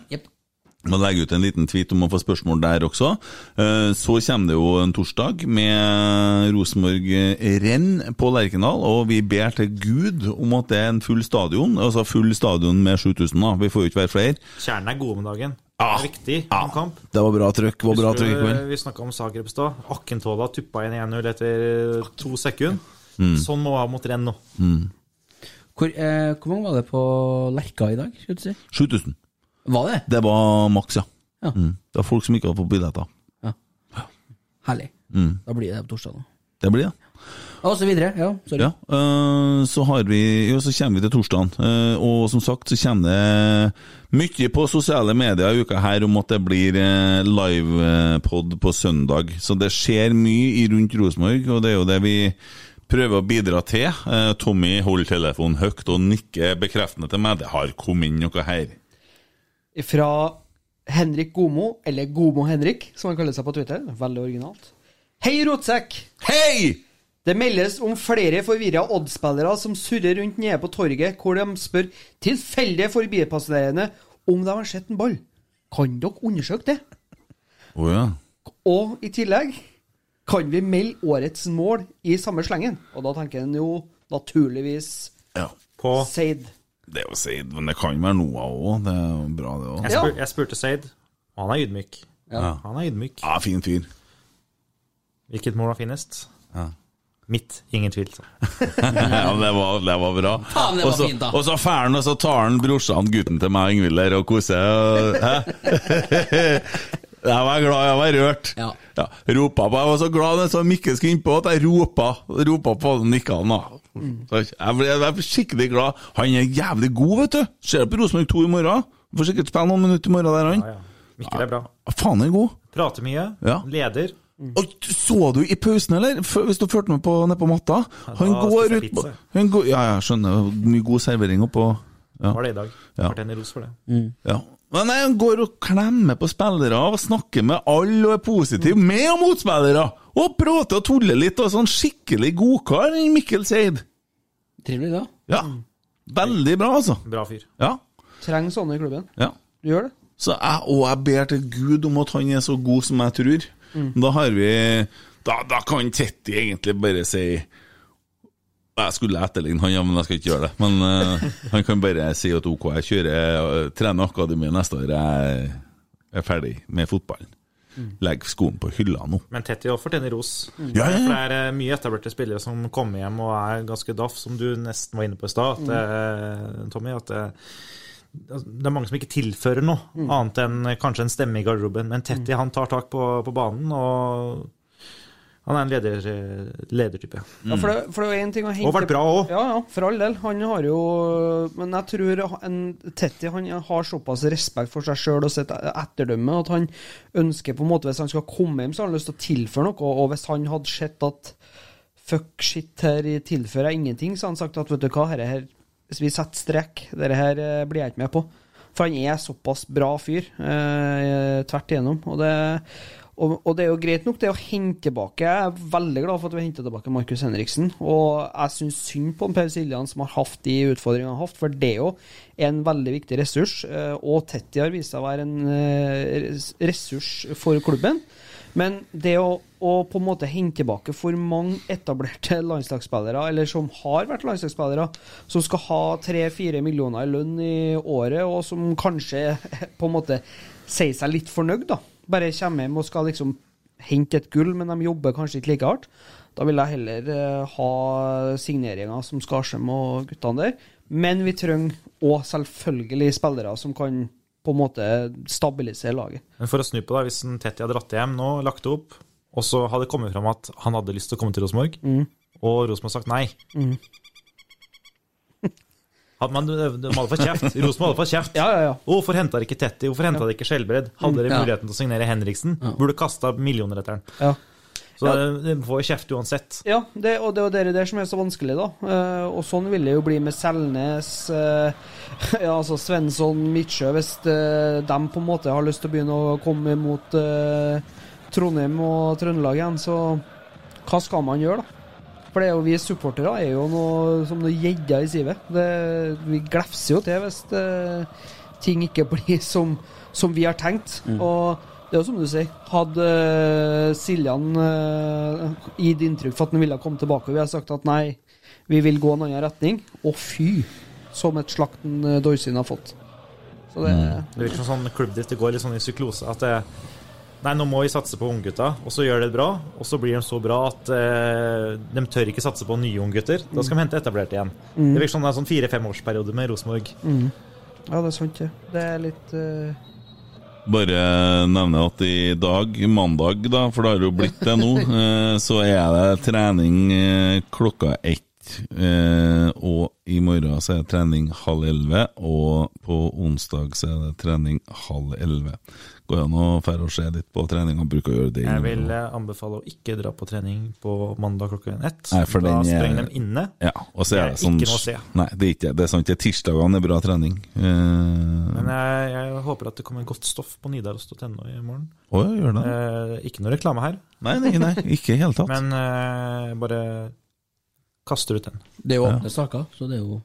Må legge ut en liten tweet om å få spørsmål der også. Eh, Så kommer det jo en torsdag med Rosenborg-renn på Lerkendal, og vi ber til Gud om at det er en full stadion, altså full stadion med 7000, da. Vi får jo ikke være flere. Kjernen er god om dagen. Det er viktig ja. kamp. Det var bra trøkk. Var bra Husker trøkk i du, kveld. Vi snakka om Zagreb i stad. Akkentola tuppa inn 1-0 etter to sekunder. Mm. Sånn må vi ha mot renn nå. Mm. Hvor, eh, hvor mange var det på Lerka i dag? Si? 7000. Var det? Det var maks, ja. Ja. Mm. Det var folk som ikke hadde fått billetter. Herlig. Mm. Da blir det på torsdag, da. Det blir det. Og så videre. Ja, sorry. Ja, øh, så har vi Jo, så kommer vi til torsdagen. øh, og som sagt så kommer det mye på sosiale medier i uka her om at det blir øh, livepod på søndag. Så det skjer mye i rundt Rosenborg, og det er jo det vi prøver å bidra til. Eh, Tommy holder telefonen høyt og nikker bekreftende til meg. Det har kommet inn noe her. Fra Henrik Gomo, eller Gomo Henrik, som han kaller seg på Twitter. Veldig originalt. Hei, rotsekk! Hei! Det meldes om flere forvirra Odd-spillere som surrer rundt nede på torget, hvor de spør tilfeldige forbipasserende om de har sett en ball. Kan dere undersøke det? Å ja. Og i tillegg kan vi melde årets mål i samme slengen. Og da tenker en jo naturligvis Ja. På Seid. Det er jo Seid, men det kan være Noah òg. Det er jo bra, det òg. Jeg, spur, jeg spurte Seid, og han er ydmyk. Ja. Han er ydmyk. Ja, fin fyr. Hvilket mål var finest? Ja. Mitt. Ingen tvil. *laughs* ja, det var, det var bra. Faen, det var Og så- fint, da. Og så drar han, og så tar han brorsan, gutten til meg, Ingvild, og koser. *laughs* Jeg var glad, jeg var rørt. Ja. ropa på, Jeg var så glad da så Mikke skulle innpå at jeg ropa, ropa på han nikka han. Mm. Jeg ble, jeg ble skikkelig glad. Han er jævlig god, vet du. Ser på Rosenborg 2 i morgen. Får sikkert spille noen minutter i morgen der, han. Ja, ja. Mikkel er bra. Ja, Faen, er god. Prater mye. Ja. Leder. Og så du i pausen, eller? F- Hvis du fulgte med på, ned på matta? Han da går ut på han går, Ja, jeg skjønner. Mye god servering oppå ja. Var det i dag. Ja. Fortjener ros for det. Ja. Men nei, han går og klemmer på spillere og snakker med alle og er positiv, med og motspillere! Og prater og tuller litt, og sånn skikkelig godkar, Mikkel Seid. Trivelig, da. Ja. Veldig bra, altså. Bra fyr. Ja. Trenger sånne i klubben. ja. Du gjør det. Så jeg, og jeg ber til Gud om at han er så god som jeg tror. Mm. Da har vi Da, da kan Tetti egentlig bare si Jeg skulle etterligne han, ja, men jeg skal ikke gjøre det. Men uh, han kan bare si at OK, jeg kjører uh, trener akademiet neste år. Jeg er ferdig med fotballen. Mm. Legg skoen på hylla nå. Men Tetti òg fortjener ros. Ja, ja, ja. For det er eh, mye etablerte spillere som kommer hjem og er ganske daff, som du nesten var inne på i stad, eh, Tommy. At det, det er mange som ikke tilfører noe, Mm. annet enn kanskje en stemme i garderoben. Men Tetti han tar tak på, på banen, og han er en leder, ledertype. Ja, for det, for det er en ting å hente Og vært bra òg. Ja, ja, for all del. Han har jo Men jeg tror en Tetti han har såpass respekt for seg sjøl og sitt etterdømme at han ønsker på en måte Hvis han skal komme hjem, så har han lyst til å tilføre noe. Og hvis han hadde sett at fuck shit, her tilfører jeg ingenting, så har han sagt at vet du hva, herre her Hvis vi setter strek, dette her eh, blir jeg ikke med på. For han er såpass bra fyr eh, tvert igjennom. Og det, og, og det er jo greit nok det å hente tilbake. Jeg er veldig glad for at vi henter tilbake Markus Henriksen. Og jeg syns synd på Per Siljan som har hatt de utfordringene han har hatt, for det er jo en veldig viktig ressurs. eh, Og Tetti har vist seg å være en eh, ressurs for klubben. Men det å, å på en måte hente tilbake for mange etablerte landslagsspillere, eller som har vært landslagsspillere, som skal ha tre-fire millioner i lønn i året, og som kanskje *laughs* på en måte sier seg litt fornøyd, da. Bare kommer hjem og skal liksom hente et gull, men de jobber kanskje ikke like hardt. Da vil jeg heller eh, ha signeringer som Skarsheim og guttene der. Men vi trenger òg selvfølgelig spillere som kan på en måte stabilisere laget. Men for å snu på det, hvis en Tetti hadde dratt hjem nå, lagt opp, og så hadde det kommet fram at han hadde lyst til å komme til Rosenborg, Mm. og Rosenborg sagt nei, Mm. Hadde man, de hadde fått kjeft. *laughs* Rosenborg hadde fått kjeft. Ja, ja, ja. Hvorfor henta dere ikke Tetti? Hvorfor henta dere ikke Skjelbred? Hadde dere Ja. muligheten til å signere Henriksen? Burde kasta millioner etter den. Ja. Så Ja. de de får kjeft uansett. Ja, det, og det er det der som er så vanskelig, da. Eh, og sånn vil det jo bli med Selnes, eh, *laughs* ja, altså Svensson, Midtsjø, hvis eh, de på en måte har lyst til å begynne å komme mot eh, Trondheim og Trøndelag igjen, så hva skal man gjøre, da? For det er jo vi supportere er jo noe som noe gjedder i sivet. Vi glefser jo til hvis det, ting ikke blir som, som vi har tenkt. Mm. Og det er jo som du sier, hadde eh, Siljan uh, gitt inntrykk for at han ville komme tilbake, og vi har sagt at nei, vi vil gå en annen retning, og fy, som et slakten Doysin Dorsin har fått. Så det Det virker som sånn klubbdrift. Det går litt sånn i psyklose. At det, nei, nå må vi satse på unggutta, og så gjør de det bra. Og så blir de så bra at eh, de tør ikke satse på nye unggutter. Da skal de hente etablerte igjen. Mm. Det virker som det er en sånn fire-femårsperiode med Rosenborg. mm. Ja, det er sant, det. Det er litt uh... Bare nevne at i dag, mandag, da, for det har jo blitt det nå, *laughs* eh, så er det trening eh, klokka ett. eh, Og i morgen så er det trening halv elleve, og på onsdag så er det trening halv elleve. Går an å fære og se litt på treninga? Bruker å gjøre det Jeg vil eh, anbefale å ikke dra på trening på mandag klokken ett. Nei, for da den er- sprenger de inne. Ja, og så er det sånn Ikke noe å se. Nei, det er ikke det. Det er sant, det er tirsdagene er bra trening. Eh, Men jeg, jeg håper at det kommer godt stoff på nidaros.no i morgen. Å ja, gjør det. Eh, ikke noe reklame her. Nei, nei, nei, ikke i hele tatt. *laughs* Men eh, bare kaster ut den. Det er jo åpne saker, så det er jo Ja.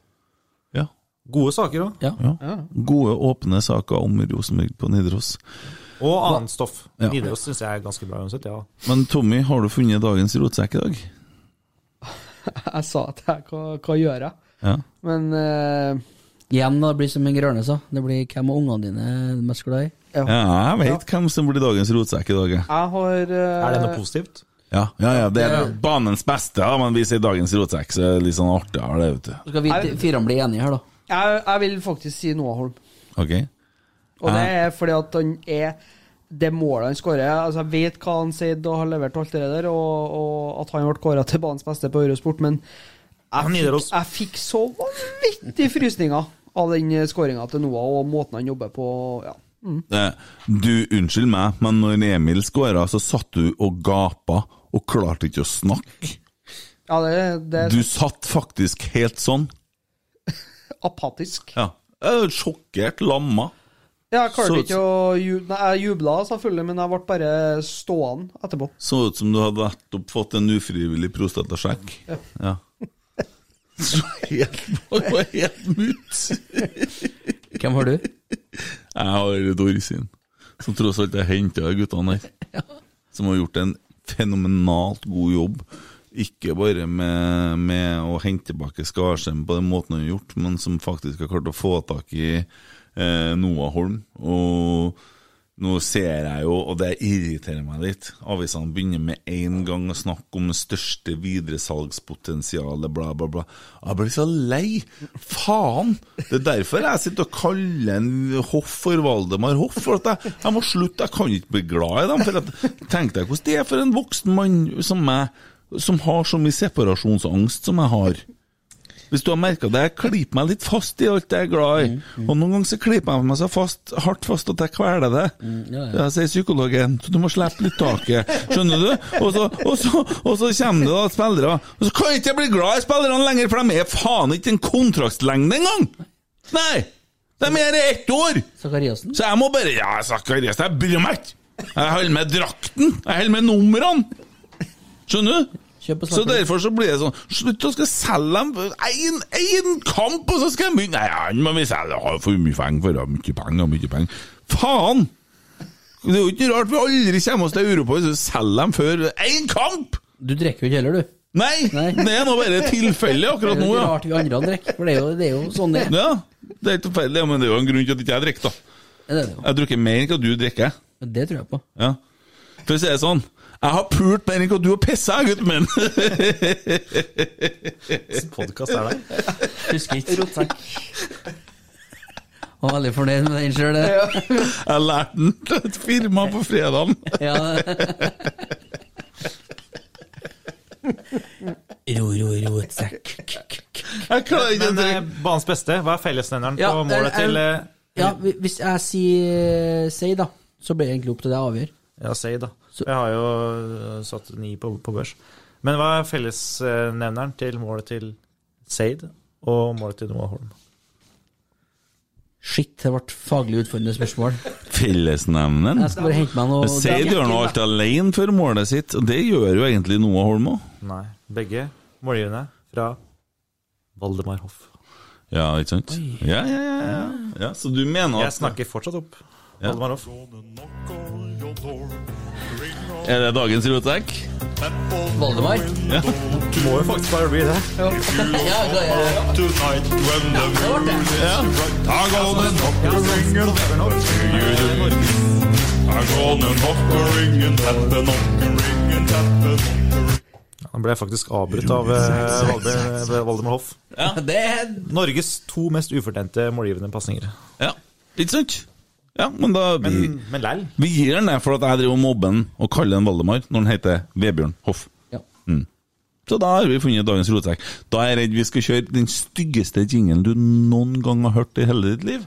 Gode saker òg. Ja. Ja. Gode, åpne saker om Rosenborg på Nidaros. Og annet stoff. Ja. Nidaros syns jeg er ganske bra uansett, ja. Men Tommy, har du funnet dagens rotsekk i dag? *laughs* Jeg sa at jeg hva, hva gjør jeg? Ja. Men uh, Igjen, da, det blir som en Grønne sa. Det blir hvem av ungene dine er mest glad i? Ja. Ja, jeg vet hvem som blir dagens rotsekk i dag. jeg. har uh, Er det noe positivt? Ja, ja, ja, det er banens beste, da, men vi sier dagens rotsekk, så det er litt sånn artigere, det, vet du. Skal vi fire bli enige her, da. Jeg, jeg vil faktisk si Noah Holm. Ok? Og det er fordi at han er det målet han skårer. Altså, jeg vet hva han sier og har levert alt det der, og, og at han ble kåra til banens beste på Eurosport, men jeg fikk, jeg fikk så vanvittig frysninger av den skåringa til Noah og måten han jobber på. Ja. Mm. Eh, Du, unnskyld meg, men når Emil skåra, så satt du og gapa og klarte ikke å snakke. ja, det, det Du satt faktisk helt sånn. Apatisk. Ja. Er Sjokkert, lamma. Ja, jeg klarte ikke å ju- Jeg jubla selvfølgelig, men jeg ble bare stående etterpå. Så ut som du hadde nettopp fått en ufrivillig prostatasjekk. Ja. Så helt, *laughs* var helt mutt. Hvem har du? Jeg har Dorsin, som tross alt har henta guttene her. Som har gjort en fenomenalt god jobb. Ikke bare med, med å hente tilbake Skarsheim på den måten han har gjort, men som faktisk har klart å få tak i eh, Noah Holm. Og nå ser jeg jo, og det irriterer meg litt, avisene begynner med en gang å snakke om det største videresalgspotensialet, bla, bla, bla. Jeg blir så lei! Faen! Det er derfor jeg sitter og kaller en Hoff for Valdemar Hoff. For at jeg, jeg må slutte, jeg kan ikke bli glad i dem. For at, Tenk deg hvordan det er for en voksen mann som meg, som har så mye separasjonsangst som jeg har. Hvis du har merka det, jeg klyper meg litt fast i alt jeg er glad i. Og noen ganger så klyper jeg meg så fast, hardt fast at jeg kveler det. ja, Ja, sier psykologen. Så du må slippe litt taket. Skjønner du? Og så, og så, og så kommer det da spillere, og så kan jeg ikke bli glad i spillerne lenger, for de er faen ikke en kontraktslengde engang! Nei! De er i ett år! Sakariassen? Så jeg må bare Ja, Sakariassen, jeg bryr meg ikke! Jeg holder med drakten! Jeg holder med numrene! Skjønner du? Så derfor så blir det sånn Slutt å skal selge dem én kamp, og så skal jeg begynne Nei, han må vi selge, har for mye penger for mye penger, mye penger. Faen! Det er jo ikke rart vi aldri kommer oss til Europa hvis vi selger dem før én kamp! Du drikker jo ikke heller, du. Nei, *laughs* det er nå bare tilfellet akkurat nå, Det er jo rart vi andre drikker, for det er jo, det er jo sånn det er. Ja, det er tilfeldig, men det er jo en grunn til at ikke jeg drikker, da. Det er det. Jeg drikker mer enn hva du drikker. Det tror jeg på. Ja. For å si det sånn, jeg har pult mer enn hva du har pissa, gutten min! Podkast er det? Husker ikke. Rotsekk. Var veldig fornøyd med den sjøl, Jeg lærte den til et firma på fredagen. Ja. Ro, ro, rotsekk. Jeg klarer ikke det. Eh, banens beste, hva er fellesnevneren Ja, på målet eh, til eh, eh, Ja, hvis jeg sier si, da, så blir det egentlig opp til deg å avgjøre. Ja, si da. Jeg har jo eh, satt ni på, på børs. Men hva er fellesnevneren til målet til Seid og målet til Noah Holm? Shit, det ble faglig utfordrende spørsmål. *laughs* Fellesnevneren? Jeg skal bare hente meg noe- Seid gjør nå alt alene for målet sitt, og det gjør jo egentlig Noah Holm òg. Nei, begge målgivende fra Valdemar Hoff. Ja, ikke sant? Ja, ja, ja, ja. ja. Så du mener at Jeg snakker fortsatt opp Ja. Valdemar Hoff. Er det dagens rotek? Valdemar? Ja. Må jo faktisk bare bli det. Ja, ja, *laughs* ja. det when the moon is bright I'm gonna knock a ring and I'm gonna knock a ring and tap a knock a ring and tap a knock a ring Han ble faktisk avbrutt av eh, Valdemar Hoff. Ja, det er Norges to mest ufortjente målgivende pasninger. Ja, ikke sant? Ja, men da vi, Men, men lell. vi gir den det for at jeg driver og mobber og kaller den Valdemar når den heter Vebjørn Hoff. Ja. Mm. Så da har vi funnet dagens rotsekk. Da er jeg redd vi skal kjøre den styggeste jingelen du noen gang har hørt i hele ditt liv.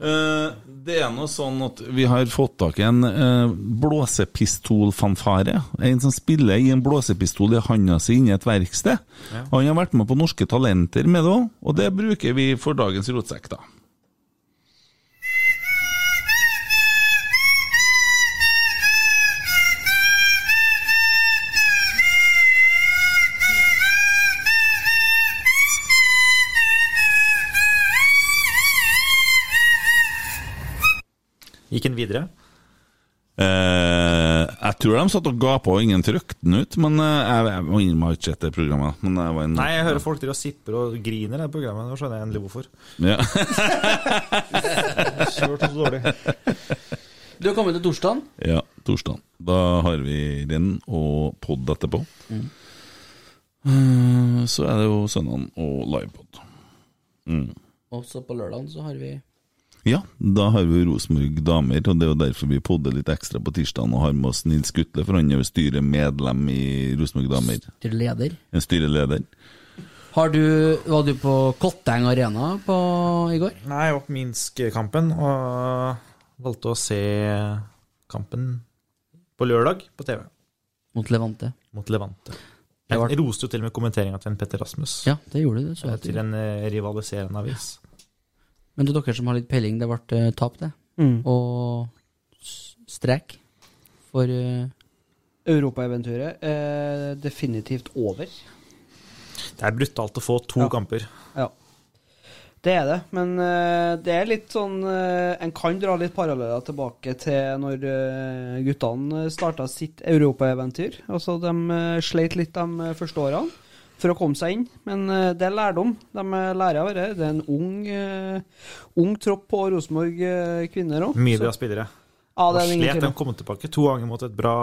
Eh, det er nå sånn at vi har fått tak i en uh, blåsepistolfanfare. En som spiller i en blåsepistol i handa si inni et verksted. Ja. Han har vært med på Norske Talenter med det òg, og det bruker vi for dagens rotsekk, da. Gikk han videre? Eh, jeg tror de satt og gapa og ingen trykte den ut, men eh, jeg, jeg må innrømme jeg ikke sett det programmet. Men det var en, Nei, jeg hører folk driver og sipper og griner i det programmet. Nå skjønner jeg endelig hvorfor. Ja. *laughs* Kjørt så dårlig. Du har kommet til torsdagen. ja, torsdagen. Da har vi renn og pod etterpå. Mm. Eh, så er det jo søndagen og livepod. Mm. Og så på lørdagen så har vi Ja, da har vi Rosenborg damer, og det er jo derfor vi podder litt ekstra på tirsdagen og har med oss Nils Gutle, for han er jo styremedlem i Rosenborg damer. Styreleder. En styreleder. Har du, var du på Kotteng Arena på, i går? Nei, jeg var på Minsk-kampen og valgte å se kampen på lørdag på TV. Mot Levante. Mot Levante. Jeg roste jo til og med kommenteringa til en Petter Rasmus. Ja, det gjorde du. det så Til en eh, rivaliserende avis. Men til dere som har litt peiling, det ble eh, tap, det. Mm. Og strek for uh, Europaeventyret er definitivt over. Det er brutalt å få to Ja. kamper. Ja. Det er det, men uh, det er litt sånn uh, En kan dra litt paralleller tilbake til når uh, guttene starta sitt europaeventyr. Altså, de eh, sleit litt de eh, første årene for å komme seg inn, men eh, det er lærdom. De lærer av det. Det er en ung, eh, ung tropp på Rosenborg eh, kvinner òg. Mye bra spillere. Ja, det er slet de om. kom tilbake to ganger mot et bra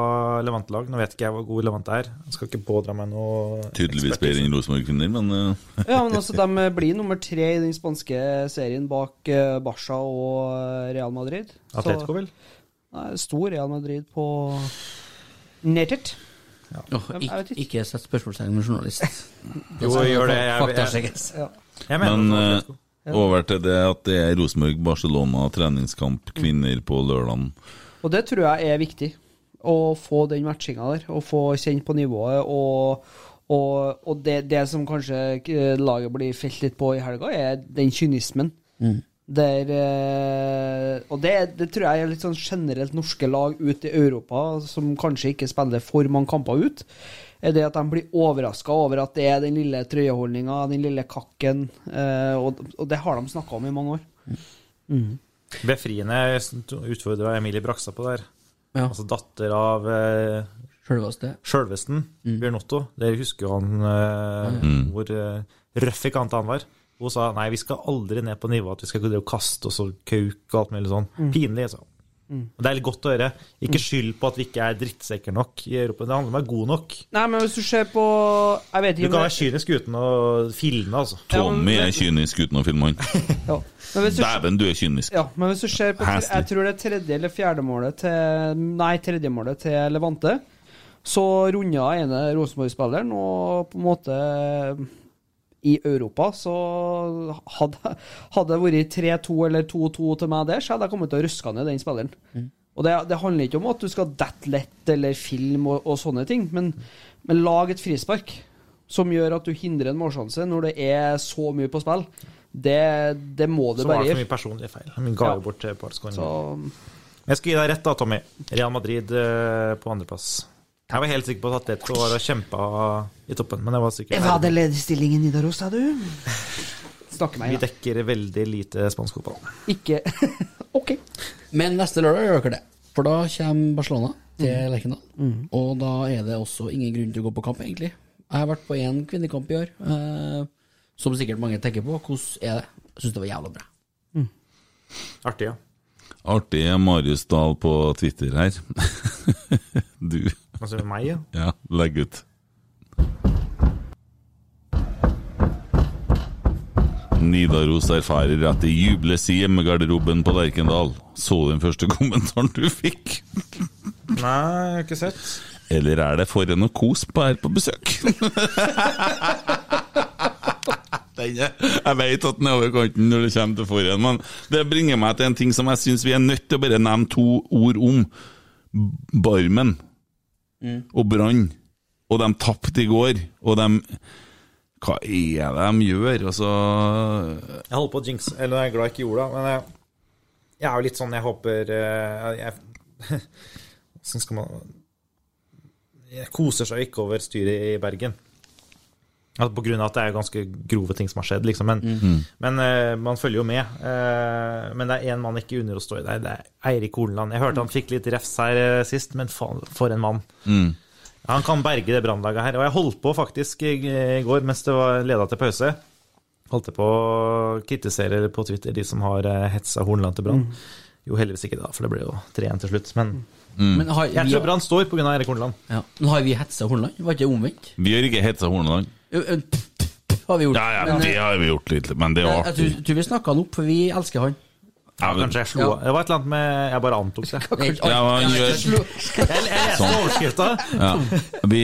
Levant-lag. Nå vet ikke jeg hvor god Levant er. Jeg skal ikke pådra meg noe Tydeligvis bedre enn Rosenborg-kvinner, men *laughs* Ja, men altså, De blir nummer tre i den spanske serien bak Barca og Real Madrid. Atletico, vel? Nei, stor Real Madrid på nettet. Åh, ikke, ikke sett spørsmålstegn med journalist. *laughs* Jo, gjør det. Jeg- jeg-. Ja. Jeg mener Men Atletico. over til det at det er Rosenborg-Barcelona treningskamp kvinner på lørdagen. Og det tror jeg er viktig. Å få den matchinga der, og få kjent på nivået. Og, og, og det, det som kanskje eh, laget blir felt litt på i helga, er den kynismen. Mm. Der, eh, og det, det tror jeg er litt sånn generelt norske lag ut i Europa som kanskje ikke spiller for mange kamper ut. Er det at de blir overraska over at det er den lille trøyeholdninga, den lille kakken. Eh, og, og det har de snakka om i mange år. Mm. Befriende utfordra Emilie Braksa på der. Ja. Altså datter av eh, Sjølveste. Sjølvesten, Mm. Bjørn Otto. Dere husker jo han eh, Mm. hvor eh, røff i kant han var. Hun sa nei, vi skal aldri ned på nivå at vi skal kaste oss og kauke og alt mulig sånn. Mm. Pinlig, altså. Mm. Det er litt godt å høre. Ikke skyld på at vi ikke er drittsekker nok i Europa. Det handler om å være god nok. Nei, men hvis du ser på Jeg vet Du kan være kynisk uten å filme, altså. Tommy er kynisk uten å filme han. Ja. Du- Dæven, du er kynisk. Ja, men hvis du ser på. Jeg tror det er tredje eller fjerde målet til Nei, tredje målet til Levante. Så runda ene Rosenborg-spilleren og på en måte i Europa, så hadde, det vært 3-2 eller 2-2 til meg der, så hadde jeg kommet til å ruske ned den spilleren. Mm. Og det, det handler ikke om at du skal dette lett eller film og, og sånne ting, men, men lag et frispark som gjør at du hindrer en målsjanse når det er så mye på spill. Det, det må du Så var som det for mye personlige feil. Han ga Ja. bort et par Jeg skal gi deg rett da, Tommy. Real Madrid eh, på andreplass. Jeg var helt sikker på at Atletico var og kjempa i toppen, men jeg var sikker. Hva hadde lederstillingen Nidaros, sa du? Snakker meg, Vi dekker veldig lite spansk fotball. Ikke *laughs* Men neste lørdag gjør dere det. For da kommer Barcelona til mm. Lerkendal. Og da er det også ingen grunn til å gå på kamp, egentlig. Jeg har vært på én kvinnekamp i år, eh, som sikkert mange tenker på. Hvordan er det? Jeg syns det var jævla bra. Artig, ja. Artig er Marius Dahl på Twitter her. *laughs* du. Altså meg, ja? Ja, legg ut. Nidaros erfarer at det jubles i hjemmegarderoben på Lerkendal. Så du den første kommentaren du fikk? Nei, jeg har ikke sett. Eller er det for en og kos på her på besøk? Jeg vet at den er over kanten når det kommer til forhånd, men det bringer meg til en ting som jeg syns vi er nødt til å bare nevne to ord om. Barmen og Brann. Og de tapte i går, og de Hva er det de gjør? Altså Jeg holder på å jinx, eller jeg er glad jeg ikke gjorde det, men jeg, jeg er jo litt sånn Jeg håper Åssen *laughs* skal man Jeg koser seg ikke over styret i Bergen. Altså på grunn av at det er ganske grove ting som har skjedd, liksom. Men, Mm. men uh, man følger jo med. Uh, men det er én mann ikke unner å stå i der. Det er Eirik Horneland. Jeg hørte han fikk litt refs her eh, sist, men faen, for en mann. Mm. Han kan berge det brannlaget her. Og jeg holdt på faktisk i, i går mens det var leda til pause. Holdt jeg på å kritisere på Twitter de som har hetsa Horneland til Brann. Jo, heldigvis ikke da, for det ble jo 3-1 til slutt. Men, Men har- jeg tror Brann står pga. Erik Horneland. Ja. Men har vi hetsa Horneland? Var ikke det omvendt? Vi har ikke hetsa Horneland. Har vi gjort. Ja, ja, Men, det eh, har vi gjort litt, men det er jeg, artig. jeg tror, tror vi snakka han opp, for vi elsker han. Ja, kanskje jeg slo Ja. Det var et eller annet med Jeg bare antok det. *laughs* Ja, han Jeg, jeg leste *laughs* Sånn. overskrifta. Ja. Vi,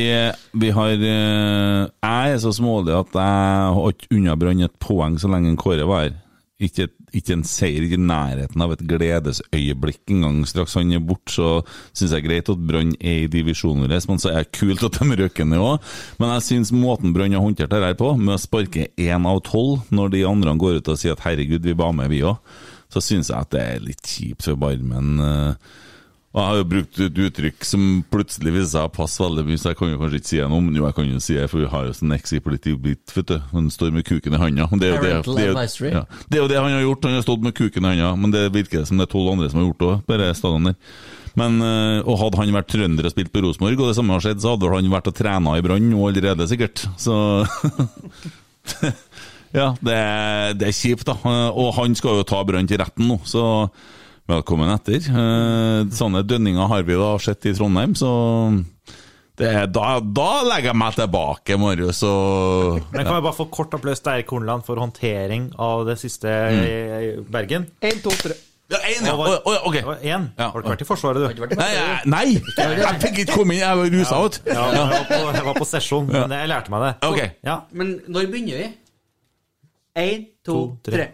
vi har eh, Jeg er så smålig at jeg har ikke unnabrønt et poeng så lenge en Kåre var her. Ikke, ikke en seier, i nærheten av et gledesøyeblikk engang. Straks han er borte, så syns jeg greit at Brann er i divisjonen vår, men så er det kult at de røkker ned òg. Men jeg syns måten Brann har håndtert dette på, med å sparke én av tolv når de andre går ut og sier at herregud, vi var med, vi òg, så syns jeg at det er litt kjipt for Barmen. eh, og Jeg har jo brukt et uttrykk som plutselig viser seg å passe veldig mye, så jeg kan jo kanskje ikke si noe om jo, jeg kan jo si det, for vi har jo sånn bit, vet du. Han står med kuken i handa. Det er jo det, det, er jo- ja, det er jo det han har gjort, han har stått med kuken i handa, men det virker som det er tolv andre som har gjort det òg, på disse der. Men, eh, og hadde han vært trønder og spilt på Rosenborg, og det samme har skjedd, så hadde han vært og trena i Brann nå allerede, sikkert. Så *laughs* Ja, det det er kjipt, da. Og han skal jo ta Brann til retten nå, så velkommen etter. Eh, Sånne dønninger har vi da sett i Trondheim, så det er, da, da legger jeg meg tilbake, Marius, og Men kan vi bare få kort applaus til Eirik Horneland for håndtering av det siste i Bergen? Én, to, tre. Ja, én, ja. Var- oh, okay. en. var. Har du ikke vært i Forsvaret, du? Nei, jeg, nei! Jeg fikk ikke komme inn, jeg var rusa ut. Ja, jeg, var på, jeg var på sesjon, men jeg lærte meg det. Okay. Ja. Men når begynner vi? Én, to, tre. tre.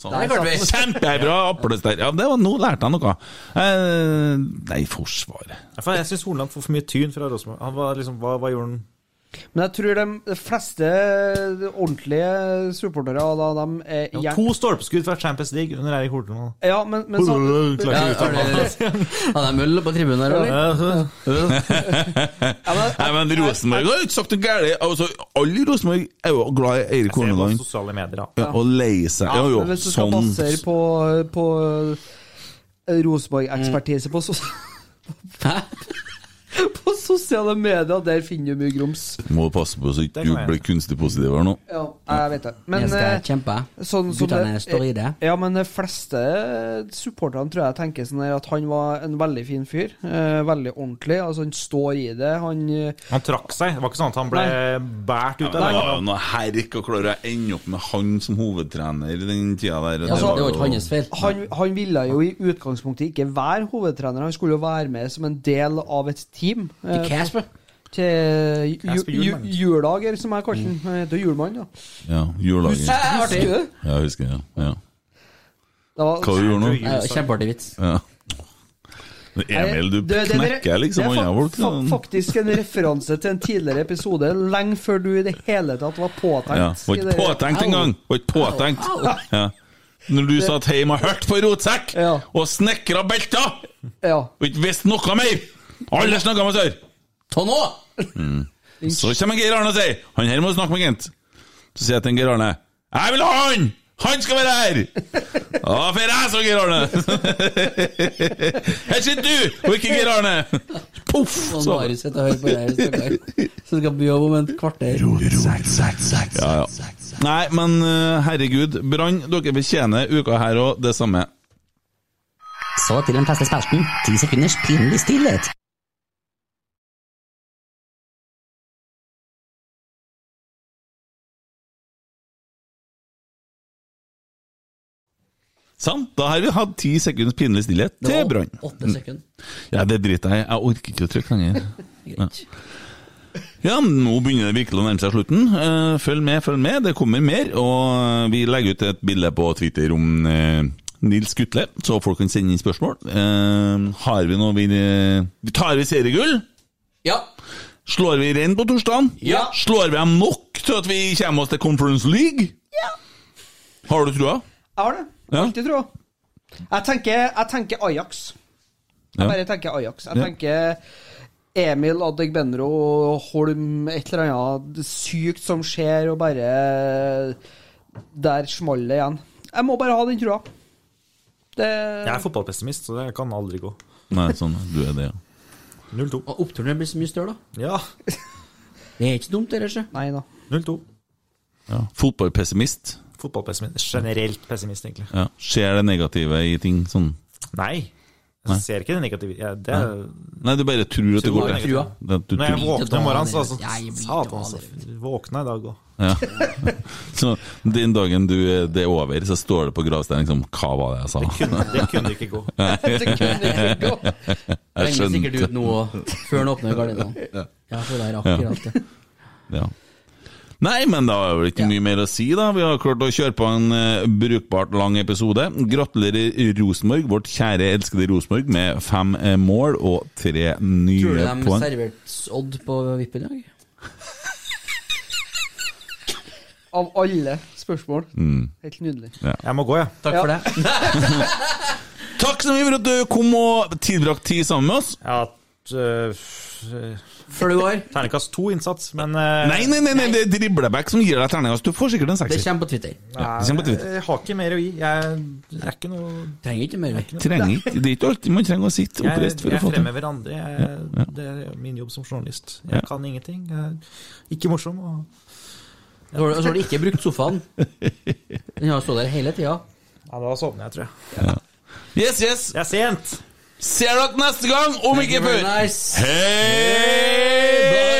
Sånn. Der klarte vi. Kjempebra applaus der. Ja, det var, nå lærte jeg noe. Eh, nei, Forsvaret. Jeg syns Horneland får for mye tyn fra Rosenborg. Han var liksom, hva, hva gjorde han? Men jeg tror de, de fleste ordentlige supportere da, de er Ja, gjerne- to stolpeskudd fra Champions League under Eirik Horten. Ja, men, men så, ja. Hadde jeg møll på tribunen her, eller? *laughs* Nei, men Rosenborg har jo ikke sagt noe galt. Altså, alle i Rosenborg er jo glad i Eirik Jeg ser på Horneland. Ja, og lei seg. Ja, jo, hvis du skal sånn basere på, på eh, Rosenborg-ekspertise på, sos *laughs* på sosiale medier, der finner du mye grums. Må passe på så ikke du blir kunstig positiv her nå. Ja, jeg vet det. Men, Jeg skal eh, kjempe. Sånn Guttene det- står i det. Ja, men de fleste supporterne tror jeg tenker sånn at han var en veldig fin fyr. Eh, veldig ordentlig. Altså, han står i det. Han eh, Han trakk seg. Det var ikke sånn at han ble båret ut av Det var jo noe herk å klare å ende opp med han som hovedtrener i den tida der. Altså, jo- Han, han ville jo i utgangspunktet ikke være hovedtrener, han skulle jo være med som en del av et team. Eh, Til Casper? Til ju, som jeg kaller den. Han heter julemann, da. Ja, juledager. Husker- husker du det? Ja, jeg husker det. Ja. Det var- Hva du gjorde nå? Ja, Kjempeartig vits. Ja. Emil, du Det- det- det- knekker liksom Det er andre folk. fa fa faktisk en referanse til en tidligere episode, lenge før du i det hele tatt var påtenkt. Ja, var ikke det- påtenkt engang! Var ikke påtenkt. Ja. Når du satt hjemme og hørte på Rotsekk, og snekra belter, Ja. og ikke visste noe mer! Alle snakker med sør! Ta nå! Mm. Så kommer Geir Arne og sier Han her må snakke med, Gent. Så sier jeg til Geir Arne Jeg vil ha han! Han skal være her! Da får jeg, så, Geir Arne! Her sitter du, og ikke Geir Arne! Poff! Så. Marius sitter og hører på det her, stakkar. Så skal på jobb om et kvarter. Ja, ja. Nei, men eh, herregud, Brann, dere betjener uka her òg det samme. Så til den faste spalten. Ti sekunders pinlig stillhet. Sånn, da har vi hatt ti sekunds pinlig stillhet til Brann. åtte sekunder. Ja, det driter jeg i. Jeg orker ikke å trykke lenger. *laughs* Ja. Ja, nå begynner det virkelig å nærme seg slutten. Eh, Følg med, følg med. Det kommer mer. Og vi legger ut et bilde på Twitter om eh, Nils Gutle, så folk kan sende inn spørsmål. Eh, har vi noe vi vi Tar vi seriegull? Ja. Slår vi rein på torsdagen? Ja. Slår vi dem nok til at vi kommer oss til Conference League? Ja. Har du trua? Jeg har det. Ja. Alltid tro. Jeg tenker, jeg tenker Ajax. Jeg Ja. bare tenker Ajax. Jeg Ja. tenker Emil Adegbenro Holm, et eller annet sykt som skjer, og bare Der smalt det igjen. Jeg må bare ha den trua. Det Jeg er fotballpessimist, så det kan aldri gå. Nei, sånn. Du er det, ja. 0-2. Og oppturen blir så mye større, da. Ja. Det er ikke dumt, det, ikke? Nei da. 0-2. ja. Fotballpessimist. Fotballpessimist. Generelt pessimist, egentlig. Ja. Ser det negative i ting sånn Nei. Nei. Jeg ser ikke det negative. Ja, det er, Nei, du bare tror at det går til. Når jeg våkner om morgenen, så er det sånn Satan, altså. Våkna i dag òg. Ja. *laughs* Så den dagen du, det er over, så står det på gravsteinen liksom Hva var det jeg sa? Det kunne- det kunne ikke gå. *laughs* Nei. *laughs* Det kunne ikke gå. Jeg Regner sikkert skjønte. ut nå før han åpner gardinene. Ja, for det er akkurat det. Ja. Nei, men da er vel ikke mye mer å si, da. Vi har klart å kjøre på en uh, brukbart lang episode. Gratulerer Rosenborg, vårt kjære, elskede Rosenborg, med fem uh, mål og tre nye poeng. Tror du de poeng. serverte Odd på vippen i dag? Av alle spørsmål. Mm. Helt nydelig. Ja. Jeg må gå, jeg. Takk for det. *laughs* Takk så mye for at du kom og tilbrakte tid sammen med oss. Ja, uh, Før du går? Terningkast to innsats, men uh, Nei, nei, nei, nei, det er dribleback som gir deg terningkast. Du får sikkert en sekser. Det kommer på Twitter. Ja, det kommer på Twitter. Jeg har ikke mer å gi. Jeg, jeg er ikke noe Trenger ikke mer. Trenger ikke, Det er ikke alltid man trenger å sitte Jeg, oppreist for å få til. fremhever andre. Jeg, Det er min jobb som journalist. Jeg Ja. kan ingenting. Jeg er ikke morsom. Og Så har du- så har du ikke brukt sofaen. Den har stått der hele tida. ja, da sovner jeg, tror jeg. Yes, yes. Det er sent. Ser dere neste gang, om ikke før. nice. Hei! Oi,